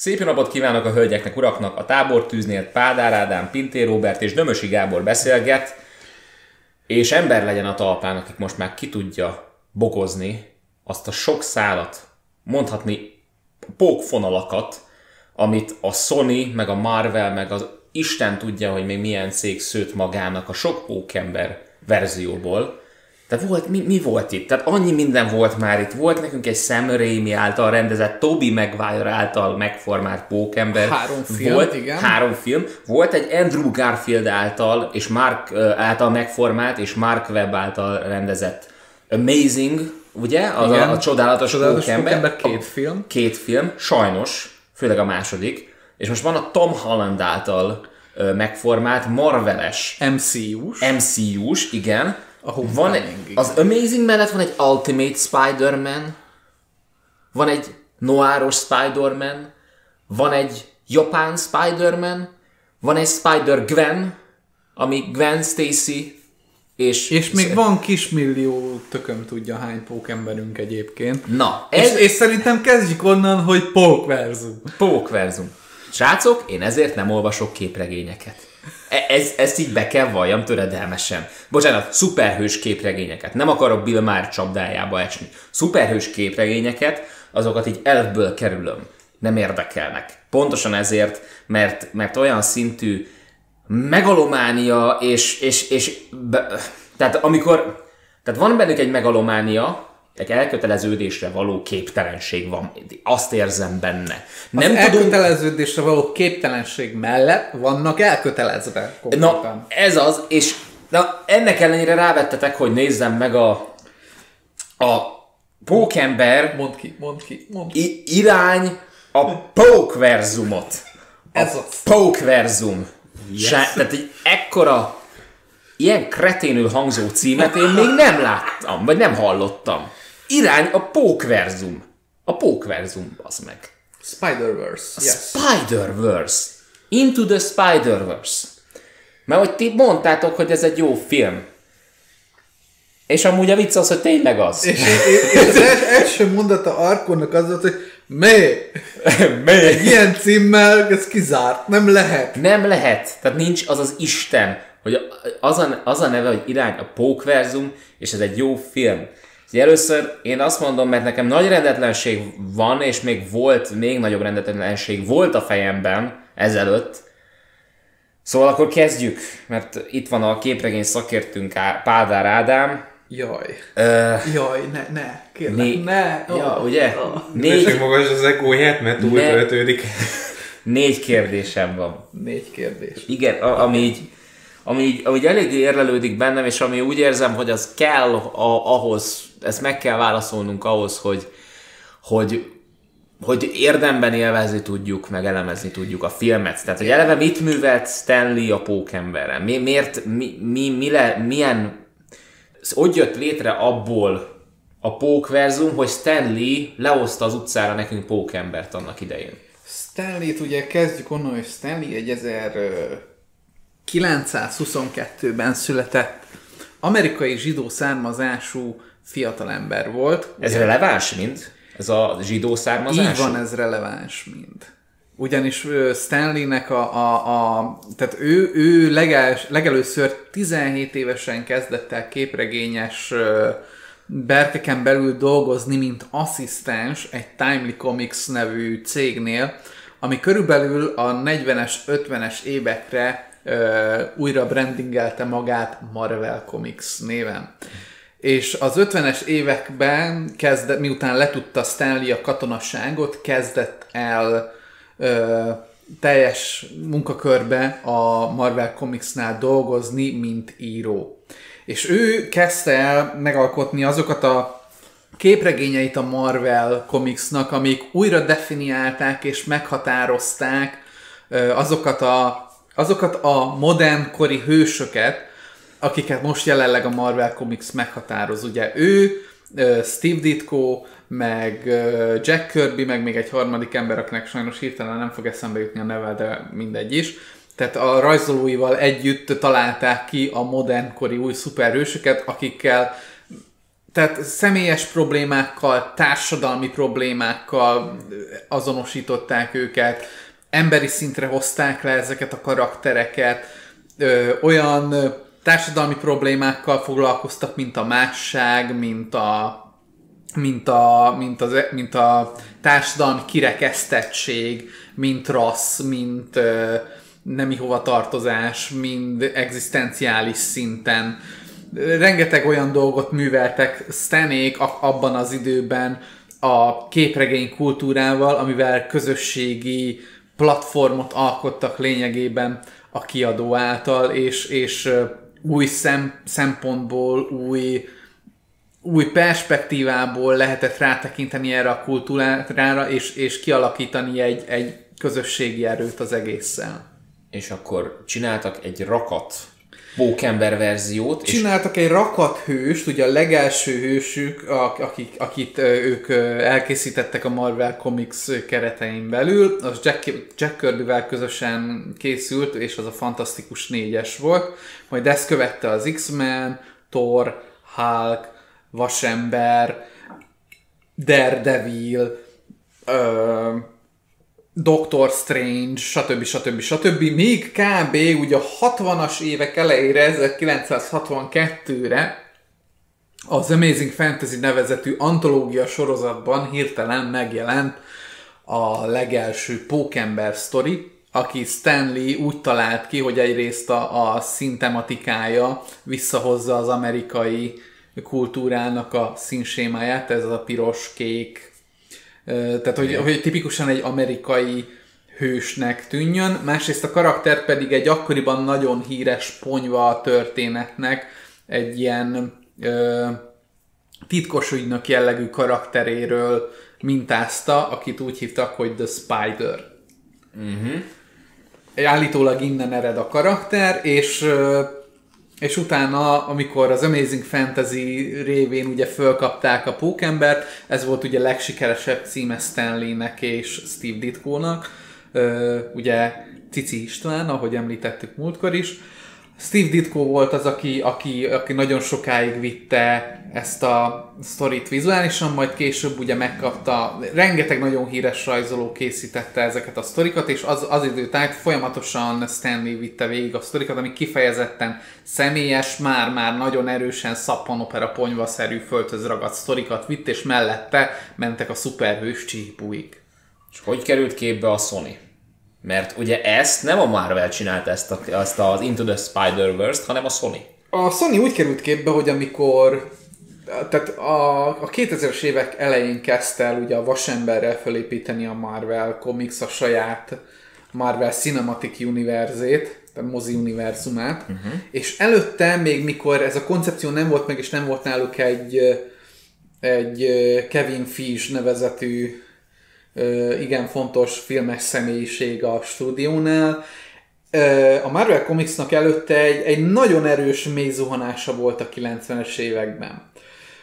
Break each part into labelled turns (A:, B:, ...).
A: Szép napot kívánok a hölgyeknek, uraknak! A tábortűznél Pádár Ádám, Pintér Róbert és Dömösi Gábor beszélget, és ember legyen a talpán, akik most már ki tudja bogozni azt a sok szálat, mondhatni pókfonalakat, amit a Sony, meg a Marvel, meg az Isten tudja, hogy még milyen cég szőtt magának a sok pókember verzióból. Tehát volt, mi, mi volt itt? Tehát annyi minden volt már itt. Volt nekünk egy Sam Raimi által rendezett, Toby Maguire által megformált pókember.
B: Három film,
A: volt,
B: igen.
A: Három film. Volt egy Andrew Garfield által és Mark által megformált és Mark Webb által rendezett Amazing, ugye? Az
B: Igen.
A: a, a csodálatos,
B: Csodálatos
A: pókember.
B: Pókember, két film.
A: Két film, sajnos, főleg a második. És most van a Tom Holland által megformált Marveles
B: MCU-s.
A: MCU-s, igen.
B: A
A: van egy, az Amazing mellett van egy Ultimate Spider-Man, van egy Noiros Spider-Man, van egy Japán Spider-Man, van egy Spider-Gwen, ami Gwen Stacy, és...
B: És még van kismillió tököm tudja hány pókemberünk egyébként.
A: Na,
B: ez És, és szerintem kezdjük onnan, hogy pókverzum.
A: Pókverzum. Srácok, én ezért nem olvasok képregényeket. E- Ez, ezt így be kell valljam töredelmesen. Bocsánat, szuperhős képregényeket. Nem akarok Bill Maher csapdájába esni. Szuperhős képregényeket, azokat így elfből kerülöm. Nem érdekelnek. Pontosan ezért, mert, mert olyan szintű megalománia, és, és, és be, tehát amikor, tehát van bennük egy megalománia, egy elköteleződésre való képtelenség van. Azt érzem benne.
B: Nem az
A: tudunk...
B: elköteleződésre való képtelenség mellett vannak elkötelezve
A: Na,
B: konkrétan.
A: ez az, és na, ennek ellenére rávettetek, hogy nézzem meg a, a Pókember
B: Mondd ki, mondd ki, mondd ki.
A: irány a Pókverzumot.
B: Ez az.
A: Pókverzum. Yes. Tehát egy ekkora ilyen kreténül hangzó címet én még nem láttam, vagy nem hallottam. Irány a Pókverzum. A Pókverzum, az meg.
B: Spider-Verse. Yes.
A: Spider-Verse. Into the Spider-Verse. Mert hogy ti mondtátok, hogy ez egy jó film. És amúgy a vicc az, hogy tényleg az.
B: És, és, és az els, első mondata Arkonnak az volt, hogy mi?
A: Még?
B: Ilyen címmel ez kizárt, nem lehet.
A: Nem lehet. Tehát nincs az az Isten, hogy az a, az a neve, hogy irány a Pókverzum, és ez egy jó film. Ugye először én azt mondom, mert nekem nagy rendetlenség van, és még volt, még nagyobb rendetlenség volt a fejemben ezelőtt. Szóval akkor kezdjük, mert itt van a képregény szakértünk Pádár Ádám.
B: Jaj.
A: Ö,
B: Jaj, ne, ne, kérlek,
A: né-
B: ne.
A: ja,
B: Oh,
A: ugye?
B: oh.
A: Négy,
C: Négy... magas az egóját, mert túl
A: Ne.
C: töltődik.
A: négy kérdésem van.
B: Négy kérdés.
A: Igen, a, ami így, ami ami így eléggé érlelődik bennem, és ami úgy érzem, hogy az kell a, ahhoz, ezt meg kell válaszolnunk ahhoz, hogy, hogy, hogy érdemben élvezni tudjuk, meg elemezni tudjuk a filmet. Tehát, hogy eleve mit művelt Stanley a pókemberren? Mi, miért, mi, mi, mi le, milyen, hogy jött létre abból a pókverzum, hogy Stanley lehozta az utcára nekünk pókembert annak idején.
B: Stanley-t ugye kezdjük onnan, hogy Stanley egy 1922-ben született amerikai zsidó származású fiatalember volt.
A: Ez releváns mind? Ez a zsidó származású?
B: Így van ez releváns mind. Ugyanis Stanleynek a, a, a tehát ő, ő legels, legelőször 17 évesen kezdett el képregényes berkeken belül dolgozni, mint asszisztens egy Timely Comics nevű cégnél, ami körülbelül a 40-es, 50-es évekre újra brandingelte magát Marvel Comics néven. És az 50-es években, kezdett, miután letudta Stanley a katonasságot, kezdett el ö, teljes munkakörbe a Marvel Comicsnál dolgozni, mint író. És ő kezdte el megalkotni azokat a képregényeit a Marvel Comicsnak, amik újra definiálták és meghatározták azokat a, azokat a modern kori hősöket, akiket most jelenleg a Marvel Comics meghatároz. Ugye ő, Steve Ditko, meg Jack Kirby, meg még egy harmadik ember, akinek sajnos hirtelen nem fog eszembe jutni a neve, de mindegy is. Tehát a rajzolóival együtt találták ki a modernkori új szuperhősöket, akikkel tehát személyes problémákkal, társadalmi problémákkal azonosították őket, emberi szintre hozták le ezeket a karaktereket, ö, olyan társadalmi problémákkal foglalkoztak, mint a másság, mint a mint a, mint, az, mint a társadalmi kirekesztettség, mint rassz, mint ö, nemi hovatartozás, mind egzisztenciális szinten. Rengeteg olyan dolgot műveltek Stanék abban az időben a képregény kultúrával, amivel közösségi platformot alkottak lényegében a kiadó által, és, és új szem, szempontból, új, új perspektívából lehetett rátekinteni erre a kultúrára, és, és kialakítani egy, egy közösségi erőt az egésszel.
A: És akkor csináltak egy rakat pókember verziót.
B: Csináltak és... egy rakat hőst, ugye a legelső hősük, akik, akit ők elkészítettek a Marvel Comics keretein belül, az Jack, Jack Kirby-vel közösen készült, és az a fantasztikus négyes volt. Majd ezt követte az X-Men, Thor, Hulk, Vasember, Daredevil, ö, Doctor Strange, stb. stb. stb. Még kb. ugye a 60-as évek elejére, 1962-re az Amazing Fantasy nevezetű antológia sorozatban hirtelen megjelent a legelső Pókember sztori, aki Stanley úgy talált ki, hogy egyrészt a, a színtematikája visszahozza az amerikai kultúrának a színsémáját, ez a piros, kék, tehát, hogy, hogy tipikusan egy amerikai hősnek tűnjön, másrészt a karakter pedig egy akkoriban nagyon híres ponyva a történetnek, egy ilyen ö, titkos ügynök jellegű karakteréről mintázta, akit úgy hívtak, hogy The Spider. Uh-huh. Állítólag innen ered a karakter, és ö, és utána, amikor az Amazing Fantasy révén ugye fölkapták a Pókembert, ez volt ugye a legsikeresebb címe Stanleynek és Steve Ditko-nak, ugye Cici István, ahogy említettük múltkor is, Steve Ditko volt az, aki, aki, aki nagyon sokáig vitte ezt a sztorit vizuálisan, majd később ugye megkapta, rengeteg nagyon híres rajzoló készítette ezeket a sztorikat, és az, az idő tájt folyamatosan Stanley vitte végig a sztorikat, ami kifejezetten személyes, már-már nagyon erősen szappanopera ponyvaszerű földhöz ragadt sztorikat vitt, és mellette mentek a szuperhős csípúig.
A: És hogy került képbe a Sony? Mert ugye ezt nem a Marvel csinálta ezt, a, ezt az Into the Spider-Verse-t, hanem a Sony.
B: A Sony úgy került képbe, hogy amikor tehát a, a 2000-es évek elején kezdte el ugye a vasemberrel felépíteni a Marvel Comics a saját Marvel Cinematic Univerzét, a mozi univerzumát, uh-huh. és előtte még mikor ez a koncepció nem volt meg, és nem volt náluk egy, egy Kevin Fish nevezetű igen fontos filmes személyiség a stúdiónál. A Marvel Comicsnak előtte egy, egy nagyon erős mélyzuhanása volt a 90-es években.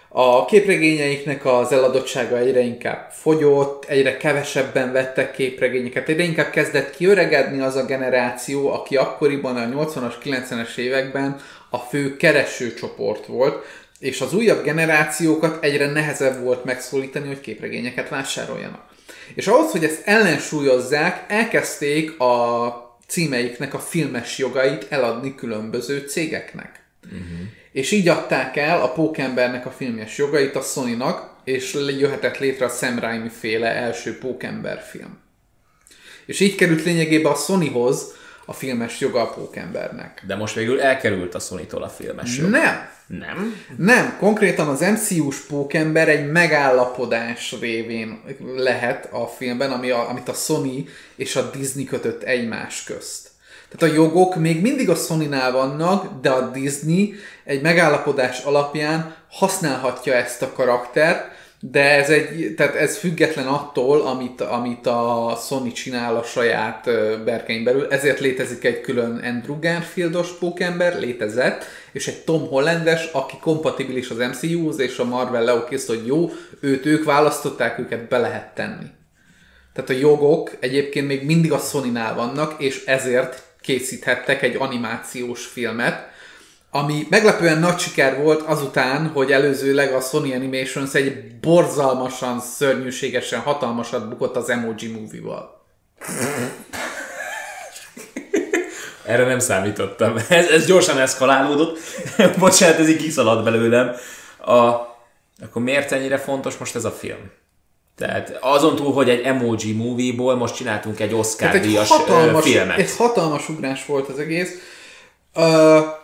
B: A képregényeiknek az eladottsága egyre inkább fogyott, egyre kevesebben vettek képregényeket, egyre inkább kezdett kiöregedni az a generáció, aki akkoriban a 80-as, 90-es években a fő keresőcsoport volt, és az újabb generációkat egyre nehezebb volt megszólítani, hogy képregényeket vásároljanak. És ahhoz, hogy ezt ellensúlyozzák, elkezdték a címeiknek a filmes jogait eladni különböző cégeknek. Uh-huh. És így adták el a Pókembernek a filmes jogait a Sony-nak, és jöhetett létre a Sam Raimi féle első Pókember film. És így került lényegében a Sonyhoz a filmes joga a Pókembernek.
A: De most végül elkerült a Sony-tól a filmes jog.
B: Nem.
A: Nem?
B: Nem, konkrétan az MCU-s pókember egy megállapodás révén lehet a filmben, ami a, amit a Sony és a Disney kötött egymás közt. Tehát a jogok még mindig a Sony-nál vannak, de a Disney egy megállapodás alapján használhatja ezt a karaktert, de ez, egy, tehát ez független attól, amit, amit a Sony csinál a saját berkein belül, ezért létezik egy külön Andrew Garfieldos pókember, létezett, és egy Tom Hollandes, aki kompatibilis az MCU-hoz, és a Marvel leokész, hogy jó, őt ők választották, őket be lehet tenni. Tehát a jogok egyébként még mindig a Sony-nál vannak, és ezért készíthettek egy animációs filmet, ami meglepően nagy siker volt azután, hogy előzőleg a Sony Animations egy borzalmasan, szörnyűségesen hatalmasat bukott az Emoji Movie-val.
A: Erre nem számítottam. Ez, ez gyorsan eszkalálódott. Bocsánat, ez így kiszaladt belőlem. A, akkor miért ennyire fontos most ez a film? Tehát azon túl, hogy egy emoji movie-ból most csináltunk egy Oscar
B: Tehát egy
A: díjas
B: hatalmas,
A: filmet.
B: egy hatalmas ugrás volt az egész. Uh,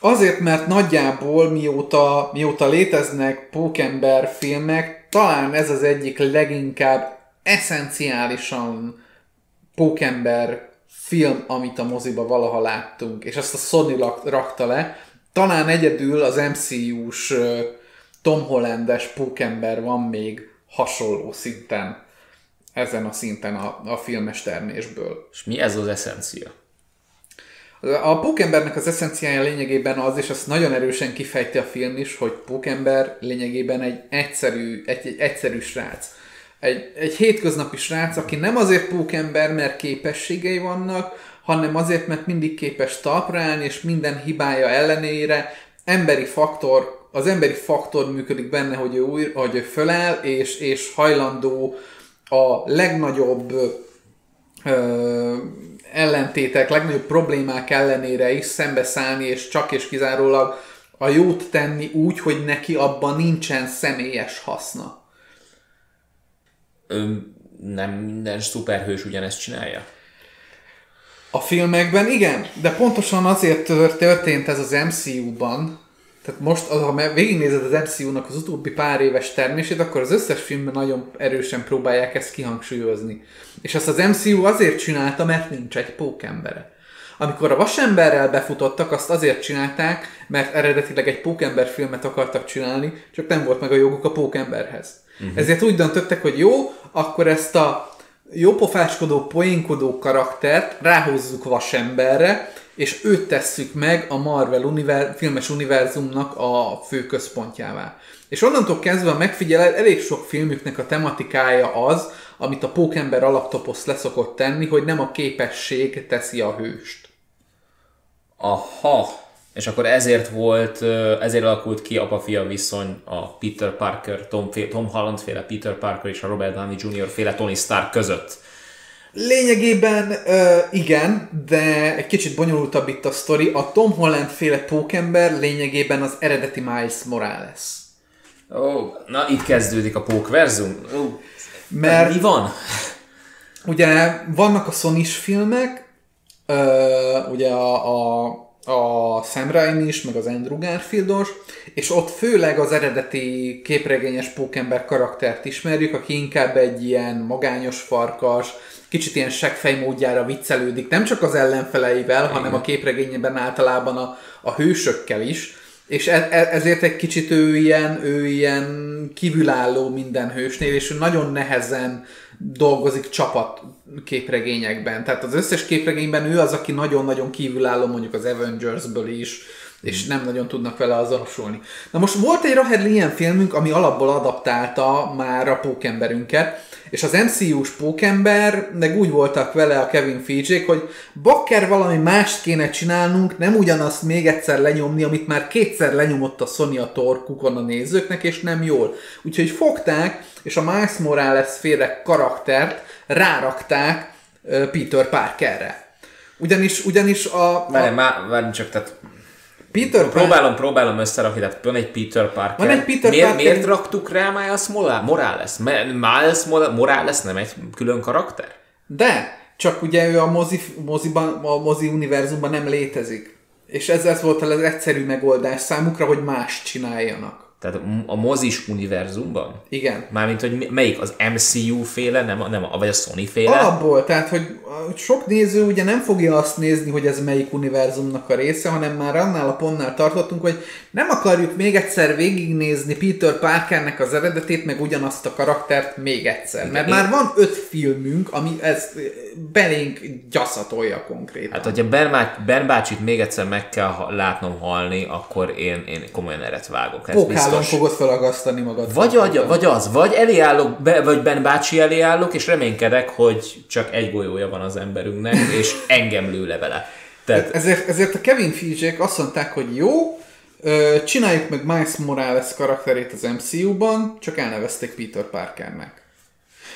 B: azért, mert nagyjából mióta, mióta léteznek pókember filmek, talán ez az egyik leginkább eszenciálisan pókember film, amit a moziba valaha láttunk, és azt a Sony rakta le. Talán egyedül az MCU-s Tom Hollandes pókember van még hasonló szinten, ezen a szinten a, a filmes termésből.
A: És mi ez az eszencia?
B: A pókembernek az eszenciája lényegében az, és azt nagyon erősen kifejti a film is, hogy pókember lényegében egy egyszerű, egy, egy egyszerű srác. Egy, egy hétköznapi srác, aki nem azért pókember, mert képességei vannak, hanem azért, mert mindig képes talpra állni, és minden hibája ellenére emberi faktor, az emberi faktor működik benne, hogy ő, új, hogy ő föláll, és, és hajlandó a legnagyobb ö, ellentétek, legnagyobb problémák ellenére is szembeszállni, és csak és kizárólag a jót tenni úgy, hogy neki abban nincsen személyes haszna.
A: Ö, nem minden szuperhős ugyanezt csinálja?
B: A filmekben igen, de pontosan azért tör- történt ez az MCU-ban, tehát most, ha me- végignézed az MCU-nak az utóbbi pár éves termését, akkor az összes filmben nagyon erősen próbálják ezt kihangsúlyozni. És ezt az MCU azért csinálta, mert nincs egy pókembere. Amikor a vasemberrel befutottak, azt azért csinálták, mert eredetileg egy pókember filmet akartak csinálni, csak nem volt meg a joguk a pókemberhez. Uh-huh. Ezért úgy döntöttek, hogy jó, akkor ezt a jópofáskodó, poénkodó karaktert ráhozzuk vasemberre, és őt tesszük meg a Marvel univer- filmes univerzumnak a fő központjává. És onnantól kezdve megfigyeled, elég sok filmüknek a tematikája az, amit a pókember alaptoposz leszokott tenni, hogy nem a képesség teszi a hőst.
A: Aha. És akkor ezért volt, ezért alakult ki apa-fia viszony a Peter Parker, Tom, Tom Holland féle Peter Parker és a Robert Downey Jr. féle Tony Stark között.
B: Lényegében ö, igen, de egy kicsit bonyolultabb itt a sztori. A Tom Holland féle pókember lényegében az eredeti Miles Morales.
A: Ó, na itt kezdődik a pókverzum. Ó,
B: Mert
A: Mi van?
B: ugye vannak a sony filmek, ö, ugye a, a, a Sam Raimi is, meg az Andrew Garfieldos, és ott főleg az eredeti képregényes pókember karaktert ismerjük, aki inkább egy ilyen magányos farkas, kicsit ilyen seggfej módjára viccelődik, nem csak az ellenfeleivel, Igen. hanem a képregényben általában a, a hősökkel is, és e- e- ezért egy kicsit ő ilyen, ő ilyen kívülálló minden hősnél, és ő nagyon nehezen dolgozik csapat képregényekben. Tehát az összes képregényben ő az, aki nagyon-nagyon kívülálló mondjuk az Avengersből is, és nem nagyon tudnak vele azonosulni. Na most volt egy Rahedli ilyen filmünk, ami alapból adaptálta már a pókemberünket, és az MCU-s pókember, meg úgy voltak vele a Kevin feige hogy bakker valami mást kéne csinálnunk, nem ugyanazt még egyszer lenyomni, amit már kétszer lenyomott a Sony a torkukon a nézőknek, és nem jól. Úgyhogy fogták, és a Miles Morales féle karaktert rárakták Peter Parkerre. Ugyanis, ugyanis a,
A: Várj,
B: a
A: már, várj csak, tehát
B: Peter Parker...
A: próbálom, próbálom összerakni, tehát van egy Peter Parker.
B: Van egy Peter
A: miért,
B: Parker-
A: Miért raktuk rá Miles Morales? Miles Morales nem egy külön karakter?
B: De, csak ugye ő a mozi, moziban, a mozi univerzumban nem létezik. És ez, ez volt az egyszerű megoldás számukra, hogy más csináljanak.
A: Tehát a mozis univerzumban?
B: Igen.
A: Mármint, hogy melyik? Az MCU féle, nem, nem vagy a Sony féle?
B: Alapból, tehát, hogy sok néző ugye nem fogja azt nézni, hogy ez melyik univerzumnak a része, hanem már annál a pontnál tartottunk, hogy nem akarjuk még egyszer végignézni Peter Parkernek az eredetét, meg ugyanazt a karaktert még egyszer. Mert
A: én-
B: már van öt filmünk, ami ezt belénk gyaszatolja konkrétan.
A: Hát, hogyha Ben, ben bácsit még egyszer meg kell látnom halni, akkor én, én komolyan eret vágok. Ez
B: Pókhálon
A: biztos.
B: fogod felagasztani magad.
A: Vagy, vagy, vagy az, vagy elé állok, be, vagy Ben bácsi elé állok, és reménykedek, hogy csak egy golyója van az emberünknek, és engem lő le vele. Tehát
B: Ezért, ezért a Kevin feige azt mondták, hogy jó, csináljuk meg Miles Morales karakterét az MCU-ban, csak elnevezték Peter Parkernek.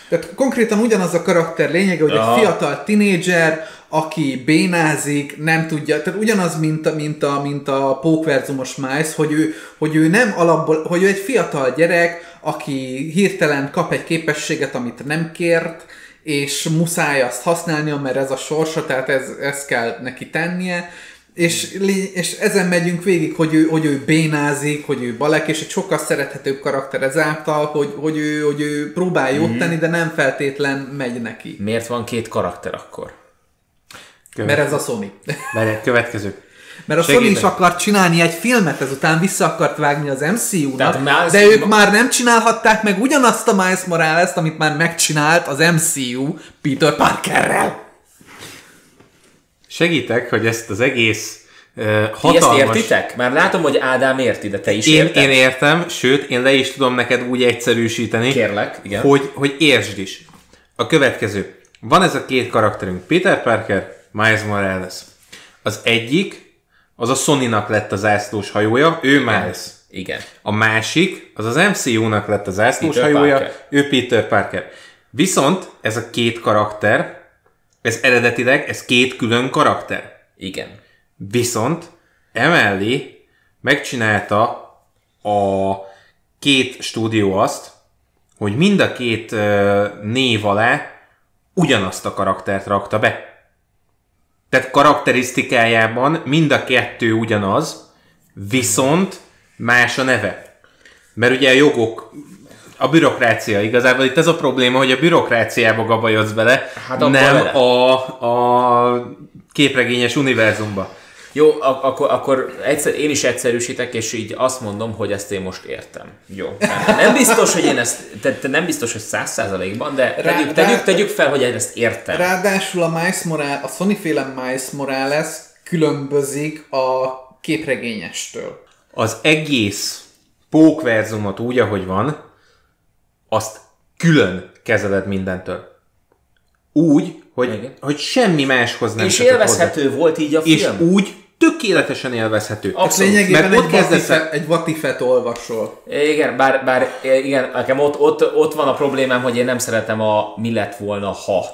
B: Tehát konkrétan ugyanaz a karakter lényege, hogy
A: Aha.
B: egy fiatal tinédzser, aki bénázik, nem tudja, tehát ugyanaz, mint a, mint a, mint a pókverzumos Miles, hogy ő, hogy ő nem alapból, hogy ő egy fiatal gyerek, aki hirtelen kap egy képességet, amit nem kért, és muszáj azt használnia, mert ez a sorsa, tehát ez, ez kell neki tennie, és, és ezen megyünk végig, hogy ő, hogy ő bénázik, hogy ő balek, és egy sokkal szerethetőbb karakter ezáltal, hogy, hogy, ő, hogy ő próbál jót tenni, de nem feltétlen megy neki.
A: miért van két karakter akkor?
B: Mert ez a Sony.
D: Várj, következő.
B: Mert a
D: Segítek.
B: Sony is akart csinálni egy filmet, ezután vissza akart vágni az MCU-nak,
A: Miles-
B: de ők már nem csinálhatták meg ugyanazt a Miles Morales-t, amit már megcsinált az MCU Peter Parkerrel.
D: Segítek, hogy ezt az egész uh,
A: Ti ezt
D: hatalmas...
A: értitek? Már látom, hogy Ádám érti, de te is
D: Én,
A: érted?
D: én értem, sőt, én le is tudom neked úgy egyszerűsíteni,
A: Kérlek, igen.
D: hogy, hogy értsd is. A következő. Van ez a két karakterünk, Peter Parker, Miles Morales. Az egyik, az a Sony-nak lett az zászlós hajója, ő Miles.
A: Igen.
D: A másik, az az MCU-nak lett az zászlós
A: Peter
D: hajója,
A: Parker.
D: ő Peter Parker. Viszont ez a két karakter, ez eredetileg, ez két külön karakter.
A: Igen.
D: Viszont emellé megcsinálta a két stúdió azt, hogy mind a két ö, név alá ugyanazt a karaktert rakta be. Tehát karakterisztikájában mind a kettő ugyanaz, viszont más a neve. Mert ugye a jogok, a bürokrácia igazából itt ez a probléma, hogy a bürokráciába gabajodsz bele,
A: Hát
D: nem
A: bele.
D: a, a képregényes univerzumba.
A: Jó, ak- akkor, akkor egyszer, én is egyszerűsítek, és így azt mondom, hogy ezt én most értem. Jó. Nem biztos, hogy én ezt, te, te nem biztos, hogy száz százalékban, de tegyük,
B: rá-
A: tegyük, tegyük fel, hogy én ezt értem.
B: Ráadásul a Miles Morales, a Sony féle Miles Morales különbözik a képregényestől.
D: Az egész pókverzumot úgy, ahogy van, azt külön kezeled mindentől. Úgy, hogy,
A: Igen.
D: hogy semmi máshoz nem
A: és élvezhető volt így a
D: hozzá. És
A: film.
D: úgy tökéletesen élvezhető.
A: Abszolút.
B: Lényegében
D: Mert
B: egy
D: ott kezdesz el-
B: vatifet, egy vatifet olvasol.
A: Igen, bár, bár igen, nekem ott, ott, ott van a problémám, hogy én nem szeretem a mi lett volna, ha.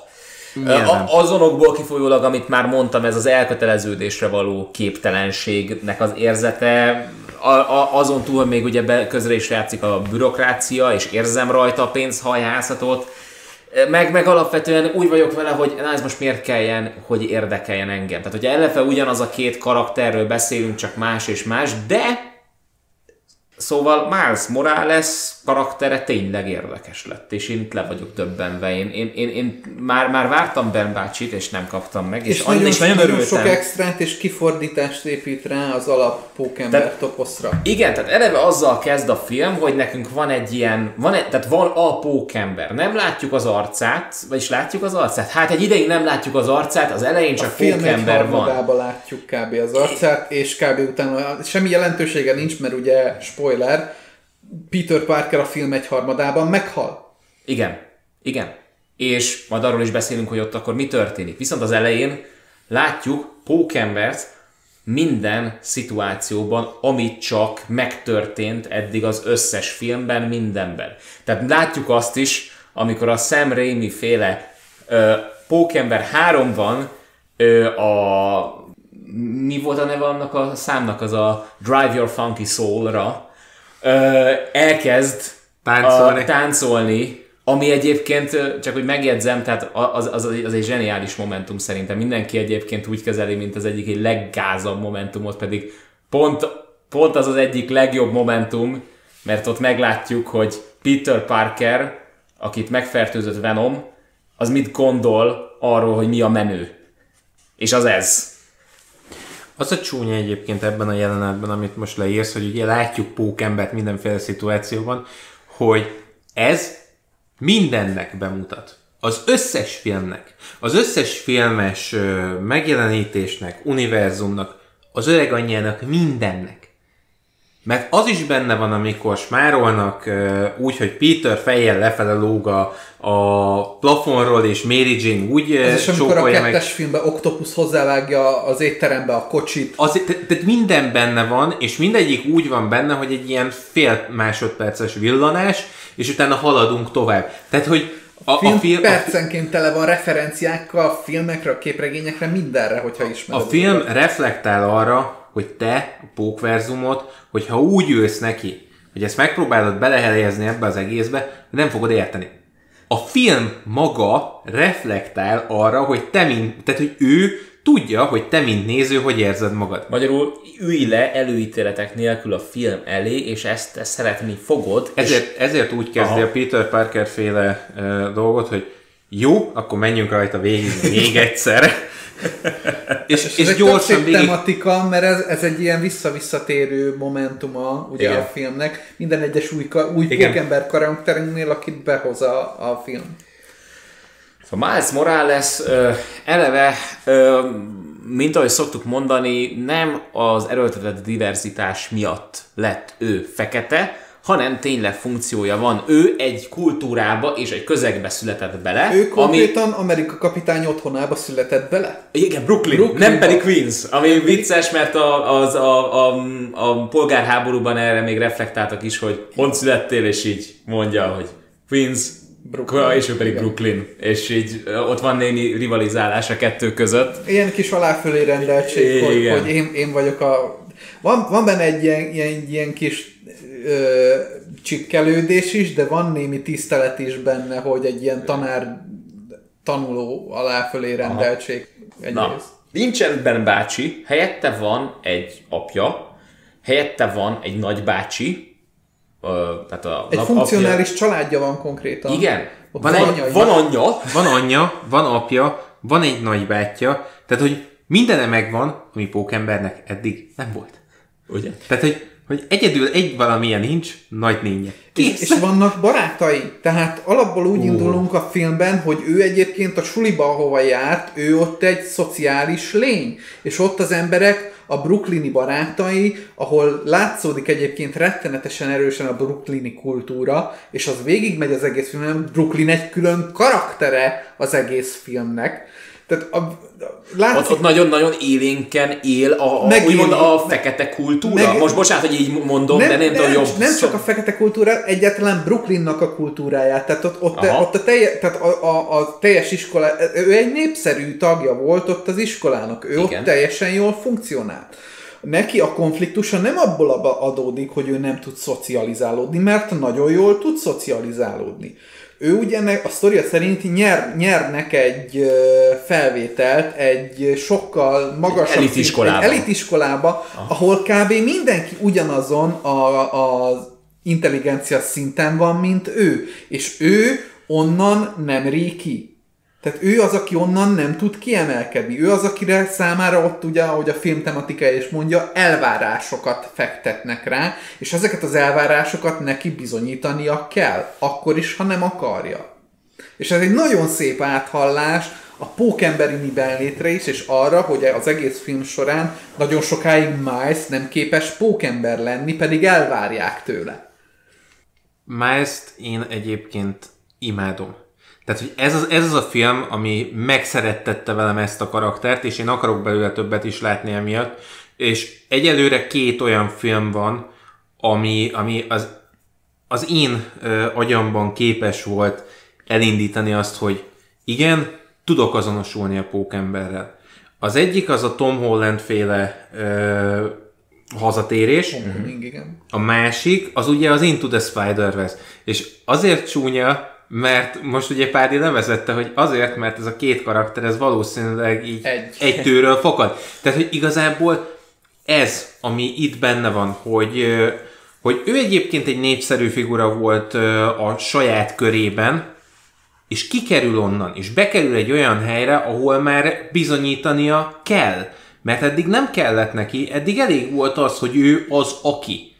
D: Nyilván.
A: A, azonokból kifolyólag, amit már mondtam, ez az elköteleződésre való képtelenségnek az érzete, a, a, azon túl még ugye be, közre is játszik a bürokrácia, és érzem rajta a pénzhajhászatot, meg, meg alapvetően úgy vagyok vele, hogy na ez most miért kelljen, hogy érdekeljen engem. Tehát, hogy eleve ugyanaz a két karakterről beszélünk, csak más és más, de Szóval Miles Morales karaktere tényleg érdekes lett, és én itt le vagyok döbbenve. Én, én, én, én már, már vártam Ben bácsit, és nem kaptam meg, és,
B: És, nagyon,
A: is nagyon örültem.
B: sok extrát és kifordítást épít rá az alap pókember
A: Tehát-
B: toposzra.
A: Igen, tehát eleve azzal kezd a film, hogy nekünk van egy ilyen, van egy, tehát van a pókember. Nem látjuk az arcát, vagyis látjuk az arcát? Hát egy ideig nem látjuk az arcát, az elején
B: A
A: csak
B: egy
A: pókember van.
B: harmadába látjuk kb. az arcát, és kb. utána semmi jelentősége nincs, mert ugye spoiler, Peter Parker a film egy harmadában meghal.
A: Igen, igen. És majd arról is beszélünk, hogy ott akkor mi történik. Viszont az elején látjuk pókembert minden szituációban, amit csak megtörtént eddig az összes filmben, mindenben. Tehát látjuk azt is, amikor a Sam Raimi féle ö, Pókember 3-ban ö, a mi volt a neve annak a számnak, az a Drive Your Funky Soul-ra ö, elkezd
D: Táncolni.
A: A, táncolni, ami egyébként, csak hogy megjegyzem, tehát az, az, az egy zseniális momentum szerintem. Mindenki egyébként úgy kezeli, mint az egyik egy leggázabb momentumot, pedig pont, pont az az egyik legjobb momentum, mert ott meglátjuk, hogy Peter Parker, akit megfertőzött Venom, az mit gondol arról, hogy mi a menő. És az ez.
D: Az a csúnya egyébként ebben a jelenetben, amit most leírsz, hogy ugye látjuk pókembert mindenféle szituációban, hogy ez mindennek bemutat. Az összes filmnek, az összes filmes megjelenítésnek, univerzumnak, az öreg anyjának, mindennek. Mert az is benne van, amikor smárolnak úgy, hogy Peter fejjel lefele lóg a, a plafonról, és Mary Jane úgy
B: Ez is amikor a kettes
D: meg.
B: filmben Octopus hozzávágja az étterembe a kocsit.
D: Az, te- tehát minden benne van, és mindegyik úgy van benne, hogy egy ilyen fél másodperces villanás, és utána haladunk tovább. Tehát, hogy a,
B: A film,
D: a film, a,
B: percenként tele van referenciákkal, filmekre, mindenre, mindenre, hogyha
D: a
B: ismered.
D: film reflektál arra, hogy te, a pókverzumot, hogyha úgy ülsz neki, hogy ezt megpróbálod belehelyezni ebbe az egészbe, nem fogod érteni. A film maga reflektál arra, hogy te, mint, tehát, hogy ő tudja, hogy te, mint néző, hogy érzed magad.
A: Magyarul ülj le előítéletek nélkül a film elé, és ezt, ezt szeretni fogod. és
D: Ezért, ezért úgy kezdi
A: Aha.
D: a Peter Parker féle uh, dolgot, hogy jó, akkor menjünk rajta végig még egyszer. és,
B: És,
D: és gyorsan végig...
B: tematika, mert ez, ez egy ilyen visszavisszatérő momentuma ugye
A: Ja.
B: a filmnek. Minden egyes új, új pókember karakterünknél, akit behoz a, a film.
A: Szóval Miles Morales ö, eleve, ö, mint ahogy szoktuk mondani, nem az erőltetett diverzitás miatt lett ő fekete, hanem tényleg funkciója van. Ő egy kultúrába és egy közegbe született bele,
B: Ő
A: ami...
B: konkrétan Amerika kapitány otthonába született bele.
A: Igen, Brooklyn,
B: Brooklynba.
A: nem pedig Queens, ami vicces, mert a, az, a, a, a polgárháborúban erre még reflektáltak is, hogy hol születtél, és így mondja, hogy Queens,
B: Brooklyn.
A: és ő pedig Brooklyn, és így ott van némi rivalizálás a kettő között.
B: Ilyen kis aláfölé rendeltség, hogy,
A: Igen.
B: hogy én, én vagyok a... Van, van benne egy ilyen, ilyen, ilyen kis ö, csikkelődés is, de van némi tisztelet is benne, hogy egy ilyen tanár tanuló aláfölé rendeltség egyrészt.
A: Na, nincsen Ben bácsi, helyette van egy apja, helyette van egy nagybácsi, ö, tehát a
B: Egy funkcionális családja van konkrétan.
A: Apja, igen,
B: Ott
A: van,
B: van
A: egy,
B: anyja,
A: van anyja,
D: Van anyja, van apja, van egy nagybátyja, tehát hogy mindene megvan, ami pókembernek eddig nem volt.
A: ugye?
D: Tehát, hogy, hogy egyedül egy valamilyen nincs, nagynénye.
B: És,
D: Kész.
B: és vannak barátai. Tehát alapból úgy indulunk a filmben, hogy ő egyébként a suliba, ahova járt, ő ott egy szociális lény. És ott az emberek, a brooklyni barátai, ahol látszódik egyébként rettenetesen erősen a brooklyni kultúra, és az végigmegy az egész filmben, Brooklyn egy külön karaktere az egész filmnek. Tehát a, a, látszik,
A: Ott, ott nagyon-nagyon élénken él a, a,
B: Megéli.
A: úgymond a fekete kultúra.
B: Meg-
A: Most bocsánat, hogy így mondom, de nem tudom jobb.
B: nem csak a fekete kultúra, egyáltalán Brooklynnak a kultúráját. Tehát ott, ott,
A: Aha.
B: ott a, telje, tehát a, a, a teljes iskola, ő egy népszerű tagja volt ott az iskolának. Ő
A: Igen.
B: ott teljesen jól funkcionált. Neki a konfliktusa nem abból adódik, hogy ő nem tud szocializálódni, mert nagyon jól tud szocializálódni. Ő ugye a sztoria szerint nyer, nyernek egy felvételt egy sokkal magasabb
A: elitiskolába.
B: egy elitiskolába, ahol kb. mindenki ugyanazon a, az intelligencia szinten van, mint ő. És ő onnan nem rí ki. Tehát ő az, aki onnan nem tud kiemelkedni. Ő az, akire számára ott ugye, ahogy a film tematikája is mondja, elvárásokat fektetnek rá, és ezeket az elvárásokat neki bizonyítania kell, akkor is, ha nem akarja. És ez egy nagyon szép áthallás a pókemberi mibenlétre is, és arra, hogy az egész film során nagyon sokáig Miles nem képes pókember lenni, pedig elvárják tőle.
D: Miles-t én egyébként imádom. Tehát, hogy ez az, ez az a film, ami megszerettette velem ezt a karaktert, és én akarok belőle többet is látni emiatt. És egyelőre két olyan film van, ami, ami az, az én ö, agyamban képes volt elindítani azt, hogy igen, tudok azonosulni a pókemberrel. Az egyik az a Tom Holland féle ö, hazatérés,
B: Homecoming, igen.
D: a másik, az ugye az Into the Spider-Verse. És azért csúnya, mert most ugye Pádi levezette, hogy azért, mert ez a két karakter, ez valószínűleg így
B: Egy.
D: egy tőről fakad. Tehát, hogy igazából ez, ami itt benne van, hogy, hogy ő egyébként egy népszerű figura volt a saját körében, és kikerül onnan, és bekerül egy olyan helyre, ahol már bizonyítania kell. Mert eddig nem kellett neki, eddig elég volt az, hogy ő az aki.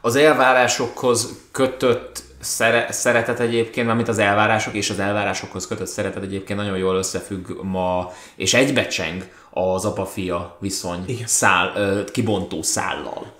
A: Az elvárásokhoz kötött szere- szeretet egyébként, amit az elvárások és az elvárásokhoz kötött szeretet egyébként nagyon jól összefügg ma, és egybecseng az apa-fia viszony szál, ö, kibontó szállal.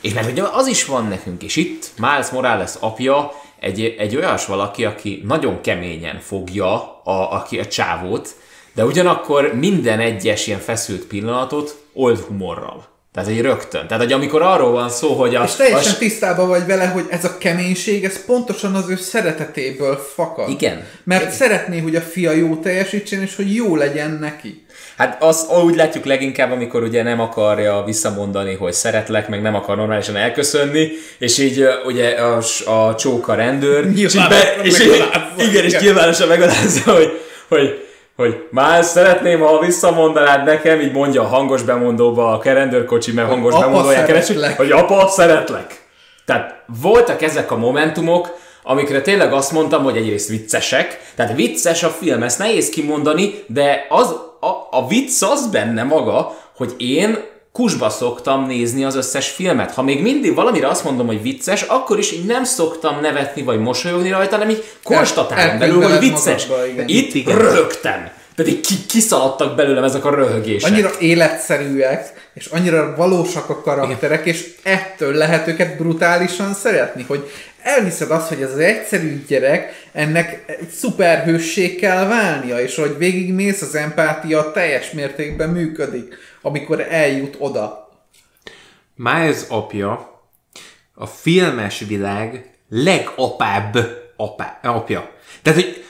A: És mert ugye az is van nekünk, és itt Miles Morales apja egy, egy olyas valaki, aki nagyon keményen fogja a, aki a csávót, de ugyanakkor minden egyes ilyen feszült pillanatot old humorral. Tehát egy rögtön. Tehát, hogy amikor arról van szó, hogy a...
B: És teljesen
A: a,
B: tisztában vagy vele, hogy ez a keménység, ez pontosan az ő szeretetéből fakad.
A: Igen.
B: Mert
A: Igen.
B: szeretné, hogy a fia jó teljesítsen, és hogy jó legyen neki.
A: Hát az úgy látjuk leginkább, amikor ugye nem akarja visszamondani, hogy szeretlek, meg nem akar normálisan elköszönni, és így ugye a, a csóka rendőr, és így, be, és így, igen, és nyilvánosan megalázza, hogy, hogy hogy már szeretném, ha visszamondanád nekem, így mondja a hangos bemondóba a rendőrkocsi, mert hangos
B: apa,
A: bemondóján keresztül,
B: szeretlek.
A: hogy apa, szeretlek. Tehát voltak ezek a momentumok, amikre tényleg azt mondtam, hogy egyrészt viccesek, tehát vicces a film, ezt nehéz kimondani, de az, a, a vicc az benne maga, hogy én kusba szoktam nézni az összes filmet. Ha még mindig valamire azt mondom, hogy vicces, akkor is így nem szoktam nevetni vagy mosolyogni rajta, hanem így konstatálom belül, hogy vicces.
B: magadba, igen.
A: Itt
D: Igen.
A: röhögtem. Tehát így ki, kiszaladtak belőlem ezek a röhögések.
B: Annyira életszerűek, és annyira valósak a karakterek, és ettől lehet őket brutálisan szeretni, hogy elhiszed azt, hogy ez az egyszerű gyerek, ennek egy szuperhősség kell válnia, és hogy végigmész, az empátia teljes mértékben működik, amikor eljut oda.
D: Miles apja a filmes világ legapább apá, apja. Tehát, hogy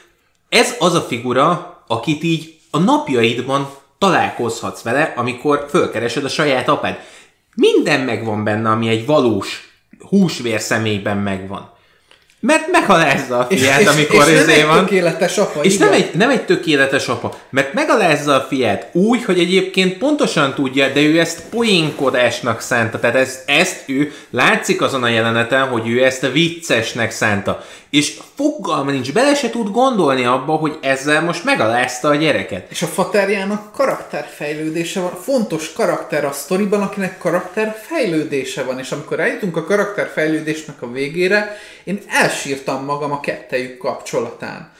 D: ez az a figura, akit így a napjaidban találkozhatsz vele, amikor fölkeresed a saját apád. Minden megvan benne, ami egy valós húsvér személyben megvan. Mert megalázza a fiát, amikor
B: és nem
D: izé
B: egy
D: van.
B: tökéletes apa,
D: És
B: igen.
D: nem egy, nem egy tökéletes apa, mert megalázza a fiát úgy, hogy egyébként pontosan tudja, de ő ezt poénkodásnak szánta. Tehát ezt, ezt ő látszik azon a jeleneten, hogy ő ezt a viccesnek szánta. És fogalma nincs, bele se tud gondolni abba, hogy ezzel most megalázta a gyereket.
B: És a faterjának karakterfejlődése van, fontos karakter a sztoriban, akinek karakterfejlődése van, és amikor eljutunk a karakterfejlődésnek a végére, én elsírtam magam a kettejük kapcsolatán.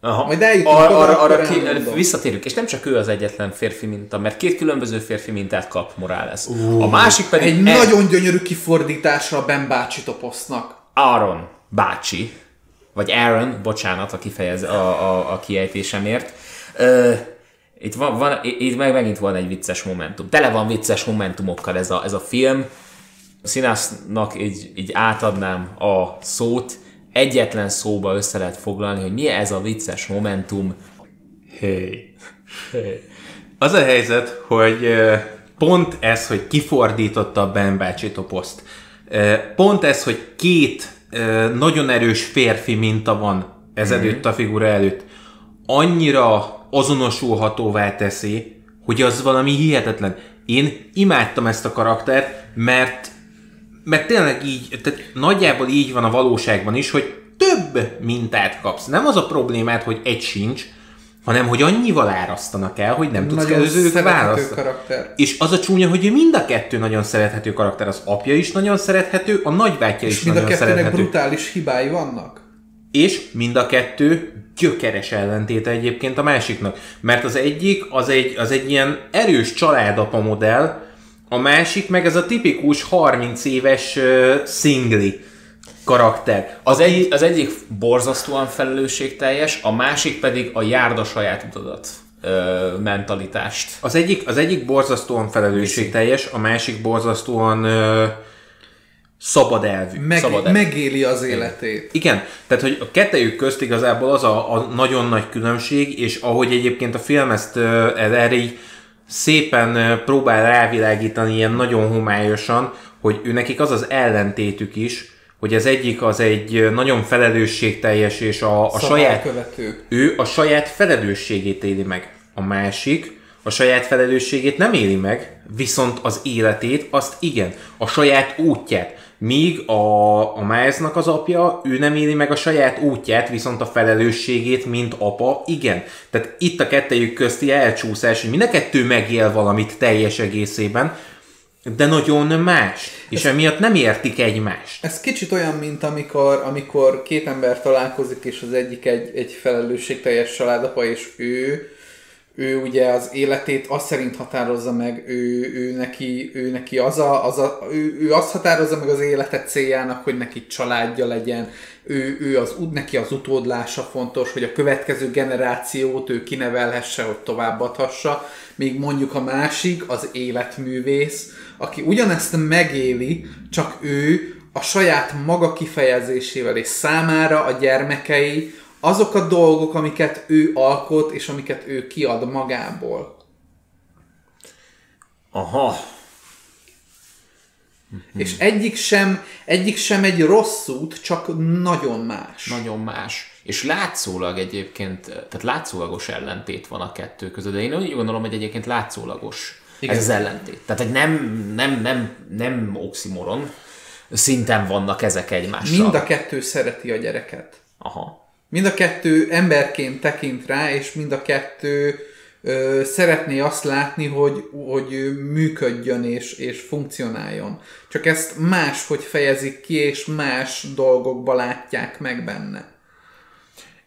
A: Aha.
B: Majd eljutunk
A: Ar- arra,
B: akkor
A: arra ki, visszatérünk, és nem csak ő az egyetlen férfi minta, mert két különböző férfi mintát kap Morales. a másik pedig
B: Egy
A: Ed-
B: nagyon gyönyörű kifordítása a Ben bácsi toposznak.
A: Aaron bácsi, vagy Aaron, bocsánat a kifejez a, a, a kiejtésemért. Ö, itt, van, van, itt meg megint van egy vicces momentum. Tele van vicces momentumokkal ez a, ez a film. A színásznak így, így átadnám a szót, egyetlen szóba össze lehet foglalni, hogy mi ez a vicces momentum.
D: Hey. Az a helyzet, hogy pont ez, hogy kifordította a Ben bácsi toposzt. Pont ez, hogy két nagyon erős férfi minta van ez előtt a figura előtt. Annyira azonosulhatóvá teszi, hogy az valami hihetetlen. Én imádtam ezt a karaktert, mert mert tényleg így, tehát nagyjából így van a valóságban is, hogy több mintát kapsz. Nem az a problémát, hogy egy sincs, hanem hogy annyival árasztanak el, hogy nem tudsz
B: Nagyon szerethető
D: választani.
B: karakter.
D: És az a csúnya, hogy mind a kettő nagyon szerethető karakter. Az apja is nagyon szerethető, a nagybátyja
B: És
D: is
B: mind a
D: nagyon
B: kettőnek
D: szerethető.
B: brutális hibái vannak.
D: És mind a kettő gyökeres ellentéte egyébként a másiknak. Mert az egyik az egy, az egy ilyen erős családapa modell, a másik meg ez a tipikus 30 éves uh, szingli karakter.
A: Az, egy, az egyik borzasztóan felelősségteljes, a másik pedig a járda saját utadat ö, mentalitást.
D: Az egyik, az egyik borzasztóan felelősségteljes, a másik borzasztóan uh, szabad elvű.
B: Meg,
A: Szabad el.
B: megéli az életét.
D: Igen, tehát hogy a kettejük közt igazából az a, a nagyon nagy különbség, és ahogy egyébként a film ezt ö, ez erre így szépen ö, próbál rávilágítani ilyen nagyon homályosan, hogy ő nekik az az ellentétük is, hogy az egyik az egy nagyon felelősségteljes, és a, a saját
B: Szabálykövető.
D: ő a saját felelősségét éli meg. A másik a saját felelősségét nem éli meg, viszont az életét, azt igen, a saját útját. Míg a, a Milesnak az apja, ő nem éli meg a saját útját, viszont a felelősségét, mint apa, igen. Tehát itt a kettejük közti elcsúszás, hogy mind a kettő megél valamit teljes egészében, de nagyon más. És emiatt nem értik egymást.
B: Ez kicsit olyan, mint amikor, amikor két ember találkozik, és az egyik egy, egy felelősségteljes családapa, és ő ő ugye az életét azt szerint határozza meg, ő, ő, neki, ő neki az a, az a ő, ő, azt határozza meg az életet céljának, hogy neki családja legyen, ő, ő az, neki az utódlása fontos, hogy a következő generációt ő kinevelhesse, hogy továbbadhassa, míg mondjuk a másik, az életművész, aki ugyanezt megéli, csak ő a saját maga kifejezésével és számára a gyermekei azok a dolgok, amiket ő alkot, és amiket ő kiad magából.
A: Aha.
B: És egyik sem, egyik sem egy rossz út, csak nagyon más.
A: Nagyon más. És látszólag egyébként, tehát látszólagos ellentét van a kettő között, de én úgy gondolom, hogy egyébként látszólagos Igen. ez az ellentét. Tehát egy nem, nem, nem, nem oximoron szinten vannak ezek egymással.
B: Mind a kettő szereti a gyereket.
A: Aha.
B: Mind a kettő emberként tekint rá, és mind a kettő ö, szeretné azt látni, hogy, hogy működjön és, és funkcionáljon. Csak ezt máshogy fejezik ki, és más dolgokba látják meg benne.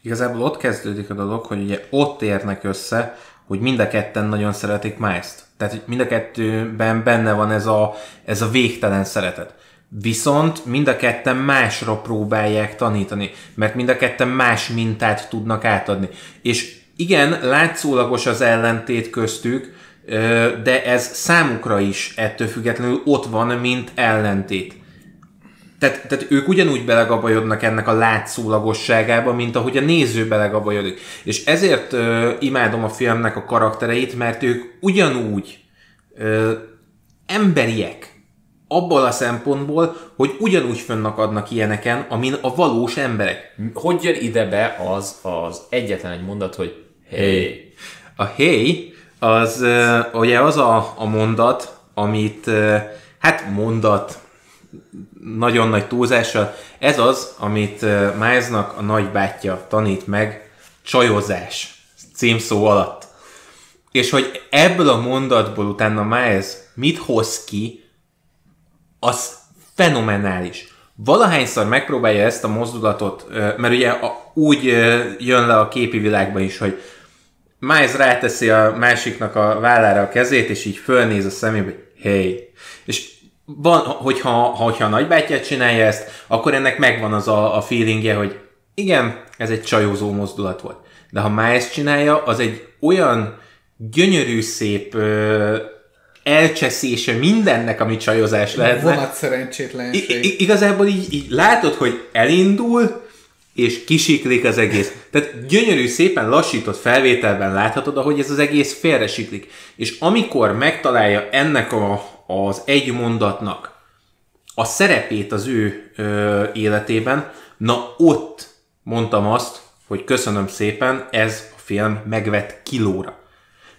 D: Igazából ott kezdődik a dolog, hogy ugye ott érnek össze, hogy mind a ketten nagyon szeretik Miles-t. Tehát, hogy mind a kettőben benne van ez a, ez a végtelen szeretet. Viszont mind a ketten másra próbálják tanítani, mert mind a ketten más mintát tudnak átadni. És igen, látszólagos az ellentét köztük, de ez számukra is ettől függetlenül ott van, mint ellentét. Tehát, tehát ők ugyanúgy belegabajodnak ennek a látszólagosságába, mint ahogy a néző belegabajodik. És ezért ö, imádom a filmnek a karaktereit, mert ők ugyanúgy ö, emberiek abból a szempontból, hogy ugyanúgy fönnakadnak ilyeneken, amin a valós emberek.
A: Hogy jön ide be az, az egyetlen egy mondat, hogy hey.
D: A hey, az uh, ugye az a, a mondat, amit, uh, hát mondat, nagyon nagy túlzással, ez az, amit uh, Milesnak a nagybátyja tanít meg csajozás címszó alatt. És hogy ebből a mondatból utána Miles mit hoz ki, az fenomenális. Valahányszor megpróbálja ezt a mozdulatot, mert ugye úgy jön le a képi világba is, hogy Miles ráteszi a másiknak a vállára a kezét, és így fölnéz a szemébe, hogy hey. És van, hogyha, hogyha a nagybátyját csinálja ezt, akkor ennek megvan az a, a feelingje, hogy igen, ez egy csajozó mozdulat volt. De ha Miles csinálja, az egy olyan gyönyörű, szép elcseszése mindennek, ami csajozás lehetne.
B: Vonat szerencsétlenség.
D: I- igazából így, így látod, hogy elindul, és kisiklik az egész. Tehát gyönyörű, szépen lassított felvételben láthatod, ahogy ez az egész félresiklik. És amikor megtalálja ennek a, az egy mondatnak a szerepét az ő ö, életében, na ott mondtam azt, hogy köszönöm szépen, ez a film megvett kilóra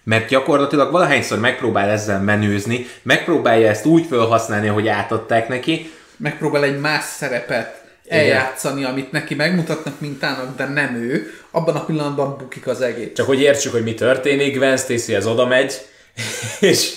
D: mert gyakorlatilag valahányszor megpróbál ezzel menőzni, megpróbálja ezt úgy felhasználni, hogy átadták neki.
B: Megpróbál egy más szerepet eljátszani, amit neki megmutatnak mintának, de nem ő, abban a pillanatban bukik az egész.
A: Csak hogy értsük, hogy mi történik, Gwen Stacy az oda megy, és,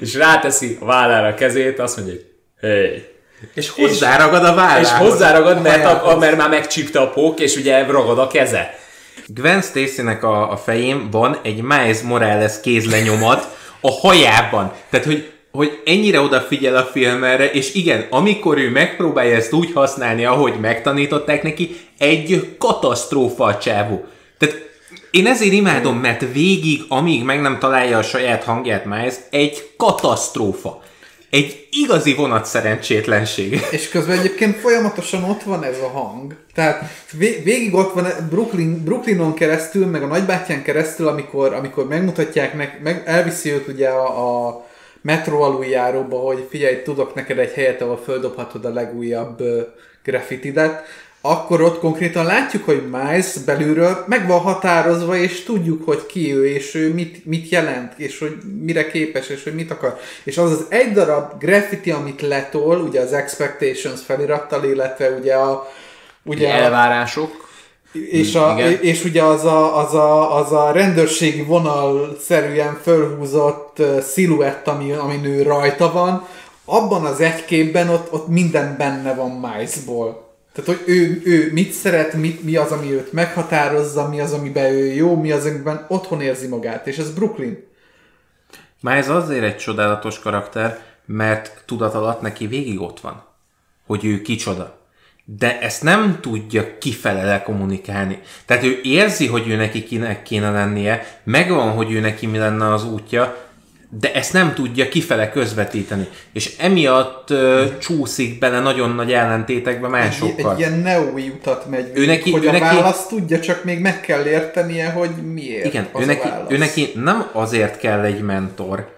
A: és ráteszi a vállára a kezét, azt mondja, hogy hey.
D: És hozzáragad a vállára.
A: És hozzáragad, mert, a, a, mert már megcsípte a pók, és ugye ragad a keze.
D: Gwen Stacy-nek a, a fején van egy Miles Morales kézlenyomat a hajában. Tehát, hogy hogy ennyire odafigyel a film erre, és igen, amikor ő megpróbálja ezt úgy használni, ahogy megtanították neki, egy katasztrófa a csávó. Tehát én ezért imádom, mert végig, amíg meg nem találja a saját hangját Miles, egy katasztrófa. Egy igazi vonat szerencsétlenség.
B: És közben egyébként folyamatosan ott van ez a hang. Tehát végig ott van Brooklyn, Brooklynon keresztül, meg a nagybátyján keresztül, amikor, amikor megmutatják, meg, meg elviszi őt ugye a, a metro aluljáróba, hogy figyelj, tudok neked egy helyet, ahol földobhatod a legújabb uh, graffitidet, akkor ott konkrétan látjuk, hogy Miles belülről meg van határozva, és tudjuk, hogy ki ő, és ő mit, mit jelent, és hogy mire képes, és hogy mit akar. És az az egy darab graffiti, amit letol, ugye az Expectations felirattal, illetve ugye a...
A: Ugye elvárások.
B: És, a, és ugye az a, az, a, az a rendőrségi vonal szerűen fölhúzott sziluett, ami, ami nő rajta van, abban az egy képben ott, ott minden benne van Milesból. Tehát, hogy ő, ő mit szeret, mit, mi az, ami őt meghatározza, mi az, amiben ő jó, mi az, amiben otthon érzi magát. És ez Brooklyn.
D: Már ez azért egy csodálatos karakter, mert tudat alatt neki végig ott van, hogy ő kicsoda. De ezt nem tudja kifele lekommunikálni. Tehát ő érzi, hogy ő neki kinek kéne lennie, megvan, hogy ő neki mi lenne az útja, de ezt nem tudja kifele közvetíteni. És emiatt ö, csúszik bele nagyon nagy ellentétekbe
B: Egy,
D: másokkal.
B: egy ilyen neói utat megy,
D: Ő neki-
B: hogy
D: ő
B: a
D: neki-
B: választ tudja, csak még meg kell értenie, hogy miért
D: Igen,
B: az
D: ő neki, ő neki nem azért kell egy mentor,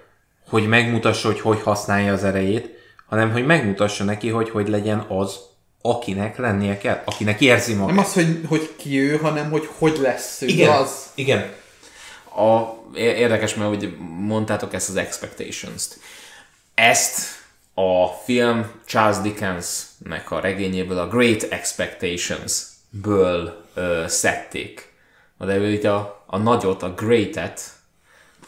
D: hogy megmutassa, hogy hogy használja az erejét, hanem hogy megmutassa neki, hogy hogy legyen az, akinek lennie kell, akinek érzi magát.
B: Nem az, hogy, hogy ki ő, hanem hogy hogy lesz ő
D: igen,
B: az.
D: igen.
A: A, érdekes, mert ugye mondtátok ezt az expectations-t. Ezt a film Charles Dickensnek a regényéből, a Great Expectations-ből ö, szedték. De ő így a, a nagyot, a greatet,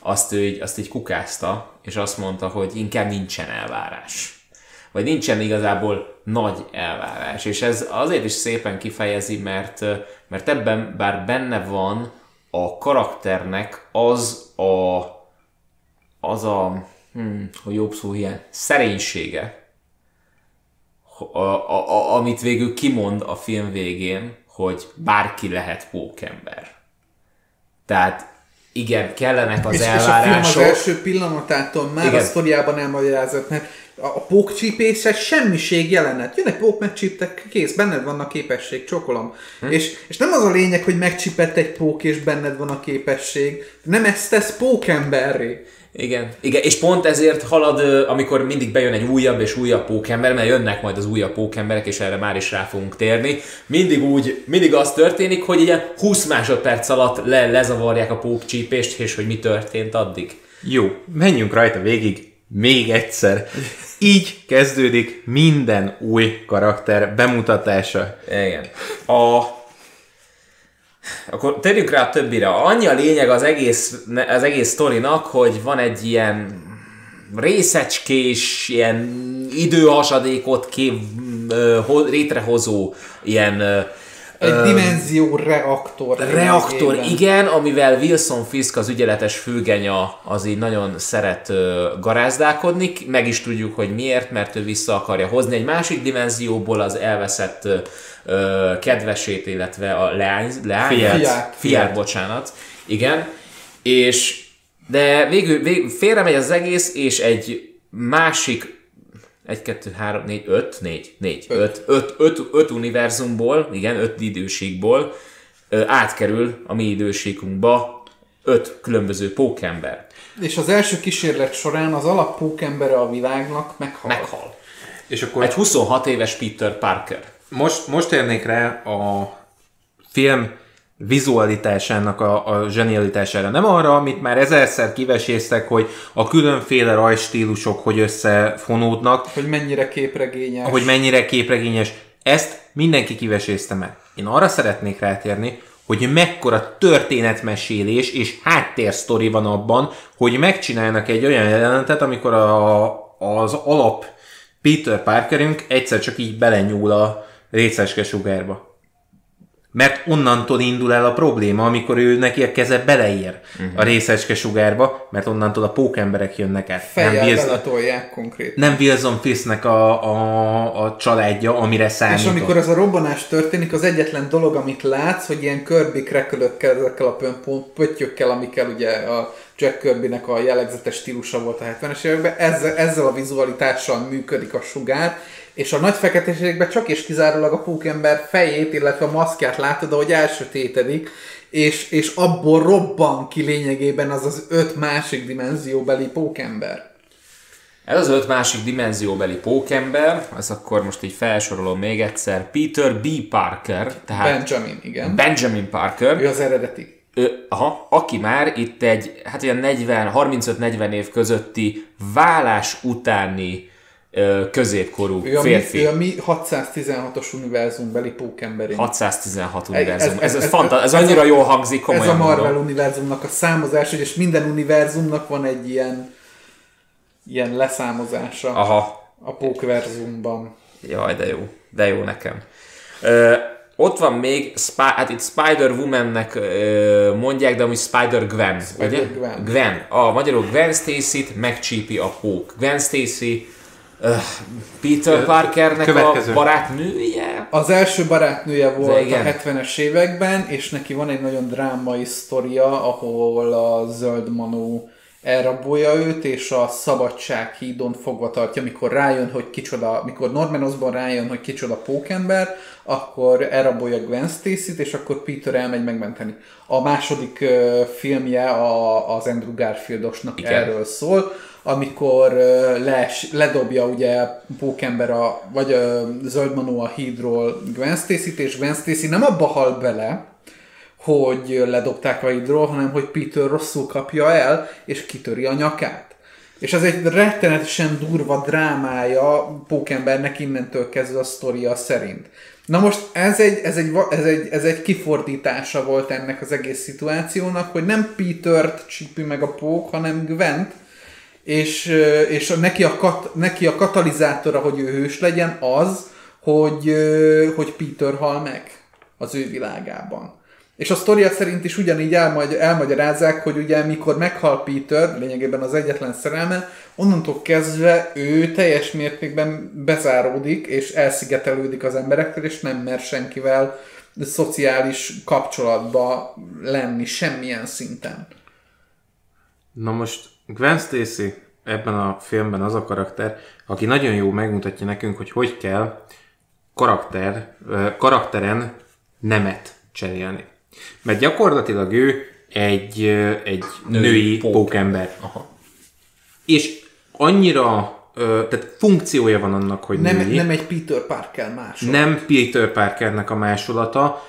A: azt ő így, azt így kukázta, és azt mondta, hogy inkább nincsen elvárás. Vagy nincsen igazából nagy elvárás. És ez azért is szépen kifejezi, mert, mert ebben bár benne van a karakternek az a az a, hmm, hogy jobb szó ilyen, szerénysége, a, a, a, amit végül kimond a film végén, hogy bárki lehet pókember. Tehát igen, kellenek az
B: És, és a film az
A: elvárások.
B: első pillanatától már
A: Igen.
B: a sztoriában elmagyarázott, mert a, a pókcsípése semmiség jelenet. Jön egy pók, megcsíptek, kész, benned van a képesség, csokolom. Hm? És, és nem az a lényeg, hogy megcsipett egy pók, és benned van a képesség. Nem ezt tesz pókemberré.
A: Igen, igen, és pont ezért halad, amikor mindig bejön egy újabb és újabb pókember, mert jönnek majd az újabb pókemberek, és erre már is rá fogunk térni. Mindig úgy, mindig az történik, hogy ilyen 20 másodperc alatt le, lezavarják a pókcsípést, és hogy mi történt addig.
D: Jó, menjünk rajta végig még egyszer. Így kezdődik minden új karakter bemutatása.
A: Igen. A... Akkor térjünk rá a többire. Annyi a lényeg az egész, az egész sztorinak, hogy van egy ilyen részecskés, ilyen időhasadékot kép, létrehozó ilyen
B: Egy dimenzió reaktor.
A: reaktor,
B: lényegében.
A: igen, amivel Wilson Fisk, az ügyeletes főgenya, az így nagyon szeret garázdálkodni. Meg is tudjuk, hogy miért, mert ő vissza akarja hozni egy másik dimenzióból az elveszett kedvesét, illetve a leány, leány,
D: Fiát.
B: Fiát.
A: fiát, bocsánat. Igen. És de végül, végül félremegy az egész, és egy másik 1, 2, 3, 4, 5, 4, 4, 5, 5, 5, 5 univerzumból, igen, 5 időségból ö, átkerül a mi időségünkba 5 különböző pókember.
B: És az első kísérlet során az alap pókembere a világnak meghal.
A: Meghal.
D: És akkor
A: Egy 26 éves Peter Parker.
D: Most, most érnék rá a film vizualitásának a, a zsenialitására. Nem arra, amit már ezerszer kiveséztek, hogy a különféle rajstílusok hogy összefonódnak,
B: Hogy mennyire képregényes.
D: hogy mennyire képregényes. Ezt mindenki kivesézte meg. Én arra szeretnék rátérni, hogy mekkora történetmesélés és háttérsztori van abban, hogy megcsinálnak egy olyan jelenetet, amikor a, az alap Peter Parkerünk egyszer csak így belenyúl a részeske sugárba. Mert onnantól indul el a probléma, amikor ő neki a keze beleér uh-huh. a részecske sugárba, mert onnantól a pókemberek jönnek át. Nem
B: Fejjel
D: Wilson,
B: beletolják konkrét.
D: nem Wilson Fisknek a, a, a családja, amire számított.
B: És amikor ez a robbanás történik, az egyetlen dolog, amit látsz, hogy ilyen Kirby krekölökkel, ezekkel a pöttyökkel, amikkel ugye a Jack Kirbynek a jellegzetes stílusa volt a 70-es években, ezzel, ezzel a vizualitással működik a sugár, és a nagy feketeségben csak és kizárólag a pókember fejét, illetve a maszkját látod, ahogy elsötétedik, és, és abból robban ki lényegében az az öt másik dimenzióbeli pókember.
A: Ez az öt másik dimenzióbeli pókember, ez akkor most így felsorolom még egyszer, Peter B. Parker, tehát
B: Benjamin, igen.
A: Benjamin Parker,
B: Ő az eredeti.
A: Ö, aha, aki már itt egy, hát olyan 40, 35-40 év közötti vállás utáni középkorú
B: Ő a, mi,
A: férfi.
B: ő a mi 616-os univerzumbeli pókemberünk.
A: 616 univerzum. Ez,
B: ez-
A: ez, ez,
B: ez-
A: fanta- ez
B: ez
A: annyira
B: a-
A: jól hangzik,
B: Ez
A: komolyan
B: a Marvel
A: mondom.
B: univerzumnak a számozás, és minden univerzumnak van egy ilyen ilyen leszámozása
A: Aha,
B: a pókverzumban.
A: jaj, de jó. De jó nekem. Ö, ott van még, hát itt Spider-Woman-nek mondják, de amúgy Spider-Gwen, ugye?
B: Gwen.
A: Gwen. A magyarul Gwen Stacy-t megcsípi a pók. Gwen Stacy Peter Parkernek a
D: következő.
A: barátnője?
B: Az első barátnője volt
A: igen.
B: a 70-es években, és neki van egy nagyon drámai sztoria, ahol a zöld manó elrabolja őt, és a szabadság hídon fogva tartja, mikor rájön, hogy kicsoda, mikor Norman Osborn rájön, hogy kicsoda pókember, akkor elrabolja Gwen Stacy-t, és akkor Peter elmegy megmenteni. A második filmje a, az Andrew Garfieldosnak
A: Igen.
B: erről szól, amikor les, ledobja ugye Pókember a, vagy a Zöldmanó a hídról Gwen Stacy-t, és Gwen Stacy nem abba hal bele, hogy ledobták a hídról, hanem hogy Peter rosszul kapja el, és kitöri a nyakát. És ez egy rettenetesen durva drámája Pókembernek innentől kezdve a sztoria szerint. Na most ez egy, ez, egy, ez, egy, ez egy kifordítása volt ennek az egész szituációnak, hogy nem Petert csípi meg a pók, hanem Gwent, és, és neki, a kat, neki a katalizátora, hogy ő hős legyen, az, hogy, hogy Peter hal meg az ő világában. És a sztoria szerint is ugyanígy elmagy, elmagyarázzák, hogy ugye mikor meghal Peter, lényegében az egyetlen szerelme, onnantól kezdve ő teljes mértékben bezáródik, és elszigetelődik az emberektől, és nem mer senkivel szociális kapcsolatba lenni semmilyen szinten.
D: Na most Gwen Stacy ebben a filmben az a karakter, aki nagyon jó megmutatja nekünk, hogy hogy kell karakter, karakteren nemet cserélni. Mert gyakorlatilag ő egy, egy női, női
A: pók.
D: pókember.
A: Aha.
D: És annyira, tehát funkciója van annak, hogy
B: Nem,
D: női.
B: nem egy Peter Parker más.
D: Nem Peter Parkernek a másolata,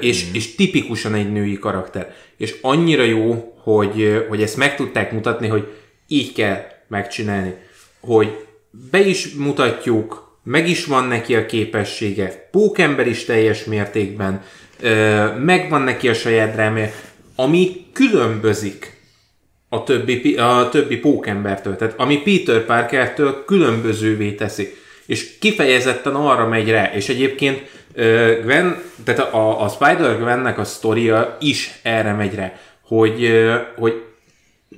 D: és, mm. és tipikusan egy női karakter. És annyira jó, hogy, hogy ezt meg tudták mutatni, hogy így kell megcsinálni. Hogy be is mutatjuk, meg is van neki a képessége, pókember is teljes mértékben, megvan neki a saját drámája, ami különbözik a többi, a többi pókembertől. Tehát ami Peter Parkertől különbözővé teszi. És kifejezetten arra megy rá. És egyébként Gwen, tehát a, a Spider-Gwennek a sztoria is erre megy rá. Hogy, hogy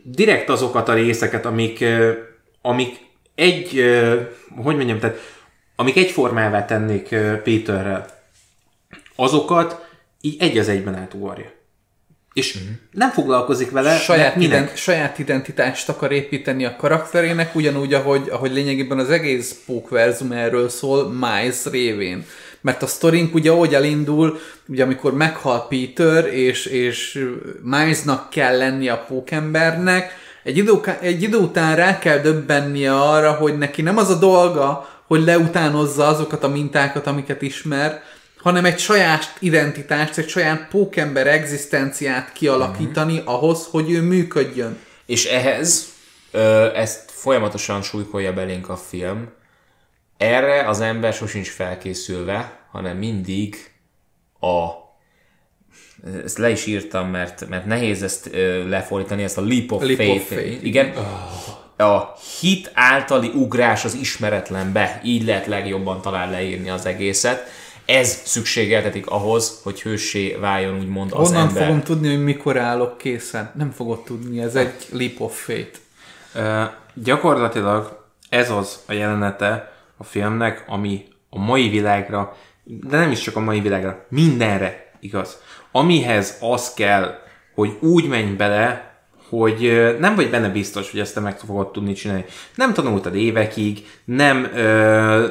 D: direkt azokat a részeket, amik, amik egy, hogy mondjam, tehát amik egyformává tennék ö, Peterrel, azokat így egy az egyben átugorja. És nem foglalkozik vele,
B: saját, ident, saját identitást akar építeni a karakterének, ugyanúgy, ahogy, ahogy lényegében az egész pókverzum erről szól, Miles révén. Mert a sztorink ugye ahogy elindul, ugye amikor meghal Peter, és, és Milesnak kell lennie a pókembernek, egy idő, egy idő után rá kell döbbennie arra, hogy neki nem az a dolga, hogy leutánozza azokat a mintákat, amiket ismer, hanem egy saját identitást, egy saját pókember egzisztenciát kialakítani uh-huh. ahhoz, hogy ő működjön.
A: És ehhez ö, ezt folyamatosan súlykolja belénk a film. Erre az ember sosincs felkészülve, hanem mindig a ezt le is írtam, mert, mert nehéz ezt ö, lefordítani, ezt a leap of,
B: Leap of
A: faith.
B: faith,
A: Igen. A hit általi ugrás az ismeretlenbe, így lehet legjobban talán leírni az egészet. Ez szükségeltetik ahhoz, hogy hőssé váljon úgymond az
B: Honnan
A: ember.
B: fogom tudni, hogy mikor állok készen? Nem fogod tudni, ez egy leap of faith.
D: Ö, gyakorlatilag ez az a jelenete a filmnek, ami a mai világra, de nem is csak a mai világra, mindenre igaz. Amihez az kell, hogy úgy menj bele, hogy nem vagy benne biztos, hogy ezt te meg fogod tudni csinálni. Nem tanultad évekig, nem ö,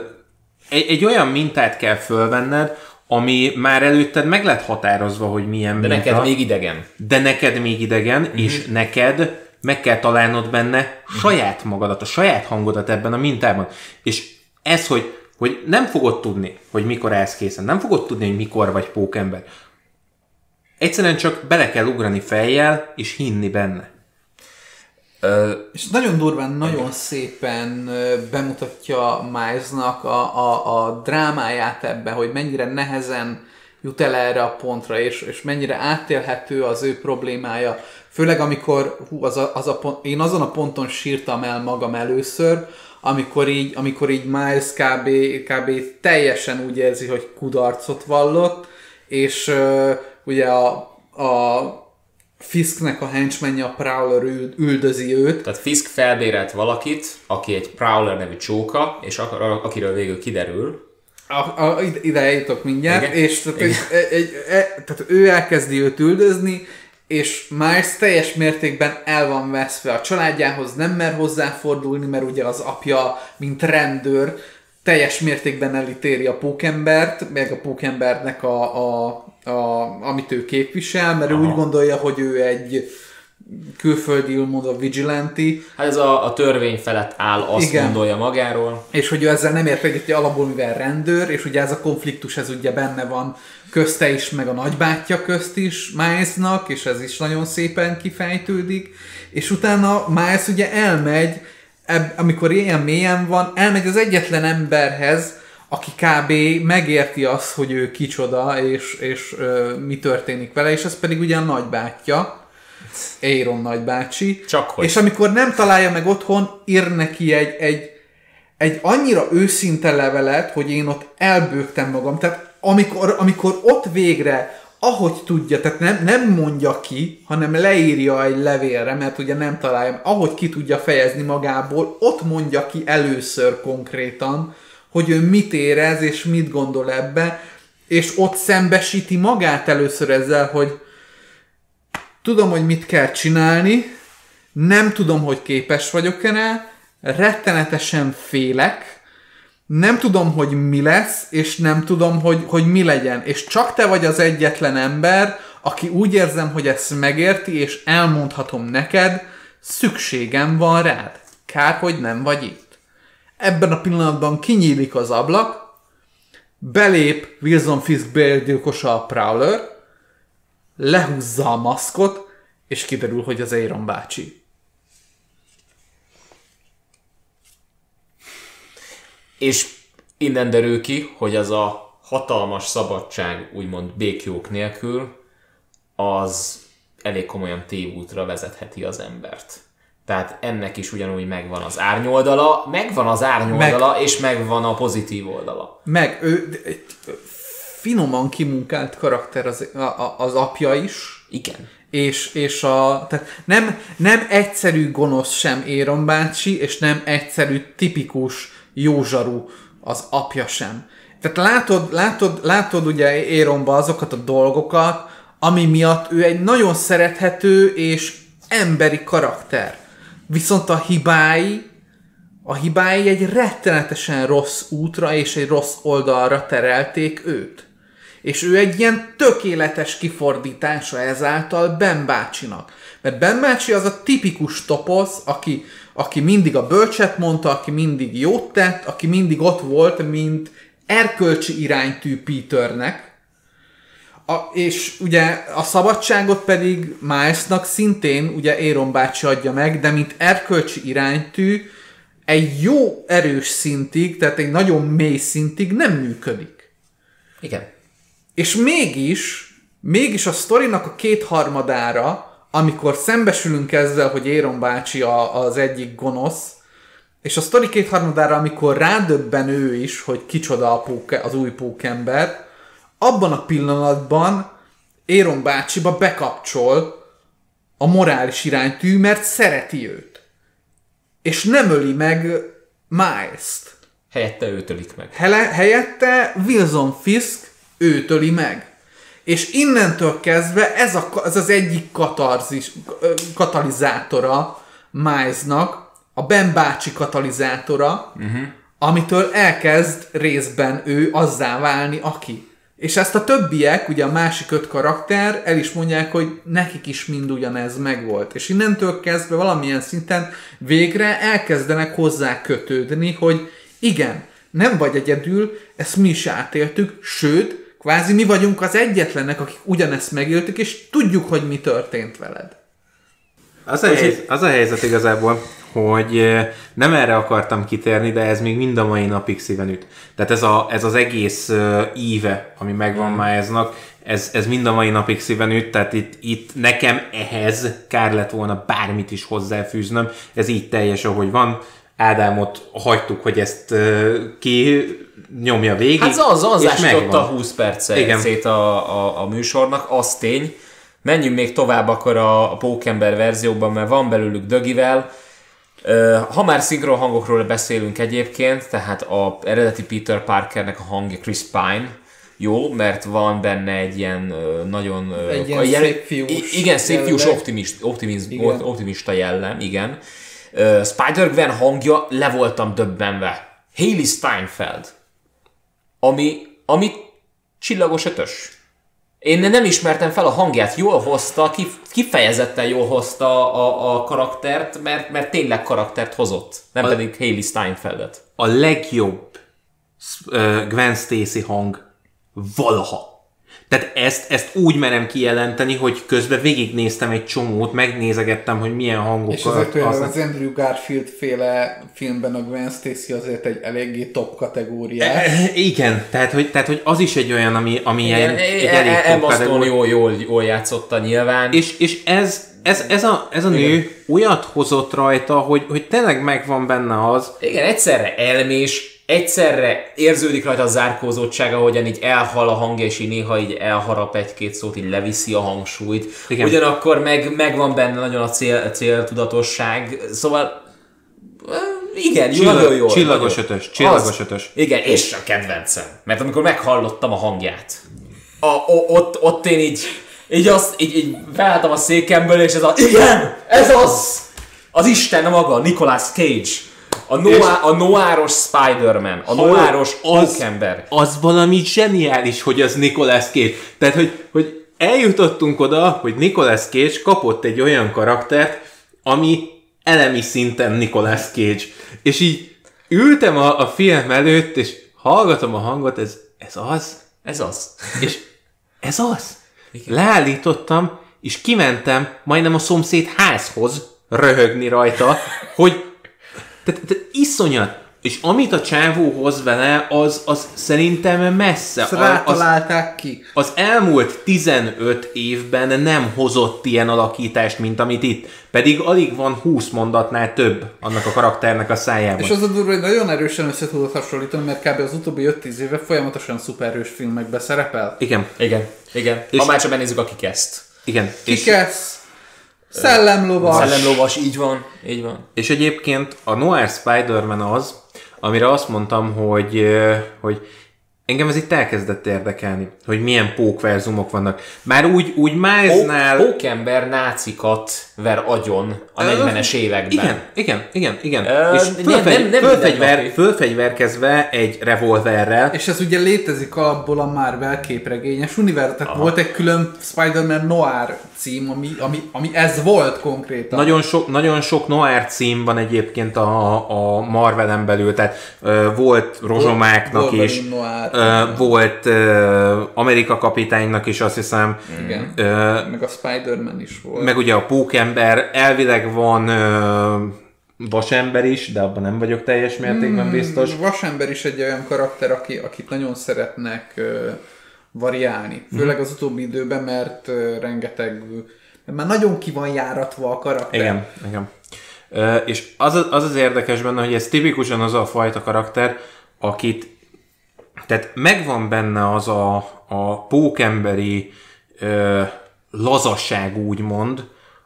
D: egy, egy olyan mintát kell fölvenned, ami már előtted meg lett határozva, hogy milyen
A: De
D: minta
A: neked még idegen.
D: de neked még idegen, uh-huh. és neked meg kell találnod benne saját magadat, a saját hangodat ebben a mintában. És ez, hogy, hogy nem fogod tudni, hogy mikor állsz készen, nem fogod tudni, hogy mikor vagy pókember. Egyszerűen csak bele kell ugrani fejjel, és hinni benne.
A: Ö,
B: És nagyon durván, nagyon szépen ö, bemutatja Milesnak a, a, a drámáját ebben, hogy mennyire nehezen jut el erre a pontra, és, és mennyire átélhető az ő problémája. Főleg amikor, hú, az a, az a pont, én azon a ponton sírtam el magam először, amikor így, amikor így Miles kb, kb. teljesen úgy érzi, hogy kudarcot vallott, és uh, ugye a, a Fisknek a henchmenje, a Prowler üld, üldözi őt.
A: Tehát Fisk felbérelt valakit, aki egy Prowler nevű csóka, és akar, akiről végül kiderül,
B: A, a, ide- eljutok mindjárt,
A: Igen?
B: és tehát, egy, egy, egy, e, tehát ő elkezdi őt üldözni, és Miles teljes mértékben el van veszve a családjához, nem mer hozzáfordulni, mert ugye az apja, mint rendőr, teljes mértékben elítéri a pókembert, meg a pókembernek a, a, a, amit ő képvisel, mert ő úgy gondolja, hogy ő egy külföldi úgymond vigilanti,
A: hát ez a, a törvény felett áll, azt
B: Igen.
A: gondolja magáról.
B: és hogy ő ezzel nem ért egyet, alapból mivel rendőr, és ugye ez a konfliktus, ez ugye benne van közte is, meg a nagybátyja közt is Milesnak, és ez is nagyon szépen kifejtődik, és utána Miles ugye elmegy, eb, amikor ilyen mélyen van, elmegy az egyetlen emberhez, aki kb. megérti azt, hogy ő kicsoda, és, és ö, mi történik vele, és ez pedig ugye a nagybátyja, Aaron nagybácsi.
A: Csak hogy.
B: És amikor nem találja meg otthon, ír neki egy, egy, egy annyira őszinte levelet, hogy én ott elbőgtem magam. Tehát amikor, amikor ott végre, ahogy tudja, tehát nem, nem mondja ki, hanem leírja egy levélre, mert ugye nem találja, ahogy ki tudja fejezni magából, ott mondja ki először konkrétan, hogy ő mit érez és mit gondol ebbe, és ott szembesíti magát először ezzel, hogy tudom, hogy mit kell csinálni, nem tudom, hogy képes vagyok-e rettenetesen félek, nem tudom, hogy mi lesz, és nem tudom, hogy, hogy mi legyen. És csak te vagy az egyetlen ember, aki úgy érzem, hogy ezt megérti, és elmondhatom neked, szükségem van rád. Kár, hogy nem vagy itt. Ebben a pillanatban kinyílik az ablak, belép Wilson Fisk bérgyilkosa a Prowler, lehúzza a maszkot, és kiderül, hogy az Aaron bácsi.
A: És innen derül ki, hogy az a hatalmas szabadság, úgymond békjók nélkül, az elég komolyan tévútra vezetheti az embert. Tehát ennek is ugyanúgy megvan az árnyoldala, megvan az árnyoldala, meg. és megvan a pozitív oldala.
B: Meg ő finoman kimunkált karakter az, a, az apja is,
A: Igen.
B: és, és a, tehát nem, nem egyszerű gonosz sem Éron bácsi, és nem egyszerű tipikus józsarú az apja sem. Tehát látod, látod, látod ugye Éronba azokat a dolgokat, ami miatt ő egy nagyon szerethető és emberi karakter. Viszont a hibái, a hibái egy rettenetesen rossz útra és egy rossz oldalra terelték őt. És ő egy ilyen tökéletes kifordítása ezáltal Ben bácsinak. Mert Ben bácsi az a tipikus toposz, aki, aki mindig a bölcset mondta, aki mindig jót tett, aki mindig ott volt, mint erkölcsi iránytű Peternek, a, és ugye a szabadságot pedig Milesnak szintén ugye Aaron bácsi adja meg, de mint erkölcsi iránytű egy jó erős szintig, tehát egy nagyon mély szintig nem működik.
A: Igen.
B: És mégis, mégis a sztorinak a kétharmadára, amikor szembesülünk ezzel, hogy Éron bácsi a, az egyik gonosz, és a sztori kétharmadára, amikor rádöbben ő is, hogy kicsoda a póke, az új pókember, abban a pillanatban Éron bácsiba bekapcsol a morális iránytű, mert szereti őt. És nem öli meg Miles-t.
A: Helyette őt ölik meg.
B: Hele, helyette Wilson Fisk őt öli meg. És innentől kezdve ez, a, ez az egyik katarzis, katalizátora Milesnak, a Ben bácsi katalizátora, uh-huh. amitől elkezd részben ő azzá válni, aki. És ezt a többiek, ugye a másik öt karakter el is mondják, hogy nekik is mind ugyanez megvolt. És innentől kezdve valamilyen szinten végre elkezdenek hozzá kötődni, hogy igen, nem vagy egyedül, ezt mi is átéltük, sőt, kvázi mi vagyunk az egyetlenek, akik ugyanezt megéltük, és tudjuk, hogy mi történt veled.
D: Az a, helyzet, az a helyzet igazából, hogy nem erre akartam kitérni, de ez még mind a mai napig szíven üt. Tehát ez, a, ez az egész íve, ami megvan mm. Milesnak, ez, ez mind a mai napig szíven üt, tehát itt, itt nekem ehhez kár lett volna bármit is hozzáfűznöm, ez így teljes, ahogy van. Ádámot hagytuk, hogy ezt ki nyomja végig.
A: Hát az, az
D: és
A: ásította
D: megvan.
A: 20 percet a, a, a műsornak, az tény. Menjünk még tovább akkor a, a Pókember verzióban, mert van belőlük dögivel. Ha már szinkron hangokról beszélünk egyébként, tehát a eredeti Peter Parkernek a hangja Chris Pine, jó, mert van benne egy ilyen nagyon...
B: Egy ilyen
A: a
B: szép fiús
A: Igen, szép fiús optimist, optimiz,
B: Igen.
A: optimista jellem, igen. Spider-Gwen hangja, le voltam döbbenve. Hailey Steinfeld ami, ami csillagos ötös. Én nem ismertem fel a hangját, jól hozta, kif- kifejezetten jól hozta a, a karaktert, mert, mert tényleg karaktert hozott, nem
D: A-
A: pedig Hailey Steinfeldet.
D: a legjobb uh, Gwen Stacy hang valaha. Tehát ezt, ezt úgy merem kijelenteni, hogy közben végignéztem egy csomót, megnézegettem, hogy milyen hangok
B: És azért olyan
D: aznak.
B: az Andrew Garfield féle filmben a Gwen Stacy azért egy eléggé top kategóriás.
D: Eh, Igen, tehát hogy, tehát hogy az is egy olyan, ami, ami
A: Igen,
D: egy, egy elég top
A: Emma Stone
D: kategória.
A: jól, jól, jól játszotta nyilván.
D: És, és ez, ez, ez, a, ez a nő olyat hozott rajta, hogy, hogy tényleg megvan benne az,
A: Igen, egyszerre elmés, egyszerre érződik rajta a zárkózottság, ahogyan így elhal a hangja, és így néha így elharap egy-két szót, így leviszi a hangsúlyt.
D: Igen.
A: Ugyanakkor meg, megvan benne nagyon a cél, céltudatosság, szóval eh, igen,
D: Csillag-
A: nagyon jó.
D: csillagos
A: nagyon.
D: ötös, csillagos
A: Az-
D: ötös.
A: Igen, és a kedvencem. Mert amikor meghallottam a hangját, a, o, ott, ott én így, így, azt, így, így beálltam a székemből, és ez a, igen, ez az! Az Isten maga, Nicolas Cage. A, noá, a noáros Spider-Man, a noáros
D: az, az valami zseniális, hogy az Nicolas Cage. Tehát, hogy, hogy eljutottunk oda, hogy Nicolas Cage kapott egy olyan karaktert, ami elemi szinten Nicolas Cage. És így ültem a, a film előtt, és hallgatom a hangot, ez, ez az,
A: Ez az.
D: és ez az. Leállítottam, és kimentem majdnem a szomszéd házhoz röhögni rajta, hogy tehát, tehát iszonyat. És amit a csávó hoz vele, az, az szerintem messze.
B: Ezt rátalálták ki.
D: az elmúlt 15 évben nem hozott ilyen alakítást, mint amit itt. Pedig alig van 20 mondatnál több annak a karakternek a szájában.
B: És az a durva, hogy nagyon erősen össze tudod hasonlítani, mert kb. az utóbbi 5-10 éve folyamatosan szuperhős filmekbe szerepel.
D: Igen,
A: Igen, igen.
D: És-
A: Ha már csak megnézzük, aki kezd.
D: igen. És,
B: Kikesz, Szellemlovas,
A: Szellemlovas, így van, így van.
D: és egyébként a Noir Spider-Man az, amire azt mondtam, hogy, ö, hogy engem ez itt elkezdett érdekelni, hogy milyen pókverzumok vannak. Már úgy, úgy Milesnál...
A: Pók, pókember nácikat ver agyon a 40-es években.
D: Igen, igen, igen, igen.
A: Ö,
D: és fölfegy,
A: nem- nem
D: fölfegyver, fölfegyverkezve egy revolverrel,
B: És ez ugye létezik alapból a Marvel képregényes univerzum. Tehát volt egy külön Spider-Man Noir cím, ami, ami, ami ez volt konkrétan.
D: Nagyon sok, nagyon sok noir cím van egyébként a, a Marvelen belül, tehát ö, volt Rozsomáknak
B: Wolverine
D: is,
B: Noir.
D: Volt ö, Amerika kapitánynak is azt hiszem,
B: Igen.
D: ö,
B: Meg a Spider-Man is volt.
D: meg ugye a Pókember, elvileg van ö, Vasember is, de abban nem vagyok teljes mértékben
B: Hmm.
D: biztos.
B: Vasember is egy olyan karakter, aki, akit nagyon szeretnek ö, variálni. Főleg az utóbbi időben, mert ö, rengeteg... Mert már nagyon ki van járatva a karakter.
D: Igen, igen. Ö, és az, az az érdekes benne, hogy ez tipikusan az a fajta karakter, akit tehát megvan benne az a, a pókemberi ö, lazasság úgymond,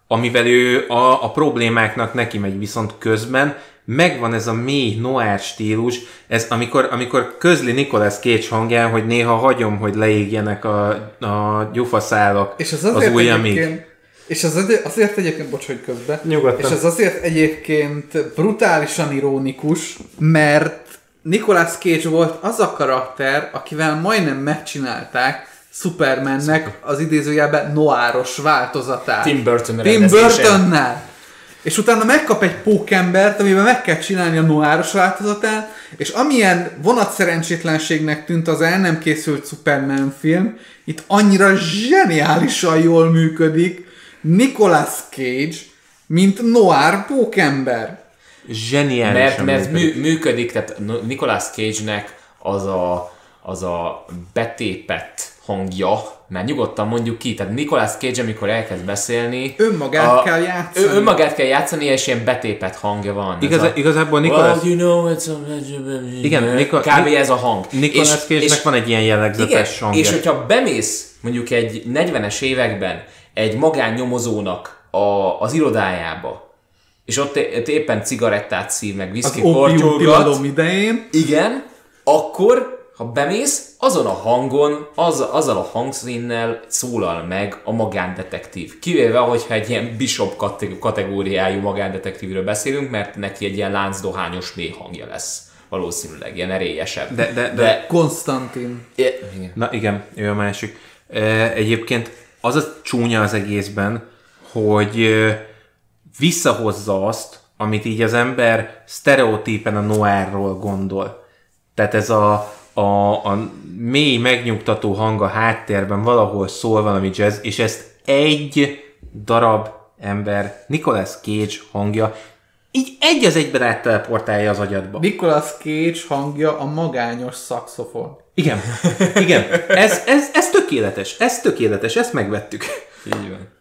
D: amivel ő a, a problémáknak neki megy, viszont közben megvan ez a mély noir stílus, ez amikor, amikor közli Nicolas Cage hangján, hogy néha hagyom, hogy leégjenek a, a gyufaszálak
B: És az
D: az
B: azért
D: ujjamig.
B: egyébként, és az azért, azért egyébként, bocs, hogy közben,
D: Nyugodtan.
B: és az azért egyébként brutálisan ironikus, mert Nicolas Cage volt az a karakter, akivel majdnem megcsinálták Supermannek az idézőjelben noáros változatát.
A: Tim Burton
B: Tim. Burtonnál. És utána megkap egy pókembert, amiben meg kell csinálni a noáros változatát, és amilyen vonatszerencsétlenségnek tűnt az el nem készült Superman film, itt annyira zseniálisan jól működik Nicolas Cage, mint noir pókember.
D: Zseniális.
A: mert, mert mű, működik, tehát Nicolas Cage-nek az a, az a betépett hangja, mert nyugodtan mondjuk ki, tehát Nicolas Cage, amikor elkezd beszélni,
B: Önmagát kell játszani.
A: Ő, önmagát kell játszani, és ilyen betépett hangja van.
D: Igaz,
A: a,
D: igazából
A: well,
D: Nicolas,
A: you know, it's a...
D: Igen, Nico-
A: Kb. ez a hang.
D: Nicolas Cage-nek van egy ilyen
A: igen,
D: jellegzetes hangja.
A: és hogyha bemész mondjuk egy 40-es években egy magánnyomozónak a, az irodájába, és ott ott éppen cigarettát szív, meg viszki kortyolgat,
B: idején.
A: igen, akkor, ha bemész, azon a hangon, az, azzal a hangszínnel szólal meg a magándetektív. Kivéve, hogyha egy ilyen bishop kate- kategóriájú magándetektívről beszélünk, mert neki egy ilyen láncdohányos mély hangja lesz. Valószínűleg, ilyen erélyesebb.
D: De- de- de-
A: de
B: Konstantin.
A: igen.
D: Na igen, ő a másik. E, Egyébként az a csúnya az egészben, hogy e, visszahozza azt, amit így az ember sztereotípen a noárról gondol. Tehát ez a, a, a mély, megnyugtató hang a háttérben valahol szól valami jazz, és ezt egy darab ember, Nicolas Cage hangja, így egy az egyben átteleportálja az agyadba.
B: Nicolas Cage hangja a magányos szaxofon.
D: Igen, igen. Ez, ez, ez tökéletes, ez tökéletes, ezt megvettük.
A: Így van.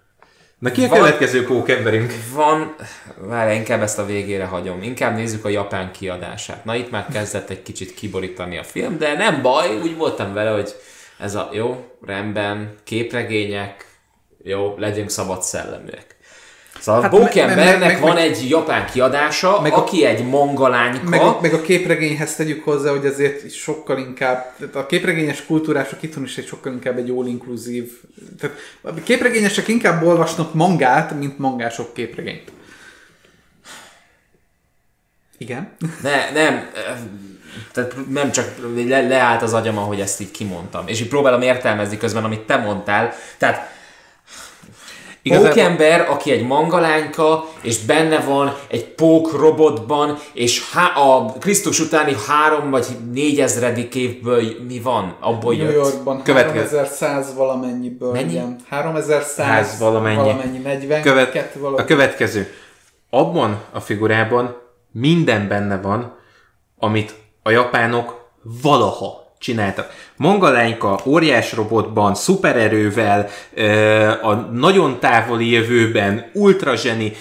D: Na ki a
A: Van-
D: következő pókemberünk?
A: Van, várj, inkább ezt a végére hagyom. Inkább nézzük a japán kiadását. Na itt már kezdett egy kicsit kiborítani a film, de nem baj, úgy voltam vele, hogy ez a jó, rendben, képregények, jó, legyünk szabad szelleműek. Szóval hát Bókembernek
B: me- me-
A: van
B: meg-
A: egy japán kiadása,
B: meg a-
A: aki egy mangalányka.
B: Meg a, meg a képregényhez tegyük hozzá, hogy azért sokkal inkább, tehát a képregényes kultúrások itthon is egy sokkal inkább egy all-inclusive, tehát a képregényesek inkább olvasnak mangát, mint mangások képregényt. Igen.
A: Ne, nem, eh, tehát nem csak le, leállt az agyam, ahogy ezt így kimondtam. És így próbálom értelmezni közben, amit te mondtál. Tehát
D: Igazából-
A: Pókember, aki egy mangalányka, és benne van egy pók robotban, és há- a Krisztus utáni három vagy négyezredik évből mi van? Abból
B: New
A: jött.
B: Yorkban
D: Következő.
B: 3100 valamennyiből,
A: Mennyi?
B: igen. 3100
D: Ház valamennyi.
B: valamennyi 42
D: Követ,
B: valahogy.
D: a következő. Abban a figurában minden benne van, amit a japánok valaha csináltak. Mangalányka óriás robotban, szupererővel, a nagyon távoli jövőben, ultra zseni,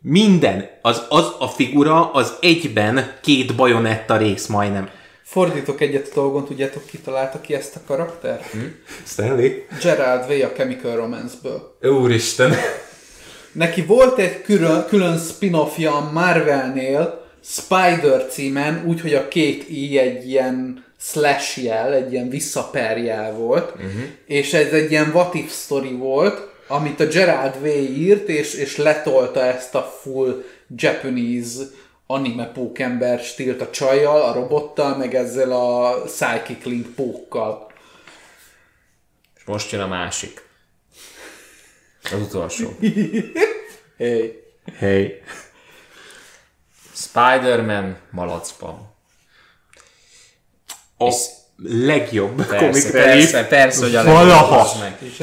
D: minden, az, az a figura az egyben két bajonetta rész majdnem.
B: Fordítok egyet a dolgon, tudjátok ki találta ki ezt a karakter?
A: Hm?
C: Stanley?
B: Gerard Way a Chemical Romance-ből.
C: Úristen.
B: Neki volt egy külön, külön spin-offja a Marvelnél, Spider címen, úgyhogy a két i egy ilyen slash jel, egy ilyen visszaperjel volt, uh-huh. és ez egy ilyen what if story volt, amit a Gerard Way írt, és, és letolta ezt a full Japanese anime pókember stílt a csajjal, a robottal, meg ezzel a Psychic Link pókkal.
A: És most jön a másik. Az utolsó.
B: Hey.
D: Hey.
A: Spider-Man malacban.
D: A
A: És-
D: legjobb
A: Persze,
D: relief
A: persze, persze, hogy a
D: valaha.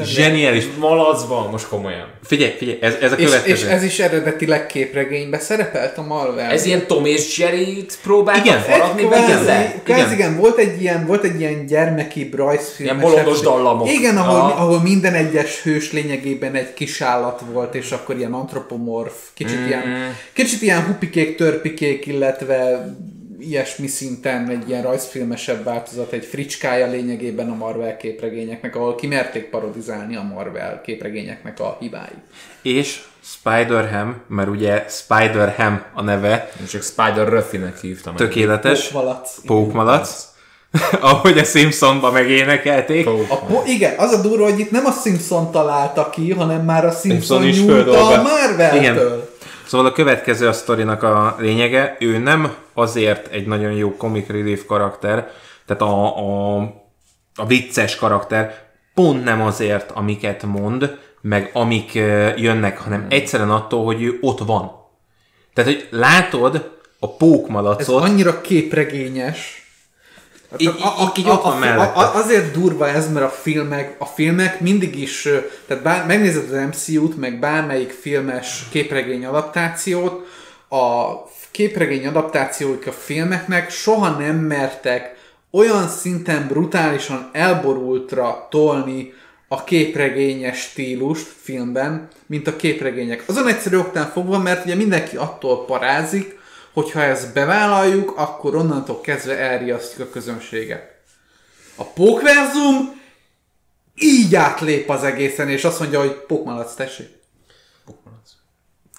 D: Zseniális.
A: Malacban, most komolyan.
D: Figyelj, figyelj, ez, ez a
B: És,
D: következő.
B: és ez is eredetileg képregényben szerepelt a Marvel.
A: Ez ilyen Tom és Jerry-t próbáltak
D: Igen,
A: faragni belőle?
B: kvázi, kvázi igen, volt egy ilyen, volt egy ilyen gyermeki rajzfilm.
A: Ilyen bolondos dallamok.
B: Igen, ahol,
A: Aha.
B: ahol minden egyes hős lényegében egy kis állat volt, és akkor ilyen antropomorf, kicsit
A: Mm.
B: ilyen, kicsit ilyen hupikék, törpikék, illetve ilyesmi szinten egy ilyen rajzfilmesebb változat, egy fricskája lényegében a Marvel képregényeknek, ahol kimerték parodizálni a Marvel képregényeknek a hibáit.
D: És Spider-Ham, mert ugye Spider-Ham a neve,
A: Én csak Spider Ruffy-nek hívtam.
D: tökéletes,
B: Pókmalac.
D: pókmalac, ahogy a Simpsonba megénekelték.
B: A po- igen, az a durva, hogy itt nem a Simpson találta ki, hanem már a Simpson,
D: Simpson is
B: nyúlta a. Marvel-től.
D: Igen. Szóval a következő a sztorinak a lényege, ő nem azért egy nagyon jó comic relief karakter, tehát a, a, a vicces karakter, pont nem azért, amiket mond, meg amik jönnek, hanem egyszerűen attól, hogy ő ott van. Tehát, hogy látod a
B: Ez
D: pókmalacot,
B: annyira képregényes. Hát
D: Így- így ott van mellette.
B: azért durva ez, mert a filmek, a filmek mindig is, tehát bár, megnézed az MCU-t, meg bármelyik filmes képregény adaptációt, a képregény adaptációik a filmeknek soha nem mertek olyan szinten brutálisan elborultra tolni a képregényes stílust filmben, mint a képregények. Azon egyszerű oktán fogva, mert ugye mindenki attól parázik, hogyha ezt bevállaljuk, akkor onnantól kezdve elriasztjuk a közönséget. A pókverzum így átlép az egészen, és azt mondja, hogy pókmalac, tessék.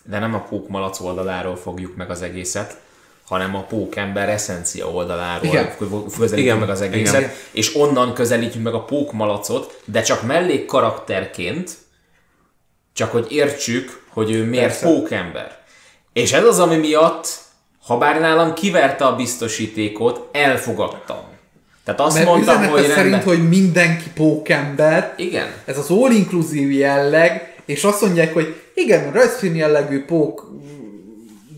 A: De nem a pókmalac oldaláról fogjuk meg az egészet, hanem a pókember eszencia oldaláról
B: Igen.
A: közelítjük
D: Igen.
A: meg az egészet,
B: Igen.
A: és onnan közelítjük meg a pókmalacot, de csak mellék karakterként, csak hogy értsük, hogy ő miért
B: Persze.
A: pókember. És ez az, ami miatt, ha bár nálam kiverte a biztosítékot, elfogadtam. Tehát azt
B: Mert
A: mondtam, hogy
B: szerint,
A: rendben.
B: hogy mindenki pókember,
A: Igen.
B: ez az all-inclusive jelleg, és azt mondják, hogy igen, rajzfilm jellegű pók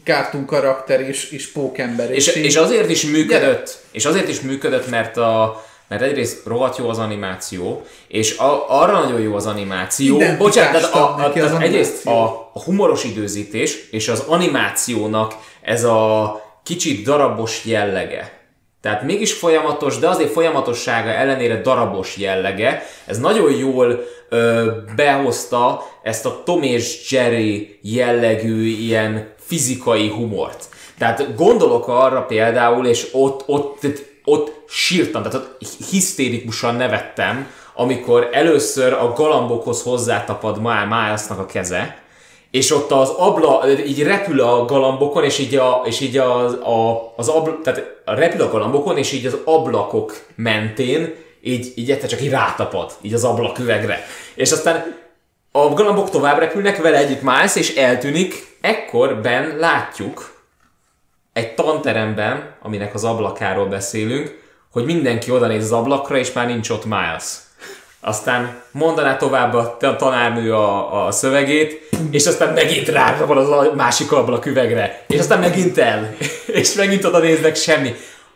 B: cartoon karakter és, és pókember.
A: És, és azért is működött, és azért is működött, mert a mert egyrészt rohadt jó az animáció, és a, arra nagyon jó az animáció.
B: Identitást
A: Bocsánat, tehát a, a,
B: az
A: egyrészt
B: animáció.
A: a, a humoros időzítés és az animációnak ez a kicsit darabos jellege. Tehát mégis folyamatos, de azért folyamatossága ellenére darabos jellege. Ez nagyon jól ö, behozta ezt a Tom és Jerry jellegű ilyen fizikai humort. Tehát gondolok arra például, és ott, ott, ott sírtam, tehát ott hisztérikusan nevettem, amikor először a galambokhoz hozzátapad Má- Milesnak a keze, és ott az abla, így repül a galambokon, és így, a, és így az, a, az abla, tehát repül a galambokon, és így az ablakok mentén így, így egyszer csak így rátapad, így az ablaküvegre. És aztán a galambok tovább repülnek, vele együtt Miles, és eltűnik, ekkor Ben látjuk egy tanteremben, aminek az ablakáról beszélünk, hogy mindenki oda néz az ablakra, és már nincs ott Miles. Aztán mondaná tovább a tanárnő a, a szövegét, és aztán megint rárapad az a másik ablak üvegre, és aztán megint el, és megint oda néznek semmi.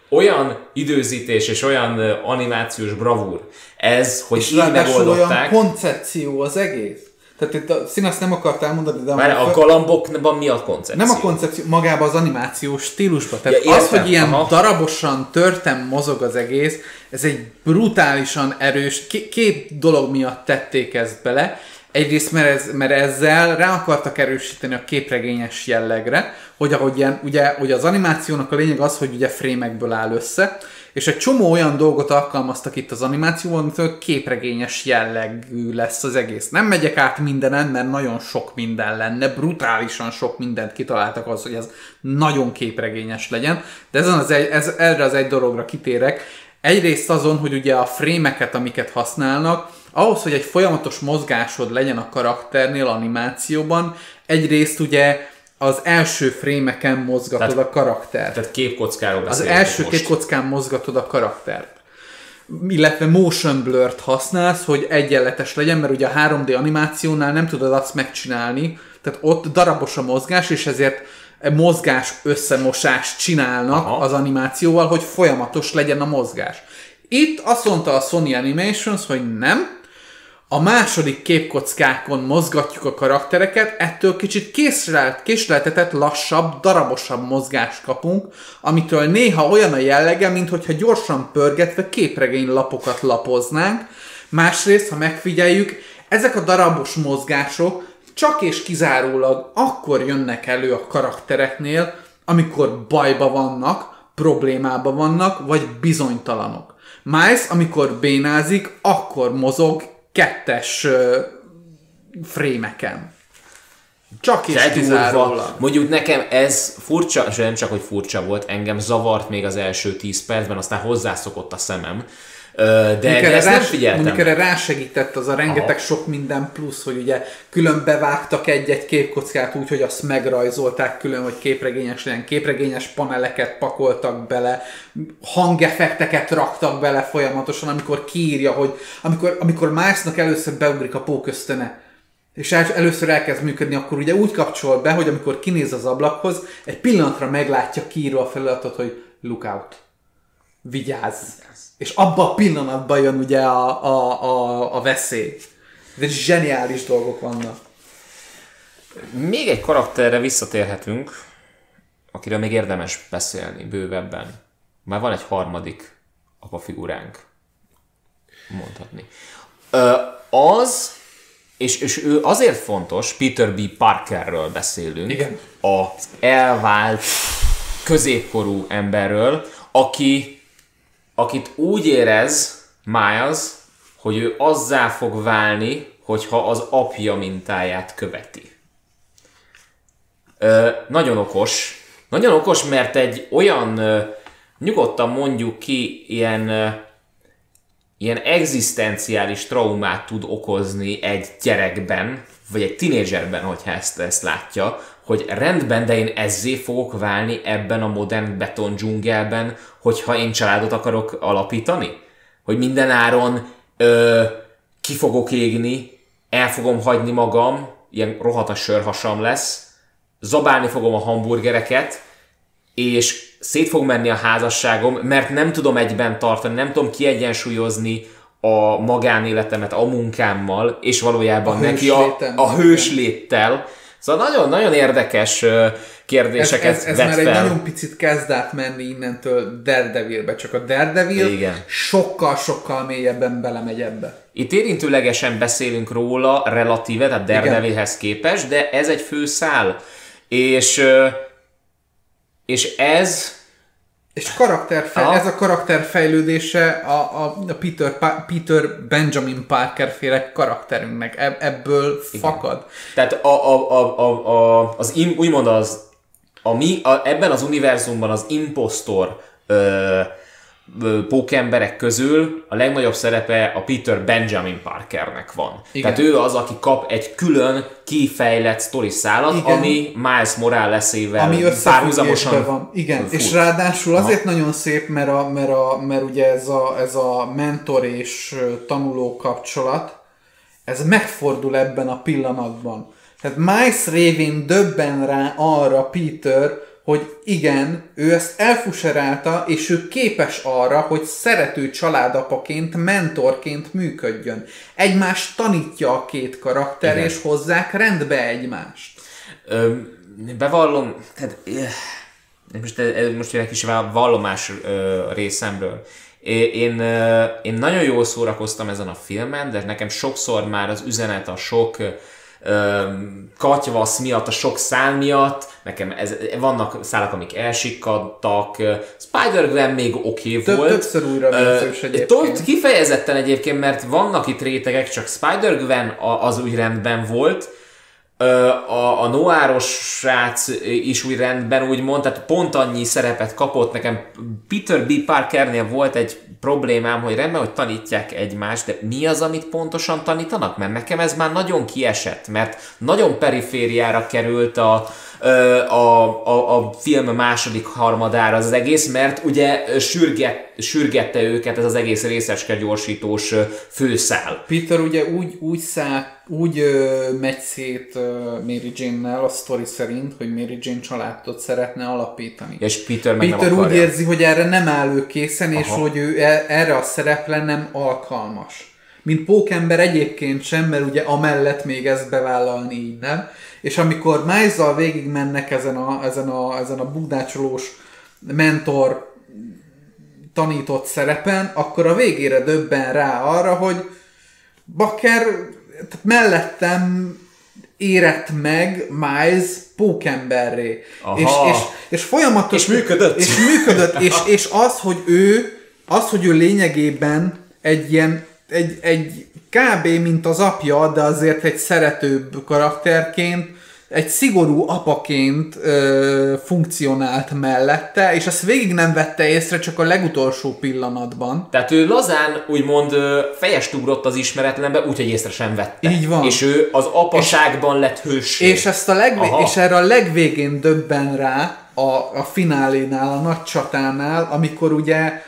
A: Olyan időzítés és olyan animációs bravúr ez, hogy
B: és
A: így
B: ráadásul olyan
A: megoldották.
B: koncepció az egész. Tehát itt a szín azt nem akartál mondani, de
A: Már a galambokban mi a koncepció?
B: nem a koncepció, magában az animációs stílusban. Tehát
A: Ja,
B: az, hogy ilyen
A: aha.
B: darabosan, törtem mozog az egész, ez egy brutálisan erős, két dolog miatt tették ezt bele. Egyrészt, mert, ez, mert ezzel rá akartak erősíteni a képregényes jellegre, hogy ahogy ilyen, ugye, ugye az animációnak a lényeg az, hogy ugye frémekből áll össze, és egy csomó olyan dolgot alkalmaztak itt az animációban, amitől képregényes jellegű lesz az egész. Nem megyek át mindenen, mert nagyon sok minden lenne, brutálisan sok mindent kitaláltak az, hogy ez nagyon képregényes legyen, de ezen az egy, ez, erre az egy dologra kitérek. Egyrészt azon, hogy ugye a frémeket, amiket használnak, ahhoz, hogy egy folyamatos mozgásod legyen a karakternél animációban, egyrészt ugye az első frémeken mozgatod
A: Tehát-
B: a karaktert.
A: Tehát képkockáról
B: Az első
A: most.
B: két kockán mozgatod a karaktert. Illetve motion blur-t használsz, hogy egyenletes legyen, mert ugye a 3D animációnál nem tudod azt megcsinálni, tehát ott darabos a mozgás, és ezért mozgás összemosást csinálnak
A: Aha.
B: az animációval, hogy folyamatos legyen a mozgás. Itt azt mondta a Sony Animations, hogy nem, a második képkockákon mozgatjuk a karaktereket, ettől kicsit késlelt, késleltetett, lassabb, darabosabb mozgást kapunk, amitől néha olyan a jellege, mintha gyorsan pörgetve képregény lapokat lapoznánk. Másrészt, ha megfigyeljük, ezek a darabos mozgások csak és kizárólag akkor jönnek elő a karaktereknél, amikor bajba vannak, problémába vannak, vagy bizonytalanok. Miles, amikor bénázik, akkor mozog kettes frémeken. Csak
A: De durva. Mondjuk nekem ez furcsa, és nem csak, hogy furcsa volt, engem zavart még az első 10 percben, aztán hozzászokott a szemem. De, de ezt nem figyeltem.
B: Mondjuk erre rásegített az a rengeteg
A: Aha.
B: sok minden plusz, hogy ugye külön bevágtak egy-egy képkockát úgy, hogy azt megrajzolták külön, hogy képregényes legyen. Képregényes paneleket pakoltak bele, hangeffekteket raktak bele folyamatosan, amikor kiírja, hogy amikor, amikor Milesnak először beugrik a pókösztöne, és el, először elkezd működni, akkor ugye úgy kapcsol be, hogy amikor kinéz az ablakhoz, egy pillanatra meglátja kiírva a feliratot, hogy look out. Vigyázz. És abban a pillanatban jön ugye a, a, a, a veszély. De zseniális dolgok vannak.
A: Még egy karakterre visszatérhetünk, akiről még érdemes beszélni bővebben. Már van egy harmadik apafiguránk, mondhatni. Ö, az, és, és ő azért fontos, Peter B. Parkerről beszélünk,
B: Igen.
A: az elvált középkorú emberről, aki, akit úgy érez Miles, hogy ő azzá fog válni, hogyha az apja mintáját követi. Ö, nagyon okos. Nagyon okos, mert egy olyan, ö, nyugodtan mondjuk ki, ilyen, ö, ilyen egzisztenciális traumát tud okozni egy gyerekben, vagy egy tinédzserben, hogyha ezt, ezt látja, hogy rendben, de én ezzé fogok válni ebben a modern beton dzsungelben, hogyha én családot akarok alapítani? Hogy minden áron ö, ki fogok égni, el fogom hagyni magam, ilyen rohatas sörhasam lesz, zabálni fogom a hamburgereket, és szét fog menni a házasságom, mert nem tudom egyben tartani, nem tudom kiegyensúlyozni a magánéletemet a munkámmal, és valójában
B: A
A: neki a, a hősléttel. Szóval nagyon-nagyon érdekes ö,
B: Ez,
A: kérdéseket
B: ez, ez
A: vet
B: már egy
A: fel.
B: nagyon picit kezd át menni innentől Daredevilbe, csak a Daredevil
A: Igen.
B: sokkal-sokkal mélyebben belemegy ebbe.
A: Itt érintőlegesen beszélünk róla relatíve, tehát Daredevilhez képest, de ez egy fő szál. És, és ez
B: És karakterfej, ez a karakterfejlődése a, a, a Peter, pa, Peter Benjamin Parker féle karakterünknek. Eb, ebből fakad.
A: Tehát a, a, a, a, a, az im, úgymond az, a mi, a, ebben az univerzumban az impostor ö, pókemberek közül a legnagyobb szerepe a Peter Benjamin Parkernek van.
B: Igen.
A: Tehát ő az, aki kap egy külön kifejlett sztori szálat,
B: Igen.
A: ami Miles Morales-ével
B: Ami
A: párhuzamosan
B: van. Igen,
A: fut.
B: és ráadásul azért nagyon szép, mert, a, mert, a, mert ugye ez a, ez a mentor és tanuló kapcsolat, ez megfordul ebben a pillanatban. Tehát Miles révén döbben rá arra Peter, hogy igen, ő ezt elfuserálta, és ő képes arra, hogy szerető családapaként, mentorként működjön. Egymást tanítja a két karakter,
A: Igen.
B: és hozzák rendbe egymást.
A: Ö, bevallom, tehát eh, most, most egy kis vallomás ö, részemről. Én, én nagyon jól szórakoztam ezen a filmen, de nekem sokszor már az üzenet a sok katyvasz miatt, a sok szál miatt, nekem ez, vannak szálak, amik elsikkadtak, Spider-Gwen még oké okay volt.
B: többször újra egyébként.
A: Tot- kifejezetten egyébként, mert vannak itt rétegek, csak Spider-Gwen az úgy rendben volt, a, a noáros srác is úgy rendben úgy mond, tehát pont annyi szerepet kapott nekem. Peter B. Parkernél volt egy problémám, hogy rendben, hogy tanítják egymást, de mi az, amit pontosan tanítanak? Mert nekem ez már nagyon kiesett, mert nagyon perifériára került a, a, a, a film második harmadára az egész, mert ugye sürget, sürgette őket ez az egész részecske gyorsítós főszál.
B: Peter ugye úgy, úgy, szá, úgy ö, megy szét Mary Jane-nel a sztori szerint, hogy Mary Jane családot szeretne alapítani.
A: És Peter meg
B: Peter úgy érzi, hogy erre nem áll ő készen, és
A: Aha.
B: hogy ő e- erre a szerepre nem alkalmas. Mint pókember egyébként sem, mert ugye amellett még ezt bevállalni így nem. És amikor Miles-zal végig mennek ezen a, ezen a, ezen a bugdácsolós mentor tanított szerepen, akkor a végére döbben rá arra, hogy bakker, mellettem érett meg Miles pókemberré. És, és, és folyamatos...
A: És működött.
B: És működött, és, és az, hogy ő, az, hogy ő lényegében egy ilyen, egy, egy kb. mint az apja, de azért egy szeretőbb karakterként, egy szigorú apaként ö, funkcionált mellette, és ezt végig nem vette észre, csak a legutolsó pillanatban.
A: Tehát ő lazán úgymond fejest ugrott az ismeretlenbe, úgyhogy észre sem vette.
B: Így van.
A: És ő az apaságban lett hőség.
B: És, ezt a legvé-
A: Aha.
B: és erre a legvégén döbben rá a, a finálénál, a nagy csatánál, amikor ugye,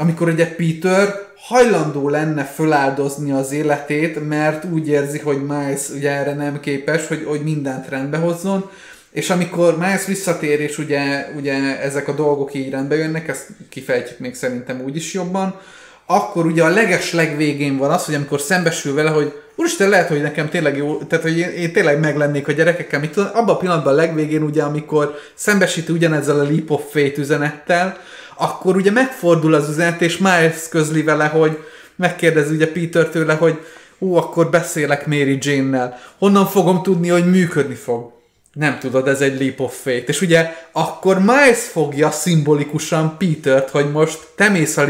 B: amikor ugye Peter hajlandó lenne föláldozni az életét, mert úgy érzi, hogy Miles ugye erre nem képes, hogy, hogy mindent rendbe hozzon, és amikor Miles visszatér, és ugye, ugye ezek a dolgok így rendbe jönnek, ezt kifejtjük még szerintem úgy is jobban, akkor ugye a leges legvégén van az, hogy amikor szembesül vele, hogy úristen, lehet, hogy nekem tényleg jó, tehát hogy én, én tényleg meglennék a gyerekekkel, mit tudom, abban a pillanatban a legvégén ugye, amikor szembesíti ugyanezzel a Leap of Fate üzenettel, akkor ugye megfordul az üzenet, és Miles közli vele, hogy megkérdezi ugye Peter tőle, hogy ú, akkor beszélek Mary Jane-nel. Honnan fogom tudni, hogy működni fog? Nem tudod, ez egy leap of faith. És ugye akkor Miles fogja szimbolikusan Petert, hogy most te mész a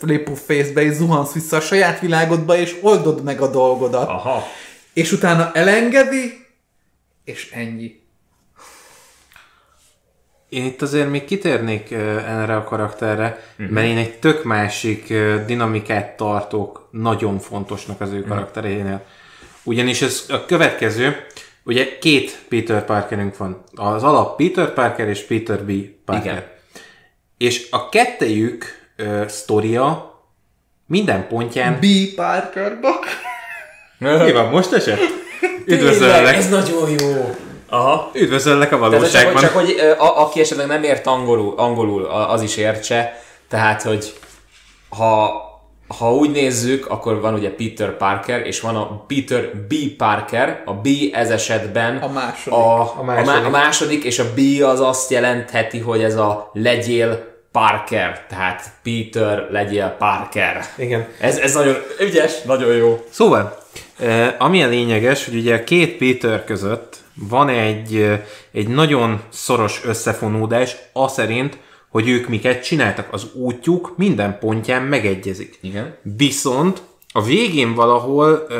B: leap of, faith-be, és zuhansz vissza a saját világodba, és oldod meg a dolgodat.
A: Aha.
B: És utána elengedi, és ennyi.
D: Én itt azért még kitérnék erre a karakterre, uh-huh. mert én egy tök másik dinamikát tartok nagyon fontosnak az ő karakterénél. Ugyanis ez a következő, ugye két Peter Parkerünk van. Az alap Peter Parker és Peter B. Parker.
A: Igen.
D: És a kettejük ö, sztoria minden pontján...
B: B. Parkerba.
D: Mi van, most esett? Üdvözöllek!
A: ez nagyon jó. Aha.
D: Üdvözöllek a
A: csak,
D: valóságban.
A: hogy- csak hogy a, aki esetleg nem ért angolul, angolul, a- az is értse. Tehát, hogy ha, ha úgy nézzük, akkor van ugye Peter Parker, és van a Peter B. Parker, a B ez esetben
B: A második.
A: a,
D: A
A: a,
D: második.
A: második. a második, és a B az azt jelentheti, hogy ez a legyél Parker, tehát Peter legyél Parker.
D: Igen.
A: Ez, ez nagyon ügyes, nagyon jó.
D: Szóval, ami a lényeges, hogy ugye a két Peter között van egy, egy nagyon szoros összefonódás, szerint, hogy ők miket csináltak. Az útjuk minden pontján megegyezik.
A: Igen.
D: Viszont a végén valahol uh,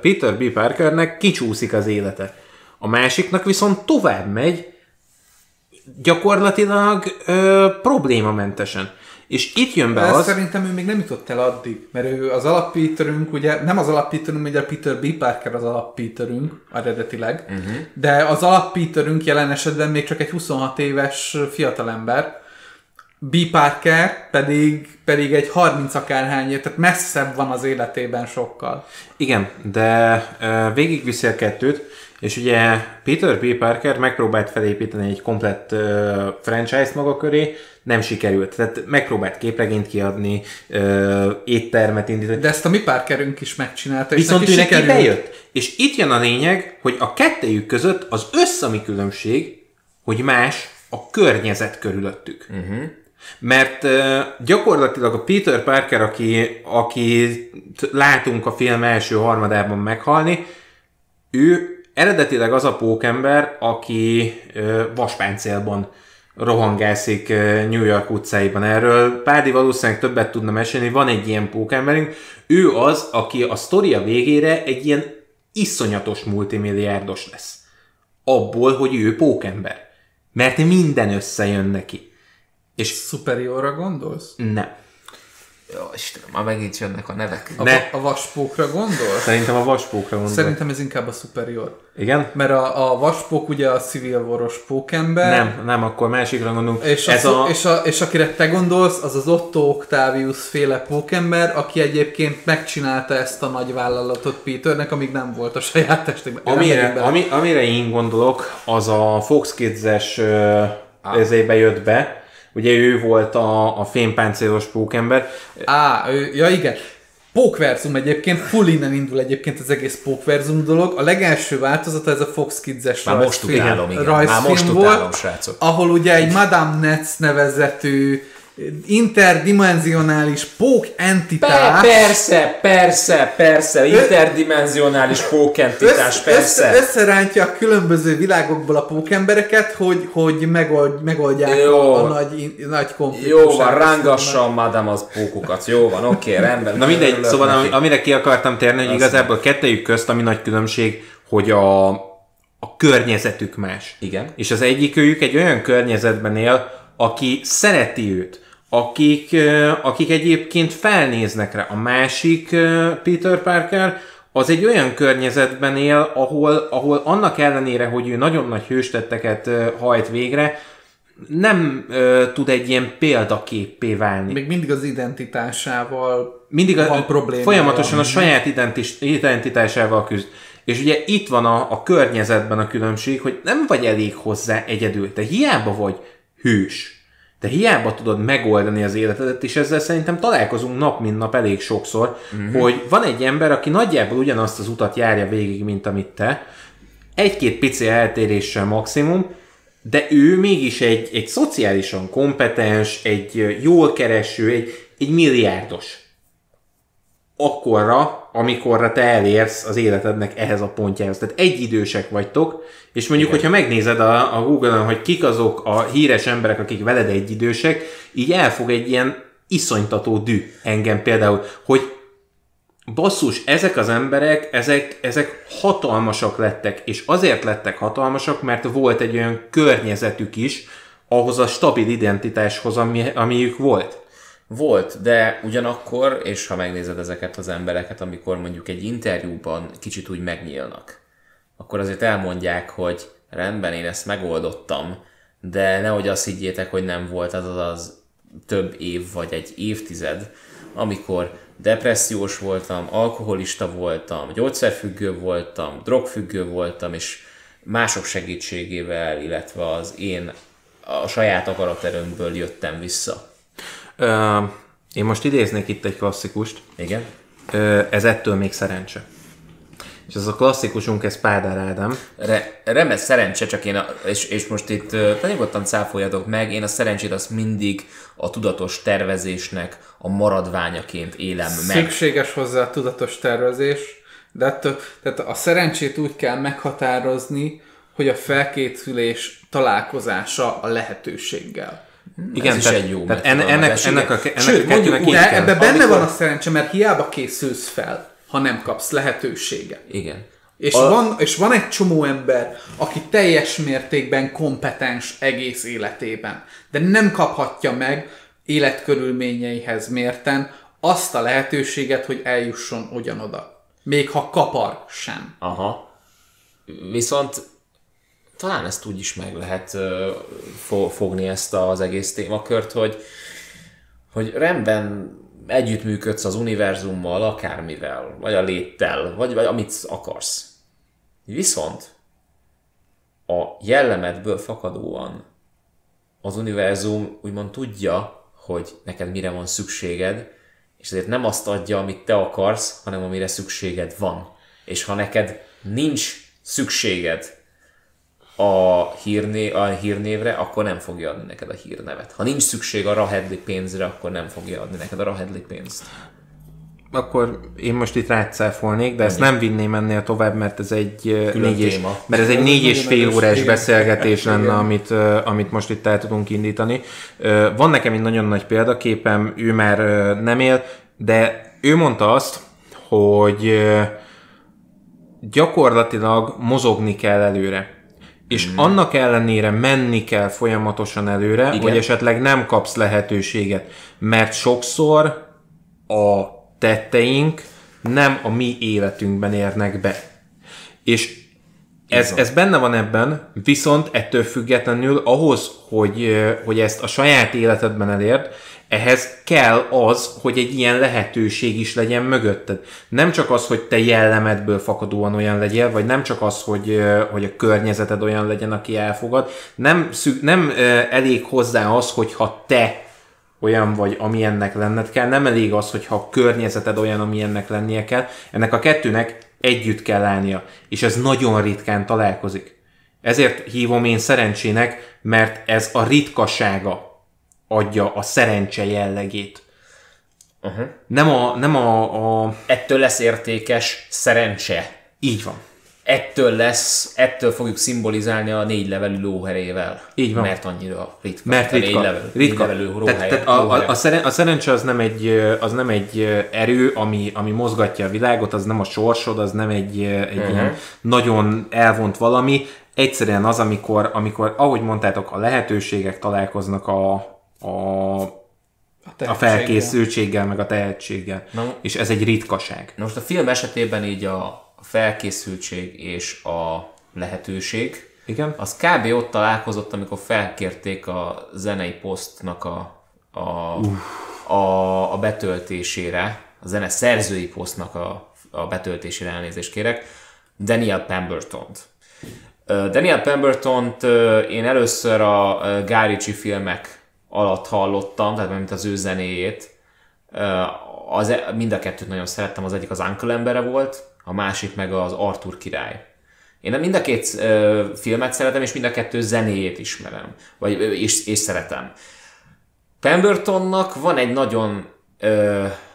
D: Peter B. Parkernek kicsúszik az élete. A másiknak viszont tovább megy, gyakorlatilag uh, problémamentesen. És itt jön be az...
B: szerintem ő még nem jutott el addig, mert ő az alapíterünk, ugye nem az alapíterünk, ugye a Peter B. Parker az alapíterünk eredetileg, uh-huh. de az alapíterünk jelen esetben még csak egy 26 éves fiatalember, B. Parker pedig, pedig egy 30 akárhány tehát messzebb van az életében sokkal.
D: Igen, de uh, végigviszi a kettőt, és ugye Peter B. Parker megpróbált felépíteni egy komplett uh, franchise-t maga köré, nem sikerült. Tehát megpróbált képregényt kiadni, uh, éttermet indítani.
B: De ezt a mi Parkerünk is megcsinálta, és
D: Viszont
B: neki
D: ő neki bejött. És itt jön a lényeg, hogy a kettejük között az összami különbség, hogy más a környezet körülöttük. Uh-huh. Mert uh, gyakorlatilag a Peter Parker, aki, aki látunk a film első harmadában meghalni, ő eredetileg az a pókember, aki vaspáncélban rohangászik New York utcáiban. Erről Pádi valószínűleg többet tudna mesélni, van egy ilyen pókemberünk. Ő az, aki a sztoria végére egy ilyen iszonyatos multimilliárdos lesz. Abból, hogy ő pókember. Mert minden összejön neki. És
B: Superiorra gondolsz?
D: nem.
A: Jó, Istenem, már megint jönnek a nevek.
B: A,
D: Ne.
B: a vaspókra gondolsz?
D: Szerintem a vaspókra gondol.
B: Szerintem ez inkább a Superior.
D: Igen?
B: Mert a, a vaspók ugye a Civil War-os pókember.
D: Nem, nem, akkor másikra gondolunk.
B: És,
D: Ez
B: a...
D: a...
B: És, a, és akire te gondolsz, az az Otto Octavius féle pókember, aki egyébként megcsinálta ezt a nagy vállalatot Peternek, amíg nem volt a saját testében.
D: Amire, ami, amire én gondolok, az a Fox Kids-es ah. ezébe jött be. Ugye ő volt a, a fémpáncélos pókember.
B: Á, ő, ja igen. Pókverzum egyébként, full innen indul egyébként az egész pókverzum dolog. A legelső változata ez a Fox Kids-es
A: Már most
B: rajzfilm-
A: utálom, igen. Már most
B: volt,
A: utálom, srácok.
B: ahol ugye egy Madame Netz nevezetű interdimensionális pók
A: Per,
B: entitás
A: persze, persze, persze, interdimensionális pókentitás,
B: össze,
A: persze.
B: össze, összerántja a különböző világokból a pókembereket, hogy, hogy megold, megoldják
A: Jó.
B: a, a nagy, nagy konfliktus.
A: Jó van, rángassa a madam az pókukat. Jó van, oké, rendben.
D: Na mindegy, szóval
A: neki.
D: ami, amire ki akartam térni, hogy igazából kettejük közt ami nagy különbség, hogy a, a környezetük más.
A: Igen.
D: És az egyikőjük egy olyan környezetben él, aki szereti őt, akik, akik egyébként felnéznek rá. A másik Peter Parker az egy olyan környezetben él, ahol, ahol annak ellenére, hogy ő nagyon nagy hőstetteket hajt végre, nem ö, tud egy ilyen példaképpé válni.
B: Még mindig az identitásával
D: mindig a,
B: van probléma.
D: folyamatosan a saját identis, identitásával küzd. És ugye itt van a, a környezetben a különbség, hogy nem vagy elég hozzá egyedül. Te hiába vagy hős. Te hiába tudod megoldani az életedet, és ezzel szerintem találkozunk nap mint nap elég sokszor, uh-huh. hogy van egy ember, aki nagyjából ugyanazt az utat járja végig, mint amit te, egy-két pici eltéréssel maximum, de ő mégis egy, egy szociálisan kompetens, egy jól kereső, egy, egy milliárdos. Akkorra, amikorra te elérsz az életednek ehhez a pontjához. Tehát egyidősek vagytok, és mondjuk, Igen. hogyha megnézed a, a Google-on, hogy kik azok a híres emberek, akik veled egyidősek, így elfog egy ilyen iszonytató dű engem például, hogy basszus, ezek az emberek, ezek, ezek hatalmasak lettek, és azért lettek hatalmasak, mert volt egy olyan környezetük is, ahhoz a stabil identitáshoz, ami, amiük volt.
A: Volt, de ugyanakkor, és ha megnézed ezeket az embereket, amikor mondjuk egy interjúban kicsit úgy megnyílnak, akkor azért elmondják, hogy rendben, én ezt megoldottam, de nehogy azt higgyétek, hogy nem volt az az, az több év vagy egy évtized, amikor depressziós voltam, alkoholista voltam, gyógyszerfüggő voltam, drogfüggő voltam, és mások segítségével, illetve az én a saját akaraterőmből jöttem vissza.
D: Én most idéznék itt egy klasszikust.
A: Igen?
D: Ez ettől még szerencse. És ez a klasszikusunk, ez Pádár Ádám.
A: Re, remes szerencse, csak én, a, és, és most itt uh, nyugodtan cáfoljatok meg, én a szerencsét azt mindig a tudatos tervezésnek a maradványaként élem meg.
B: Szükséges hozzá a tudatos tervezés, de ettől, tehát a szerencsét úgy kell meghatározni, hogy a felkészülés találkozása a lehetőséggel.
A: Ez is egy jó
D: tehát ennek,
A: mesél.
D: ennek, a, ennek
B: Sőt,
D: a
B: mondjuk úgy, ebbe benne
A: Amikor-
B: van a szerencse, mert hiába készülsz fel, ha nem kapsz lehetőséget.
A: Igen.
B: És,
A: A-
B: van, és van egy csomó ember, aki teljes mértékben kompetens egész életében, de nem kaphatja meg életkörülményeihez mérten azt a lehetőséget, hogy eljusson ugyanoda. Még ha kapar sem.
A: Aha. Viszont talán ezt úgy is meg lehet fogni ezt az egész témakört, hogy, hogy rendben együttműködsz az univerzummal, akármivel, vagy a léttel, vagy, vagy amit akarsz. Viszont a jellemedből fakadóan az univerzum úgymond tudja, hogy neked mire van szükséged, és ezért nem azt adja, amit te akarsz, hanem amire szükséged van. És ha neked nincs szükséged a, hírné, a hírnévre, akkor nem fogja adni neked a hírnevet. Ha nincs szükség a Rahedli pénzre, akkor nem fogja adni neked a Rahedli pénzt.
D: Akkor én most itt rátszáfolnék, de ezt nem vinném ennél tovább, mert ez egy
A: Külön
D: négy és, mert ez egy négy és fél órás
B: igen.
D: beszélgetés lenne, amit, amit most itt el tudunk indítani. Van nekem egy nagyon nagy példaképem, ő már nem él, de ő mondta azt, hogy gyakorlatilag mozogni kell előre. És hmm. annak ellenére menni kell folyamatosan előre,
A: Igen.
D: hogy esetleg nem kapsz lehetőséget. Mert sokszor a tetteink nem a mi életünkben érnek be. És ez, ez benne van ebben, viszont ettől függetlenül ahhoz, hogy, hogy ezt a saját életedben elérd, ehhez kell az, hogy egy ilyen lehetőség is legyen mögötted. Nem csak az, hogy te jellemedből fakadóan olyan legyél, vagy nem csak az, hogy, hogy a környezeted olyan legyen, aki elfogad. Nem, szü- nem elég hozzá az, hogyha te olyan vagy, amilyennek lenned kell. Nem elég az, hogyha a környezeted olyan, amilyennek lennie kell. Ennek a kettőnek együtt kell állnia. És ez nagyon ritkán találkozik. Ezért hívom én szerencsének, mert ez a ritkasága adja a szerencse jellegét. Uh-huh. Nem a, nem a, a...
A: Ettől lesz értékes szerencse.
D: Így van.
A: Ettől lesz, ettől fogjuk szimbolizálni a négy levelű lóherével.
D: Így van.
A: Mert annyira ritka.
D: Mert
A: A négy
D: ritka.
A: levelű,
D: ritka.
A: Négy levelű
D: tehát, tehát a, a, a, szeren, a szerencse az nem egy, az nem egy erő, ami, ami mozgatja a világot, az nem a sorsod, az nem egy, egy uh-huh. ilyen nagyon elvont valami. Egyszerűen az, amikor, amikor, ahogy mondtátok, a lehetőségek találkoznak a, a, a
B: tehetséggel.
D: felkészültséggel, meg a tehetséggel.
A: Na.
D: És ez egy ritkaság.
A: Na most a film esetében így a a felkészültség és a lehetőség,
D: Igen?
A: az kb. ott találkozott, amikor felkérték a zenei posztnak a, a, a, a betöltésére, a zene szerzői posztnak a, a betöltésére elnézést kérek, Daniel Pemberton-t. Daniel Pemberton-t ö, én először a Guy Ritchie filmek alatt hallottam, tehát mint az ő zenéjét. Az, e- mind a kettőt nagyon szerettem, az egyik az Uncle embere volt, a másik meg az Arthur király. Én mind a két filmet szeretem, és mind a kettő zenéjét ismerem, vagy, és, és szeretem. Pembertonnak van egy nagyon,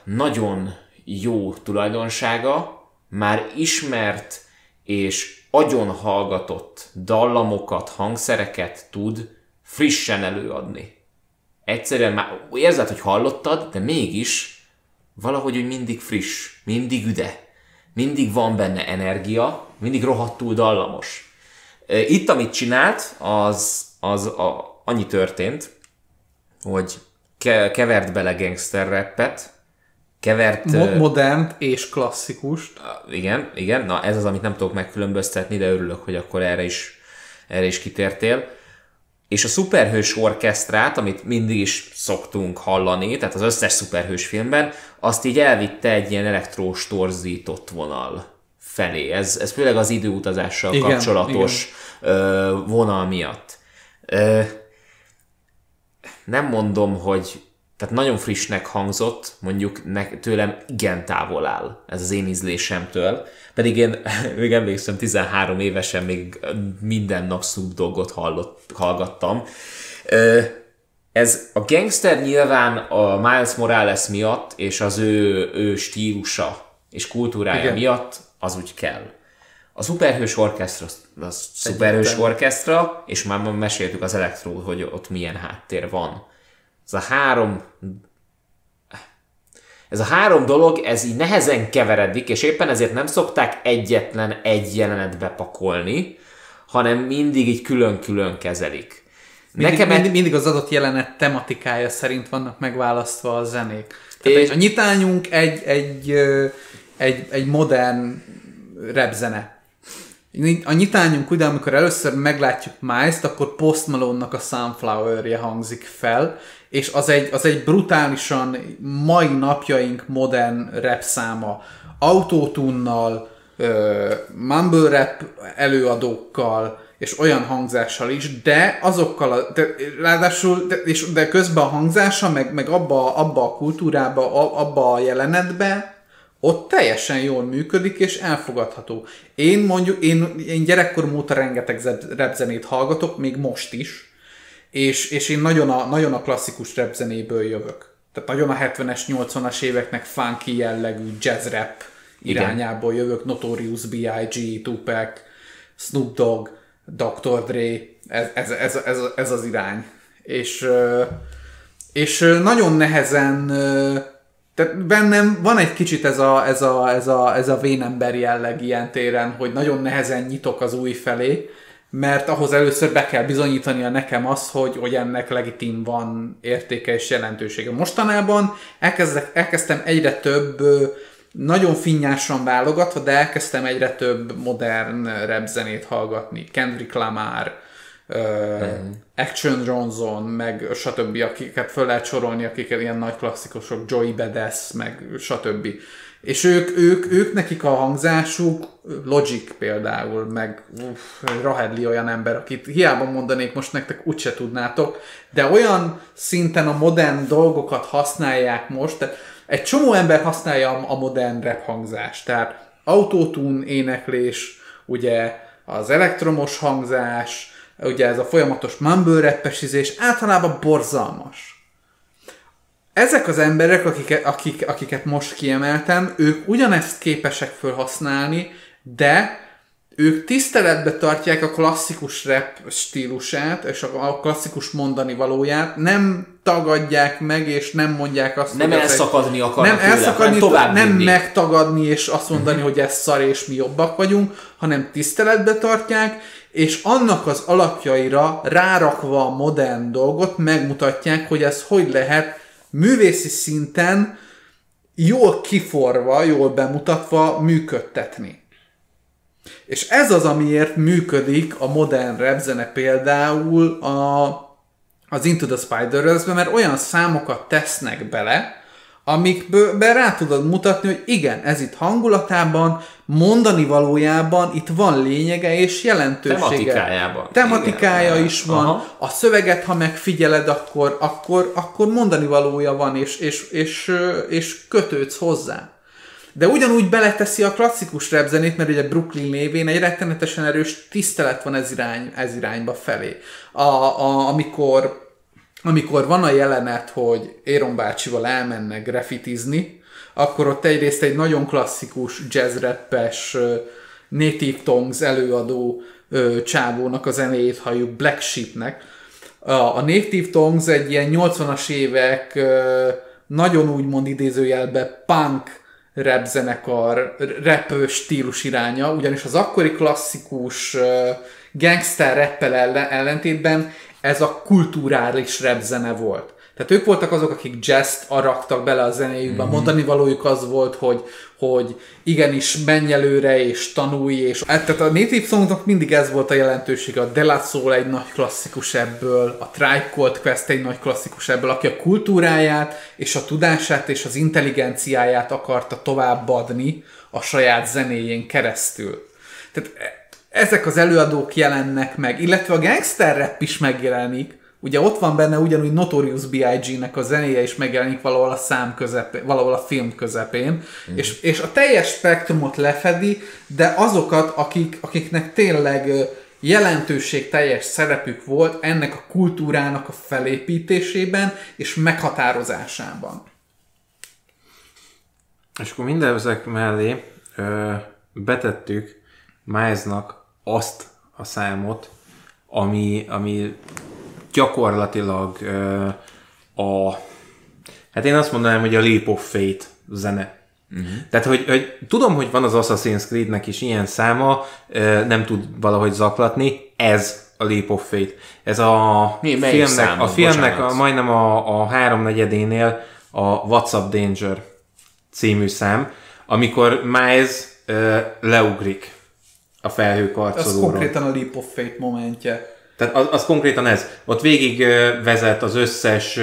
A: nagyon jó tulajdonsága, már ismert és agyon hallgatott dallamokat, hangszereket tud frissen előadni. Egyszerűen már érzed, hogy hallottad, de mégis valahogy úgy mindig friss, mindig üde, mindig van benne energia, mindig rohadtul dallamos. Itt, amit csinált, az, az a, annyi történt, hogy ke- kevert bele gangster rappet, kevert...
B: Mo- modern és klasszikust.
A: igen, igen, na ez az, amit nem tudok megkülönböztetni, de örülök, hogy akkor erre is, erre is kitértél. És a szuperhős orkesztrát, amit mindig is szoktunk hallani, tehát az összes szuperhős filmben, azt így elvitte egy ilyen elektrós torzított vonal felé. Ez, ez főleg az időutazással
B: Igen,
A: kapcsolatos ö, vonal miatt. Ö, nem mondom, hogy tehát nagyon frissnek hangzott, mondjuk ne, tőlem igen távol áll ez az én ízlésemtől. Pedig én még emlékszem, 13 évesen még minden nap Snoop Doggot hallott, hallgattam. Ez a gangster nyilván a Miles Morales miatt, és az ő, ő stílusa és kultúrája
B: Igen.
A: Miatt az úgy kell. A szuperhős orkesztra, az- az szuperhős orkesztra, és már meséltük az elektro, hogy ott milyen háttér van. Ez a három ez a három dolog, ez így nehezen keveredik, és éppen ezért nem szokták egyetlen egy jelenetbe pakolni, hanem mindig így külön-külön kezelik.
B: Mindig,
A: Nekem
B: mindig, mindig az adott jelenet tematikája szerint vannak megválasztva a zenék. Tehát
A: És-
B: a nyitányunk egy, egy, egy, egy modern repzene. A nyitányunk ugye, amikor először meglátjuk Miles-t, akkor Post Malone-nak a Sunflower-je hangzik fel, és az egy, az egy brutálisan mai napjaink modern rap száma. Autotunnal, mumble rap előadókkal, és olyan hangzással is, de azokkal, a, de, ráadásul, de, és, de közben a hangzása, meg, meg abba, abba a kultúrába, a, abba a jelenetbe, ott teljesen jól működik, és elfogadható. Én mondjuk, én, én gyerekkorom óta rengeteg zeb- rapzenét hallgatok, még most is, és, és én nagyon a, nagyon a klasszikus rapzenéből jövök. Tehát nagyon a 70-es, 80-as éveknek funky jellegű jazz rap
A: Igen.
B: irányából jövök, Notorious B.I.G., Tupac, Snoop Dogg, Dr. Dre, ez, ez, ez, ez, ez az irány. És, és nagyon nehezen, tehát bennem van egy kicsit ez a, ez a, ez a, ez a vénember jelleg ilyen téren, hogy nagyon nehezen nyitok az új felé, mert ahhoz először be kell bizonyítania nekem az, hogy, hogy ennek legitim van értéke és jelentősége. Mostanában elkezdek, elkezdtem egyre több, nagyon finnyásan válogatva, de elkezdtem egyre több modern rap hallgatni. Kendrick Lamar, uh, Action Johnson, meg stb., akiket föl lehet sorolni, akik ilyen nagy klasszikusok, Joey Badass, meg stb. És ők, ők, ők nekik a hangzásuk, Logic például, meg uff, Rahedli olyan ember, akit hiába mondanék most nektek, úgyse tudnátok, de olyan szinten a modern dolgokat használják most, tehát egy csomó ember használja a- modern rap hangzást, tehát autotune éneklés, ugye az elektromos hangzás, ugye ez a folyamatos mumble rappesizés, általában borzalmas ezek az emberek, akiket, akik, akiket most kiemeltem, ők ugyanezt képesek felhasználni, de ők tiszteletbe tartják a klasszikus rap stílusát, és a klasszikus mondani valóját, nem tagadják meg, és nem mondják azt,
A: Nem
B: hogy
A: elszakadni akarnak
B: nem
A: tőle,
B: elszakadni,
A: tovább
B: nem
A: vinni.
B: megtagadni, és azt mondani, hogy ez szar, és mi jobbak vagyunk, hanem tiszteletbe tartják, és annak az alapjaira rárakva a modern dolgot megmutatják, hogy ez hogy lehet művészi szinten jól kiforva, jól bemutatva működtetni. És ez az, amiért működik a modern rapzene például a, az Into the Spider-Verse-be, mert olyan számokat tesznek bele, amikben rá tudod mutatni, hogy igen, ez itt hangulatában, mondani valójában itt van lényege és jelentősége.
A: Tematikájában.
B: Tematikája
A: Igen.
B: is van.
A: Aha.
B: A szöveget, ha megfigyeled, akkor, akkor, akkor mondani valója van, és, és, és, és kötődsz hozzá. De ugyanúgy beleteszi a klasszikus repzenét, mert ugye Brooklyn névén egy rettenetesen erős tisztelet van ez, irány, ez irányba felé. A, a, amikor, amikor van a jelenet, hogy Éron bácsival elmennek graffitizni, akkor ott egyrészt egy nagyon klasszikus jazz-rappes ö, Native Tongues előadó csávónak a zenéjét halljuk, Black Sheepnek. A, Native Tongues egy ilyen 80-as évek nagyon úgymond idézőjelbe punk rap zenekar, rap stílus iránya, ugyanis az akkori klasszikus gangster rappel ellen, ellentétben ez a kulturális rap zene volt. Tehát ők voltak azok, akik jazzt araktak bele a zenéjükbe, mm-hmm. mondani valójuk az volt, hogy, hogy igenis menj előre és tanulj, és tehát a Native Songnak mindig ez volt a jelentősége, a De La Soul egy nagy klasszikus ebből, a Tribe Called Quest egy nagy klasszikus ebből, aki a kultúráját és a tudását és az intelligenciáját akarta továbbadni a saját zenéjén keresztül. Tehát ezek az előadók jelennek meg, illetve a gangster rap is megjelenik, Ugye ott van benne ugyanúgy Notorious B.I.G.-nek a zenéje is megjelenik valahol a szám közepén, valahol a film közepén, mm. és, és a teljes spektrumot lefedi, de azokat, akik, akiknek tényleg jelentőség teljes szerepük volt ennek a kultúrának a felépítésében és meghatározásában.
D: És akkor minden ezek mellé ö, betettük Milesnak azt a számot, ami, ami gyakorlatilag a hát én azt mondanám, hogy a Leap of Fate zene. Uh-huh. Tehát, hogy, hogy tudom, hogy van az Assassin's Creed-nek is ilyen száma, nem tud valahogy zaklatni, ez a Leap of Fate. Ez a
A: Mi-
D: filmnek,
A: számod?
D: a filmnek a, majdnem a, a háromnegyedénél a What's Up Danger című szám, amikor Miles ö, leugrik a
B: Ez
D: felhőkarcolóról.
B: konkrétan a Leap of Fate momentje.
D: Tehát az, az konkrétan ez. Ott végig vezet az összes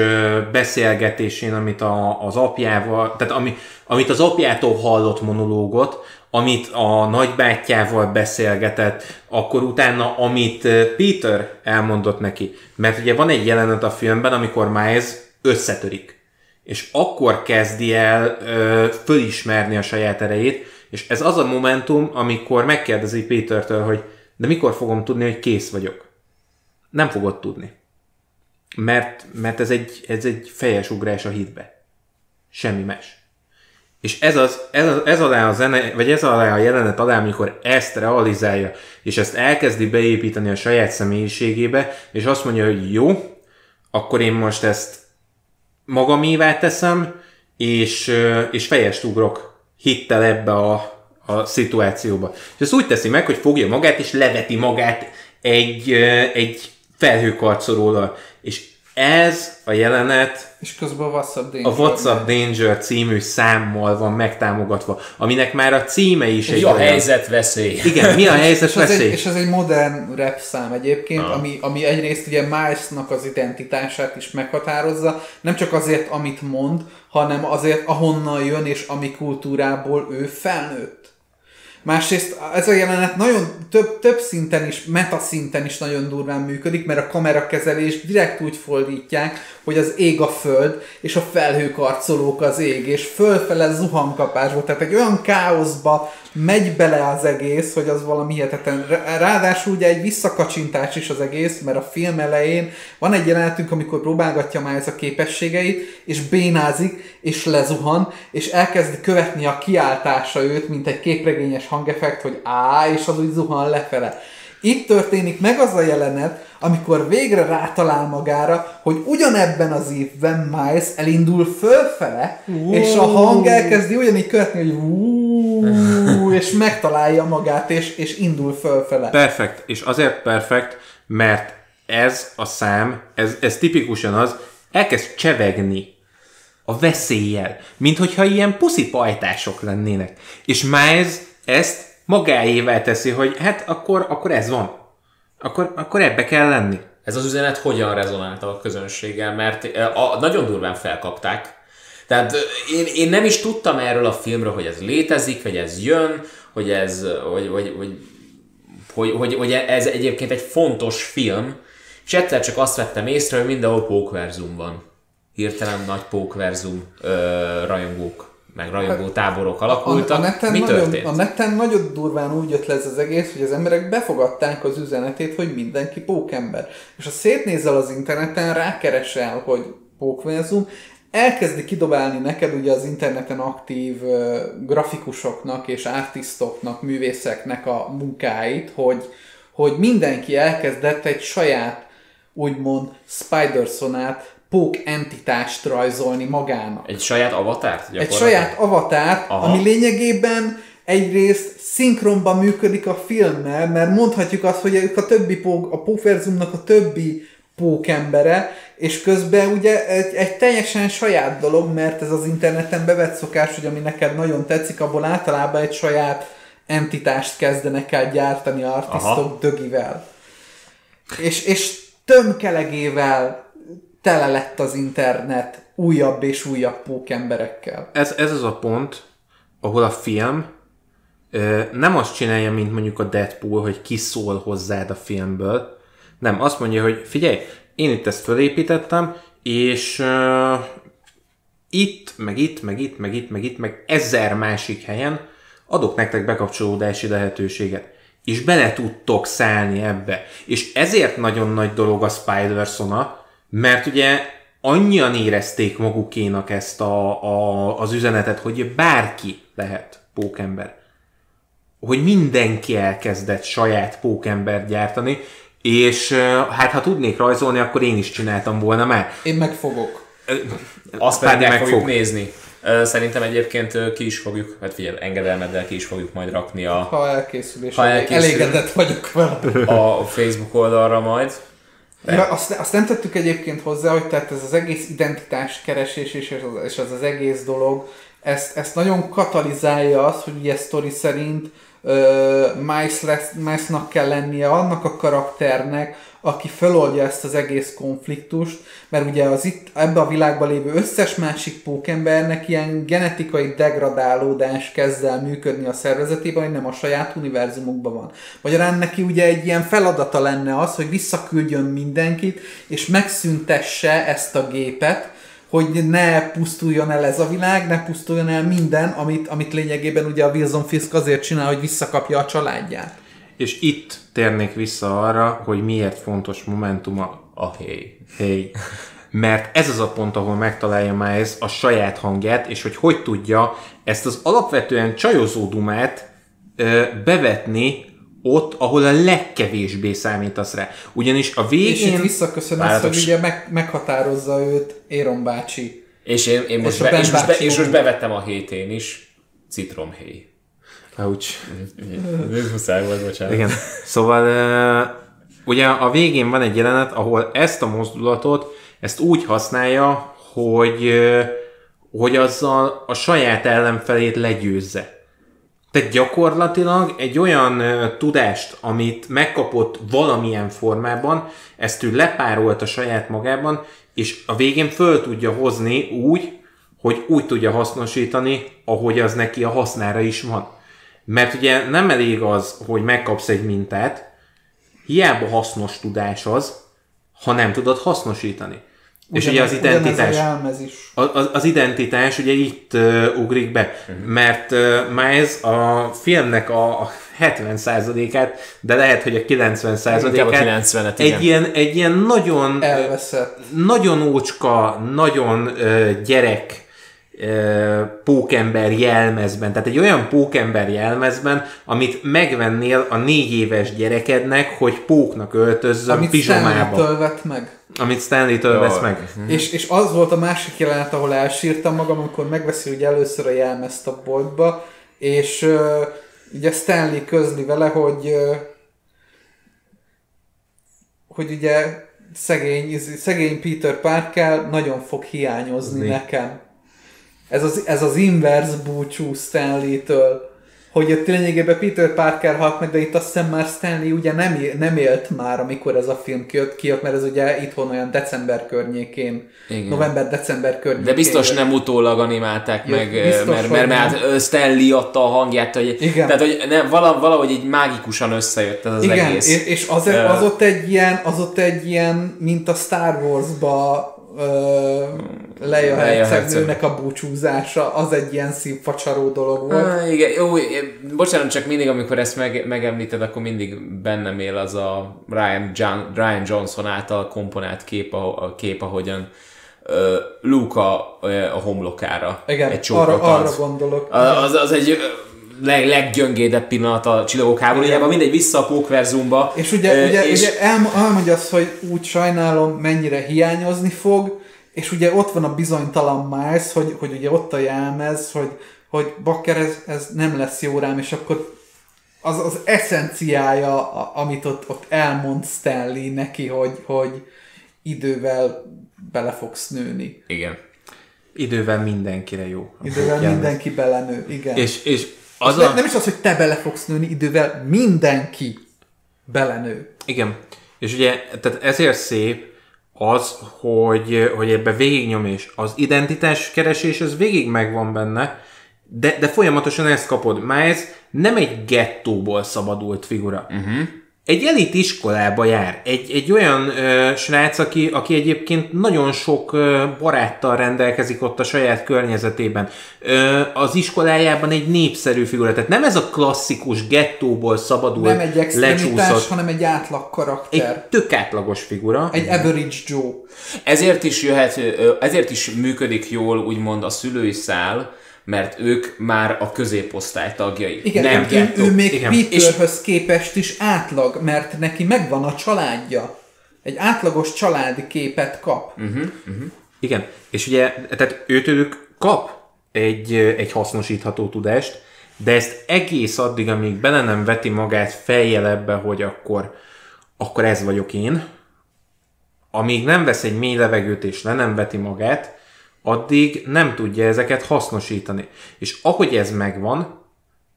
D: beszélgetésén, amit a, az apjával, tehát ami, amit az apjától hallott monológot, amit a nagybátyjával beszélgetett, akkor utána, amit Peter elmondott neki. Mert ugye van egy jelenet a filmben, amikor Miles összetörik. És akkor kezdi el ö, fölismerni a saját erejét, és ez az a momentum, amikor megkérdezi Pétertől, hogy de mikor fogom tudni, hogy kész vagyok. Nem fogod tudni. Mert, mert ez, egy, ez egy fejes ugrás a hitbe. Semmi más. És ez, az, ez, az, ez alá a zene, vagy ez alá a jelenet alá, amikor ezt realizálja, és ezt elkezdi beépíteni a saját személyiségébe, és azt mondja, hogy jó, akkor én most ezt magamévá teszem, és, és fejest ugrok hittel ebbe a, a szituációba. És ezt úgy teszi meg, hogy fogja magát, és leveti magát egy, egy felhőkarcolóval. És ez a jelenet
B: És közben a WhatsApp
D: a WhatsApp Danger című számmal van megtámogatva, aminek már a címe is egy
A: a
D: olyan-
A: helyzet veszély?
D: Igen, mi a helyzet
B: És ez, egy,
D: veszély?
B: és ez egy modern rap szám egyébként, ami, ami egyrészt ugye Milesnak az identitását is meghatározza, nem csak azért, amit mond, hanem azért, ahonnan jön és ami kultúrából ő felnőtt. Másrészt ez a jelenet nagyon több, több szinten is, meta szinten is nagyon durván működik, mert a kamerakezelés direkt úgy fordítják, hogy az ég a föld, és a felhőkarcolók az ég, és fölfele zuhankapásba, tehát egy olyan káoszba megy bele az egész, hogy az valami hihetetlen. Rá- Ráadásul ugye egy visszakacsintás is az egész, mert a film elején van egy jelenetünk, amikor próbálgatja már ez a képességeit, és bénázik, és lezuhan, és elkezdi követni a kiáltása őt, mint egy képregényes hangeffekt, hogy á, és az úgy zuhan lefele. Itt történik meg az a jelenet, amikor végre rátalál magára, hogy ugyanebben az évben Miles elindul fölfele, és a hang elkezdi ugyanígy követni, hogy "Ú", és megtalálja magát, és, és indul fölfele.
D: Perfekt, és azért perfekt, mert ez a szám, ez, ez tipikusan az, elkezd csevegni a veszéllyel, mint hogyha ilyen puszi pajtások lennének. És Miles ezt magáével teszi, hogy hát akkor, akkor ez van. Akkor, akkor ebbe kell lenni.
A: Ez az üzenet hogyan rezonált a közönséggel, mert eh, a, nagyon durván felkapták. Tehát én, én nem is tudtam erről a filmről, hogy ez létezik, hogy ez jön, hogy ez, hogy, hogy, hogy, hogy, hogy, hogy ez egyébként egy fontos film, és egyszer csak azt vettem észre, hogy mindenhol pókverzum van. Hirtelen nagy pókverzum ö, rajongók, meg rajongó táborok alakultak.
B: A, a, neten
A: Mi
B: nagyon,
A: történt?
B: a neten nagyon durván úgy jött le ez az egész, hogy az emberek befogadták az üzenetét, hogy mindenki pókember. És ha szétnézel az interneten, rákeresel, hogy pókverzum, elkezdi kidobálni neked ugye az interneten aktív uh, grafikusoknak és artistoknak, művészeknek a munkáit, hogy, hogy mindenki elkezdett egy saját úgymond Spidersonát, pók entitást rajzolni magának.
A: Egy saját avatárt?
B: Egy saját avatárt,
A: Aha.
B: ami lényegében egyrészt szinkronban működik a filmmel, mert mondhatjuk azt, hogy ők a többi pók, a pókverzumnak a többi pókembere, és közben ugye egy, egy teljesen saját dolog, mert ez az interneten bevett szokás, hogy ami neked nagyon tetszik, abból általában egy saját entitást kezdenek el gyártani artistok
A: Aha.
B: dögivel. És, és tömkelegével tele lett az internet újabb és újabb pókemberekkel.
D: Ez, ez az a pont, ahol a film ö, nem azt csinálja, mint mondjuk a Deadpool, hogy kiszól hozzád a filmből. Nem, azt mondja, hogy figyelj, én itt ezt fölépítettem, és ö, itt, meg itt, meg itt, meg itt, meg itt, meg ezer másik helyen adok nektek bekapcsolódási lehetőséget. És bele tudtok szállni ebbe. És ezért nagyon nagy dolog a spider mert ugye annyian érezték magukénak ezt a, a, az üzenetet, hogy bárki lehet pókember. Hogy mindenki elkezdett saját pókembert gyártani, és hát ha tudnék rajzolni, akkor én is csináltam volna már.
B: Én megfogok.
A: Azt pedig meg fogjuk
D: fog.
A: nézni. Szerintem egyébként ki is fogjuk, hát figyelj, engedelmeddel ki is fogjuk majd rakni a,
B: Ha elkészül, és
A: Ha
B: ha
A: elkészül.
B: elégedett vagyok vele.
A: a Facebook oldalra majd.
B: Ja, azt, azt nem tettük egyébként hozzá, hogy tehát ez az egész identitás keresés és az, és az, az egész dolog, ezt, ezt nagyon katalizálja az, hogy ugye sztori szerint uh, Milesnak kell lennie annak a karakternek, aki feloldja ezt az egész konfliktust, mert ugye az itt ebbe a világban lévő összes másik pókembernek ilyen genetikai degradálódás kezd el működni a szervezetében, hogy nem a saját univerzumukban van. Magyarán neki ugye egy ilyen feladata lenne az, hogy visszaküldjön mindenkit, és megszüntesse ezt a gépet, hogy ne pusztuljon el ez a világ, ne pusztuljon el minden, amit, amit lényegében ugye a Wilson Fisk azért csinál, hogy visszakapja a családját.
D: És itt térnék vissza arra, hogy miért fontos momentuma
A: A héj.
D: Hey. Mert ez az a pont, ahol megtalálja Miles a saját hangját, és hogy hogy tudja ezt az alapvetően csajozó dumát ö, bevetni ott, ahol a legkevésbé számítasz rá. Ugyanis a
B: És
D: végén...
B: itt visszaköszön azt, hogy ugye meg, meghatározza őt Éron bácsi.
A: És én, én most,
B: És a
A: be, és, most be, és most bevettem a hétén is. Citromhéj.
D: Ouch.
A: Ez muszáj volt, bocsánat.
D: Igen. Szóval ugye a végén van egy jelenet, ahol ezt a mozdulatot, ezt úgy használja, hogy, hogy azzal a saját ellenfelét legyőzze. Tehát gyakorlatilag egy olyan tudást, amit megkapott valamilyen formában, ezt ő lepárolt a saját magában, és a végén föl tudja hozni úgy, hogy úgy tudja hasznosítani, ahogy az neki a hasznára is van. Mert ugye nem elég az, hogy megkapsz egy mintát, hiába hasznos tudás az, ha nem tudod hasznosítani. és ugye az
B: Ugyanez- ugyanez
D: identitás...
B: is.
D: Az, az, az identitás ugye itt uh, ugrik be, uh-huh. mert uh, Miles a filmnek a, a 70%-át, de lehet, hogy a 90%-át
A: Inkább a 90-et, igen.
D: egy ilyen, egy ilyen nagyon,
B: Elveszett.
D: nagyon ócska, nagyon uh, gyerek pókember jelmezben, tehát egy olyan pókember jelmezben, amit megvennél a négy éves gyerekednek, hogy póknak öltözzön
B: Amit
D: pizsomába.
B: Stanley-től vett meg.
D: Amit Stanley-től vesz meg.
B: És, és az volt a másik jelenet, ahol elsírtam magam, amikor megveszi ugye először a jelmezt a boltba, és uh, ugye Stanley közli vele, hogy uh, hogy ugye szegény, szegény Peter Parker nagyon fog hiányozni
D: Mi?
B: nekem. Ez az, ez az inverse búcsú Stanley-től, hogy lényegében Peter Parker halt meg, de itt azt hiszem már Stanley ugye nem, nem élt már, amikor ez a film kijött, kijött mert ez ugye itthon olyan december környékén, november-december környékén.
A: De biztos
B: jött.
A: nem utólag animálták
B: Ja,
A: meg,
B: biztos,
A: mert, mert, mert
B: nem.
A: hát ö, Stan Lee adta a hangját, hogy,
B: Igen.
A: tehát hogy ne, vala, valahogy így mágikusan összejött ez az
B: Igen,
A: egész.
B: és, az, az, ott egy ilyen, az ott egy ilyen, mint a Star Wars-ba Leia hercegnőnek a búcsúzása, az egy ilyen szívfacsaró dolog volt.
A: Ah, igen, jó, bocsánat, csak mindig, amikor ezt meg, megemlíted, akkor mindig bennem él az a Ryan, John, Ryan Johnson által komponált kép, a, a kép ahogyan Luke a, a homlokára
B: Igen,
A: egy
B: arra, arra gondolok.
A: Az, az egy leg, leggyöngédebb pillanat a csillagok háborújában, mindegy, vissza a pókverzumba.
B: És ugye,
A: Ö,
B: ugye,
A: és
B: ugye elm- elmondja azt, hogy úgy sajnálom, mennyire hiányozni fog, és ugye ott van a bizonytalan Miles, hogy, hogy ugye ott a jelmez, hogy, hogy bakker, ez, ez nem lesz jó rám, és akkor az az eszenciája, a- amit ott, ott elmond Stanley neki, hogy, hogy idővel bele fogsz nőni.
A: Igen.
D: Idővel mindenkire jó.
B: Idővel
D: Jelmez.
B: mindenki belenő, igen.
D: És, és az
B: ne,
D: a...
B: nem is az, hogy te bele fogsz nőni, idővel mindenki belenő.
D: Igen. És ugye, tehát ezért szép az, hogy, hogy ebbe végignyom, és az identitás keresés, az végig megvan benne, de, de folyamatosan ezt kapod. Miles nem egy gettóból szabadult figura. Uh-huh. Egy elit iskolába jár. Egy, egy olyan ö, srác, aki, aki egyébként nagyon sok ö, baráttal rendelkezik ott a saját környezetében. Ö, az iskolájában egy népszerű figura. Tehát nem ez a klasszikus gettóból szabadult,
B: Nem egy extremitás,
D: lecsúszott,
B: hanem egy átlag karakter.
D: egy tök átlagos figura.
B: Egy average Joe.
A: Ezért is jöhet, ezért is működik jól úgymond a szülői szál, mert ők már a középosztály tagjai.
B: Igen,
A: nem
B: ő,
A: gettó.
B: ő még
D: Igen.
B: Peterhöz képest is átlag, mert neki megvan a családja. Egy átlagos családi képet kap.
D: Igen, és ugye, tehát őtőlük kap egy, egy hasznosítható tudást, de ezt egész addig, amíg bele nem veti magát fejjel ebbe, hogy akkor, akkor ez vagyok én, amíg nem vesz egy mély levegőt és le nem veti magát, addig nem tudja ezeket hasznosítani. És ahogy ez megvan,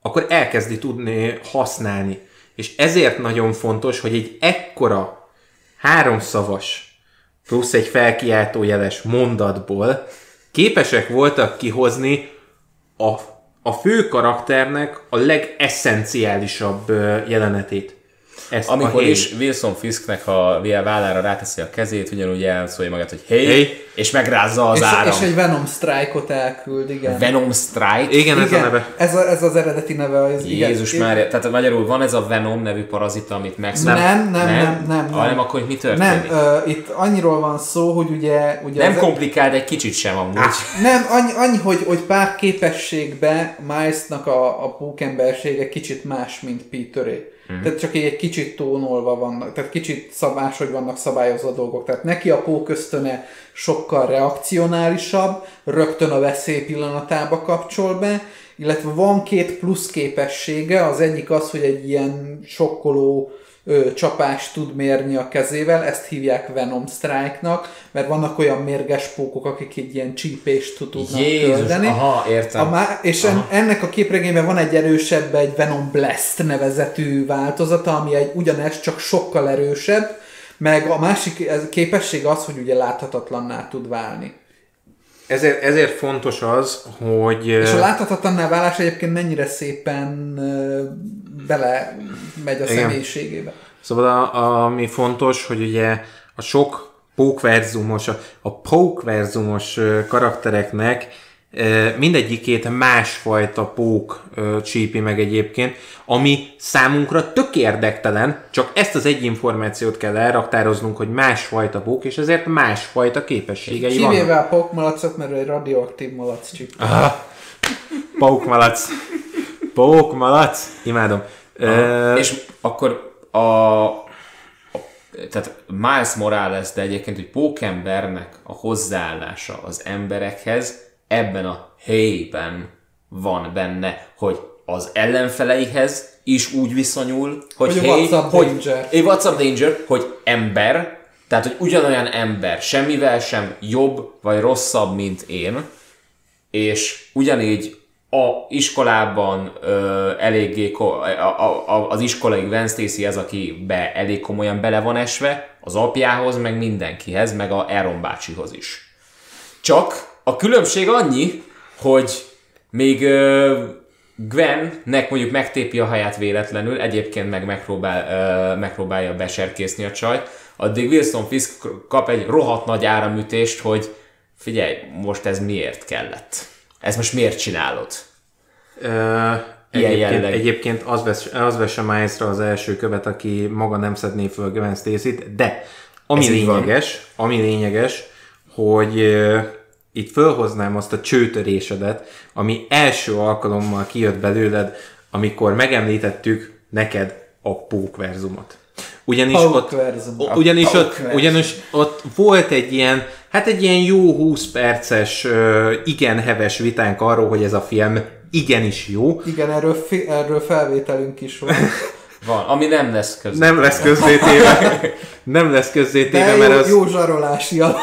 D: akkor elkezdi tudni használni. És ezért nagyon fontos, hogy egy ekkora háromszavas plusz egy felkiáltó jeles mondatból képesek voltak kihozni a, a fő karakternek a legesszenciálisabb jelenetét. Ezt
A: Amikor
D: Hey.
A: is Wilson Fisknek a vállára ráteszi a kezét, ugyanúgy elszólja magát, hogy hey,
D: Hey.
A: és megrázza az
B: És,
A: áram.
B: és egy Venom Strike-ot elküld, igen.
A: Venom Strike.
D: Igen, ez a
B: igen,
D: neve.
B: ez, a, ez az eredeti neve. Az,
A: Jézus
B: igen.
A: már, tehát magyarul van ez a Venom nevű parazita, amit megszól.
B: Nem, nem, nem, nem,
A: Ah, nem,
B: nem.
A: akkor mi
B: Nem,
A: történik?
B: ö, itt annyiról van szó, hogy ugye... ugye
A: nem komplikált egy kicsit sem amúgy.
B: Nem, annyi, annyi hogy, hogy pár képességben Milesnak a, a pókembersége kicsit más, mint Peteré. Mm. Tehát csak így egy kicsit tónolva vannak, tehát kicsit szabás, hogy vannak szabályozva a dolgok. Tehát neki a pókösztöne sokkal reakcionálisabb, rögtön a veszély pillanatába kapcsol be, illetve van két plusz képessége, az egyik az, hogy egy ilyen sokkoló ö, csapást tud mérni a kezével, ezt hívják Venom Strike-nak, mert vannak olyan mérges pókok, akik egy ilyen csípést tudnak
A: Jézus,
B: küldeni.
A: aha, értem.
B: A má- és en- ennek a képregényben van egy erősebb, egy Venom Blast nevezetű változata, ami egy ugyanez, csak sokkal erősebb, meg a másik képesség az, hogy ugye láthatatlanná tud válni.
D: Ezért, ezért fontos az, hogy...
B: És a láthatatlanná válás egyébként mennyire szépen bele megy a
D: Igen.
B: személyiségébe.
D: Szóval a, a, ami fontos, hogy ugye a sok pókverzumos, a, a pókverzumos karaktereknek mindegyikét másfajta pók csípi meg egyébként, ami számunkra tök érdektelen, csak ezt az egy információt kell elraktároznunk, hogy másfajta pók, és ezért másfajta képességei vannak.
B: Kivéve a pókmalacot, mert ő egy radioaktív malac csip.
D: Pókmalac. Pókmalac. Imádom. Ö,
A: És akkor a, a tehát Miles Morales, de egyébként, hogy Pókembernek a hozzáállása az emberekhez ebben a helyben van benne, hogy az ellenfeleihez is úgy viszonyul, hogy,
B: Hogy
A: hey,
B: what's up,
A: hogy,
B: danger?
A: Hey, what's up danger, hogy ember, tehát hogy ugyanolyan ember, semmivel sem jobb vagy rosszabb, mint én, és ugyanígy a iskolában ö, eléggé, ko- a, a, a, az iskolai Gwen Stacy az, aki be, elég komolyan bele van esve, az apjához, meg mindenkihez, meg a Aaron bácsihoz is. Csak a különbség annyi, hogy még ö, Gwennek mondjuk megtépi a haját véletlenül, egyébként meg megpróbál, megpróbálja beserkészni a csajt, addig Wilson Fisk kap egy rohadt nagy áramütést, hogy figyelj, most ez miért kellett? Ez most miért csinálod? Ilyen
D: egyébként, egyébként az, vesz, az vesse Milesra az első követ, aki maga nem szedné föl Gwen Stacy-t, de ami
A: Ez
D: lényeges, ami lényeges, hogy itt fölhoznám azt a csőtörésedet, ami első alkalommal kijött belőled, amikor megemlítettük neked a pókverzumot. Ugyanis ott, ugyanis ott, ugyanis ott volt egy ilyen, hát egy ilyen jó 20 perces, igen heves vitánk arról, hogy ez a film igenis jó,
B: Igen, erről, fi- erről felvételünk is van.
A: Van, ami nem lesz között.
D: Nem lesz közzétéve. Nem lesz közzétéve, mert
B: jó,
D: az,
B: jó zsarolási alap.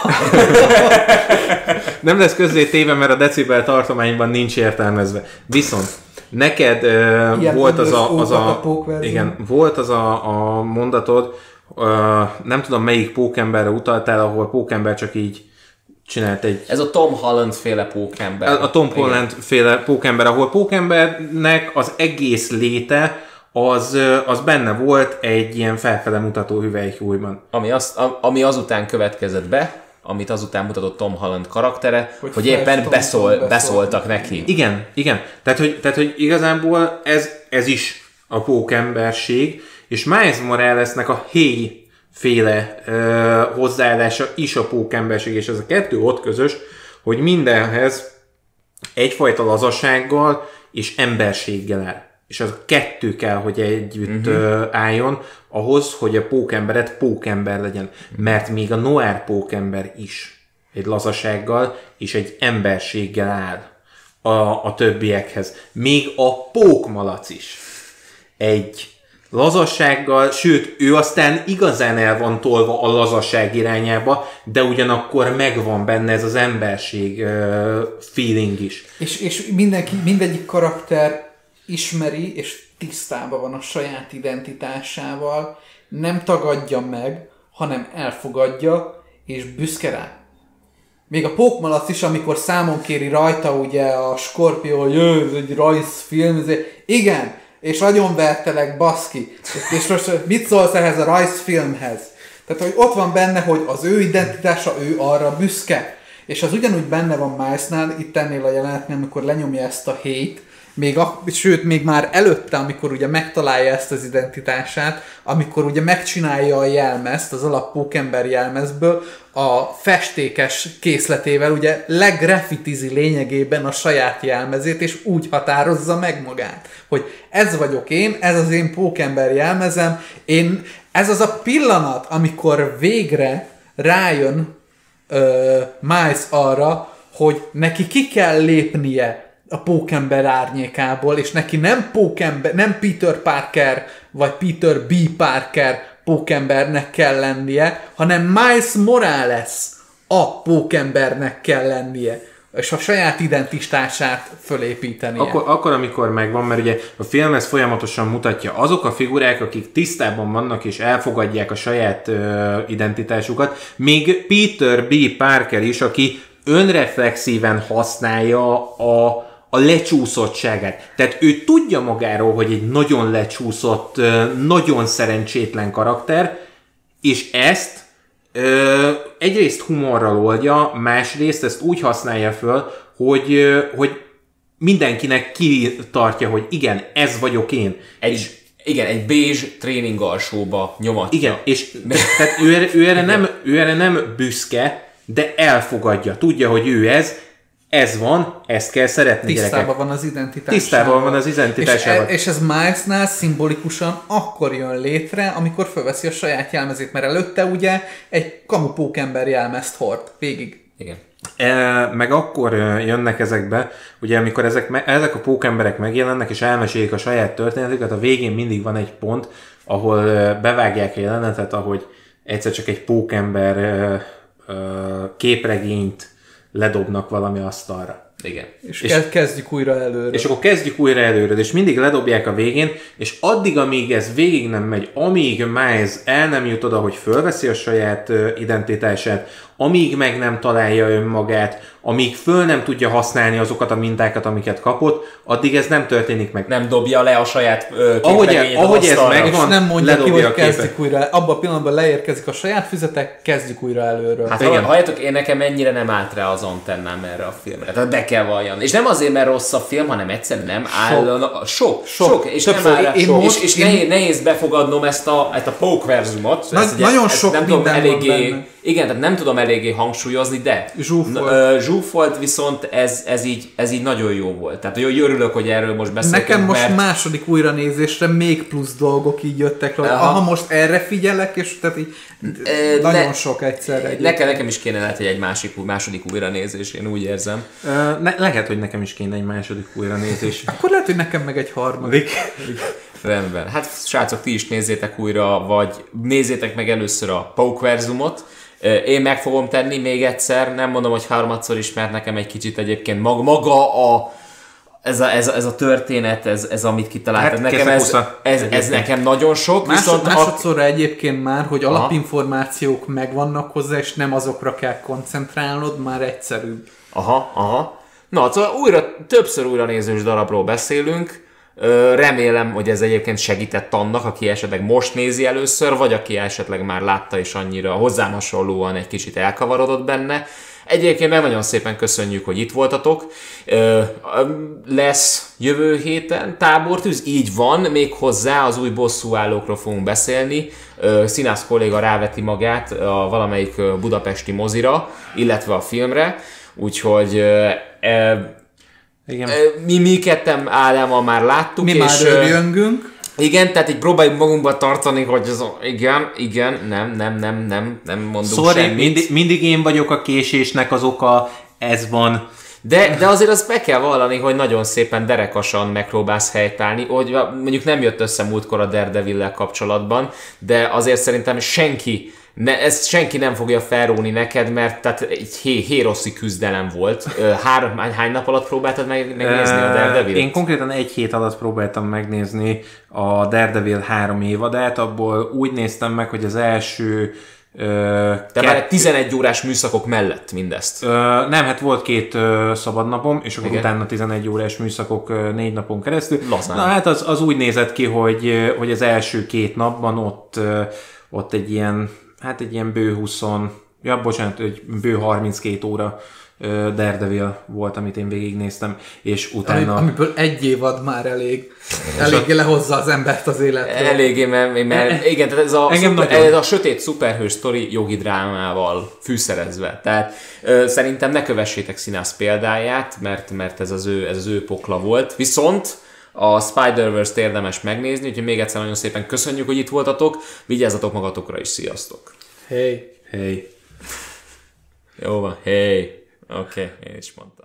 D: nem lesz közzétéve, mert a decibel tartományban nincs értelmezve. Viszont neked uh,
B: Ilyen
D: volt az a, az a, igen, volt az a, a mondatod, uh, nem tudom melyik pókemberre utaltál, ahol pókember csak így csinált egy
A: Ez a Tom Holland féle pókember.
D: a Tom Holland féle pókember, ahol pókembernek az egész léte az, az benne volt egy ilyen felfele mutató hüvelykújban.
A: Ami, az, ami azután következett be, amit azután mutatott Tom Holland karaktere, hogy,
B: Hogy
A: éppen beszól,
B: beszólt.
A: beszóltak neki.
D: Igen, igen. Tehát, hogy, tehát, hogy igazából ez, ez is a pókemberség, és Miles Moralesnek a héj féle ö, hozzáállása is a pókemberség, és ez a kettő ott közös, hogy mindenhez egyfajta lazasággal és emberséggel áll. És az kettő kell, hogy együtt uh-huh. álljon, ahhoz, hogy a pókemberet pókember legyen. Mert még a noir pókember is egy lazasággal és egy emberséggel áll a, a többiekhez. Még a pókmalac is egy lazassággal, sőt, ő aztán igazán el van tolva a lazasság irányába, de ugyanakkor megvan benne ez az emberség uh, feeling is.
B: És, és mindenki, mindegyik karakter ismeri és tisztában van a saját identitásával, nem tagadja meg, hanem elfogadja és büszke rá. Még a pókmalac is, amikor számon kéri rajta ugye a Scorpio, hogy "Jö, ez egy rajzfilm, ez igen, és agyonvertelek, baszki. És most mit szólsz ehhez a rajzfilmhez? Tehát, hogy ott van benne, hogy az ő identitása, ő arra büszke. És az ugyanúgy benne van Milesnál, itt ennél a jelenetnél, amikor lenyomja ezt a hét, még a, sőt, még már előtte, amikor ugye megtalálja ezt az identitását, amikor ugye megcsinálja a jelmezt, az alap pókember jelmezből, a festékes készletével ugye legrafitizi lényegében a saját jelmezét, és úgy határozza meg magát, hogy ez vagyok én, ez az én pókember jelmezem, én, ez az a pillanat, amikor végre rájön ö, Miles arra, hogy neki ki kell lépnie a pókember árnyékából, és neki nem pókember, nem Peter Parker, vagy Peter B. Parker pókembernek kell lennie, hanem Miles Morales a pókembernek kell lennie, és a saját identitását fölépítenie.
D: Akkor, akkor, amikor megvan, mert ugye a film ez folyamatosan mutatja, azok a figurák, akik tisztában vannak és elfogadják a saját ö, identitásukat, még Peter B. Parker is, aki önreflexíven használja a, a lecsúszottságát. Tehát ő tudja magáról, hogy egy nagyon lecsúszott, nagyon szerencsétlen karakter, és ezt Ö, egyrészt humorral oldja, másrészt ezt úgy használja föl, hogy, hogy mindenkinek kitartja, hogy igen, ez vagyok én.
A: Egy, igen, egy bézs tréning alsóba nyomatja.
D: Igen, és tehát ő, ő, erre nem, ő erre nem büszke, de elfogadja. Tudja, hogy ő ez, ez van, ezt kell szeretni
B: Tisztában
D: gyerekek.
B: van az identitásával.
D: Tisztában van az identitásával.
B: És, e- és ez Milesnál szimbolikusan akkor jön létre, amikor fölveszi a saját jelmezét, mert előtte ugye egy kamu pókember jelmezt hord végig.
A: Igen.
D: E, meg akkor ö, jönnek ezekbe, ugye amikor ezek, ezek a pókemberek megjelennek és elmesélik a saját történetüket, a végén mindig van egy pont, ahol ö, bevágják a jelenetet, ahogy egyszer csak egy pókember képregényt ledobnak valami asztalra.
A: Igen.
B: És,
D: És-
B: kezdjük újra előre.
D: És akkor kezdjük újra előre, és mindig ledobják a végén, és addig, amíg ez végig nem megy, amíg Miles el nem jut oda, hogy fölveszi a saját identitását, amíg meg nem találja önmagát, amíg föl nem tudja használni azokat a mintákat, amiket kapott, addig ez nem történik meg.
A: Nem dobja le a saját ö,
D: Ahogy- ahogy ez megvan,
B: és nem mondja ki, hogy kezdjük újra. Abban a pillanatban leérkezik a saját füzetek, kezdjük újra előről.
A: Hát
D: Igen.
A: ha- halljátok, én nekem ennyire nem állt rá az antennám erre a filmre. Tehát be kell valljam. És nem azért, mert rossz a film, hanem egyszerűen nem áll. Sok, sok, sok,
B: Sok.
A: és nem
B: Többször.
A: áll rá.
B: Én
A: sok.
B: most-
A: és, és
B: én-
A: nehéz, befogadnom ezt a, ezt a pókverzumot.
B: Nagy-
A: Ezt
B: nagyon
A: ezt
B: sok
A: nem tudom
B: minden van
A: eléggé,
B: benne.
A: Igen, tehát nem tudom eléggé hangsúlyozni, de
B: Zsúfolt.
A: Zsúfolt, viszont ez, ez, így, ez így nagyon jó volt. Tehát jó, örülök, hogy erről most beszélünk,
B: Nekem most
A: mert...
B: második újranézésre még plusz dolgok így jöttek hogy
A: Aha.
B: aha, most erre figyelek, és tehát így
A: Ö,
B: nagyon
A: ne-
B: sok egyszerre.
A: Nekem, nekem is kéne lehet, hogy egy másik, második újranézés, én úgy érzem.
D: Ö, Ne, lehet, hogy nekem is kéne egy második újranézés.
B: Akkor lehet, hogy nekem meg egy harmadik.
A: Rendben. Hát srácok, ti is nézzétek újra, vagy nézzétek meg először a Pókverzumot. Én meg fogom tenni még egyszer, nem mondom, hogy harmadszor is, mert nekem egy kicsit egyébként maga, maga a ez a, ez, a, ez a történet, ez, ez amit kitaláltad.
D: Hát,
A: nekem ez, ez, ez, nekem nagyon sok,
B: Másod,
A: viszont a,
B: másodszorra egyébként már, hogy alapinformációk megvannak hozzá, és nem azokra kell koncentrálnod, már egyszerűbb.
A: Aha, aha. Na, szóval újra, többször újra nézős darabról beszélünk. Remélem, hogy ez egyébként segített annak, aki esetleg most nézi először, vagy aki esetleg már látta és annyira hozzám hasonlóan egy kicsit elkavarodott benne. Egyébként meg nagyon szépen köszönjük, hogy itt voltatok. Lesz jövő héten tábortűz, így van, még hozzá az új bosszúállókról fogunk beszélni. Színász kolléga ráveti magát a valamelyik budapesti mozira, illetve a filmre, úgyhogy
D: Igen.
A: mi, mi ketten Ádámmal már láttuk,
B: Mi
A: és
B: már örjöngünk.
A: igen, tehát így próbáljuk magunkba tartani, hogy ez igen, igen, nem, nem, nem, nem, nem mondunk
D: Sorry,
A: semmit.
D: mindig, mindig én vagyok a késésnek az oka, ez van.
A: De, de azért azt meg kell vallani, hogy nagyon szépen derekasan megpróbálsz helytállni, hogy mondjuk nem jött össze múltkor a daredevil kapcsolatban, de azért szerintem senki ne, ezt senki nem fogja felróni neked, mert tehát egy hé, héroszi küzdelem volt. Három, hány, nap alatt próbáltad meg, megnézni a daredevil
D: Én konkrétan egy hét alatt próbáltam megnézni a Daredevil három évadát, abból úgy néztem meg, hogy az első
A: De már egy 11 órás műszakok mellett mindezt.
D: Ö, nem, hát volt két ö, szabad napom, és akkor
A: Igen.
D: utána 11 órás műszakok ö, négy napon keresztül.
A: Lazán.
D: Na hát az, az úgy nézett ki, hogy, hogy az első két napban ott, ö, ott egy ilyen, hát egy ilyen bő 20, ja bocsánat, egy bő 32 óra Daredevil volt, amit én végignéztem, és utána...
B: amiből egy évad már elég. Eléggé lehozza az embert az életről.
A: Eléggé, mert, mert igen, tehát ez a, szuper, ez a sötét szuperhős sztori jogi drámával fűszerezve. Tehát ö, szerintem ne kövessétek színász példáját, mert, mert ez, az ő, ez az ő pokla volt. Viszont a Spider-Verse-t érdemes megnézni, úgyhogy még egyszer nagyon szépen köszönjük, hogy itt voltatok. Vigyázzatok magatokra is, sziasztok!
B: Hey.
D: Hey.
A: Jó van, hey! Oké, okay, én is mondtam.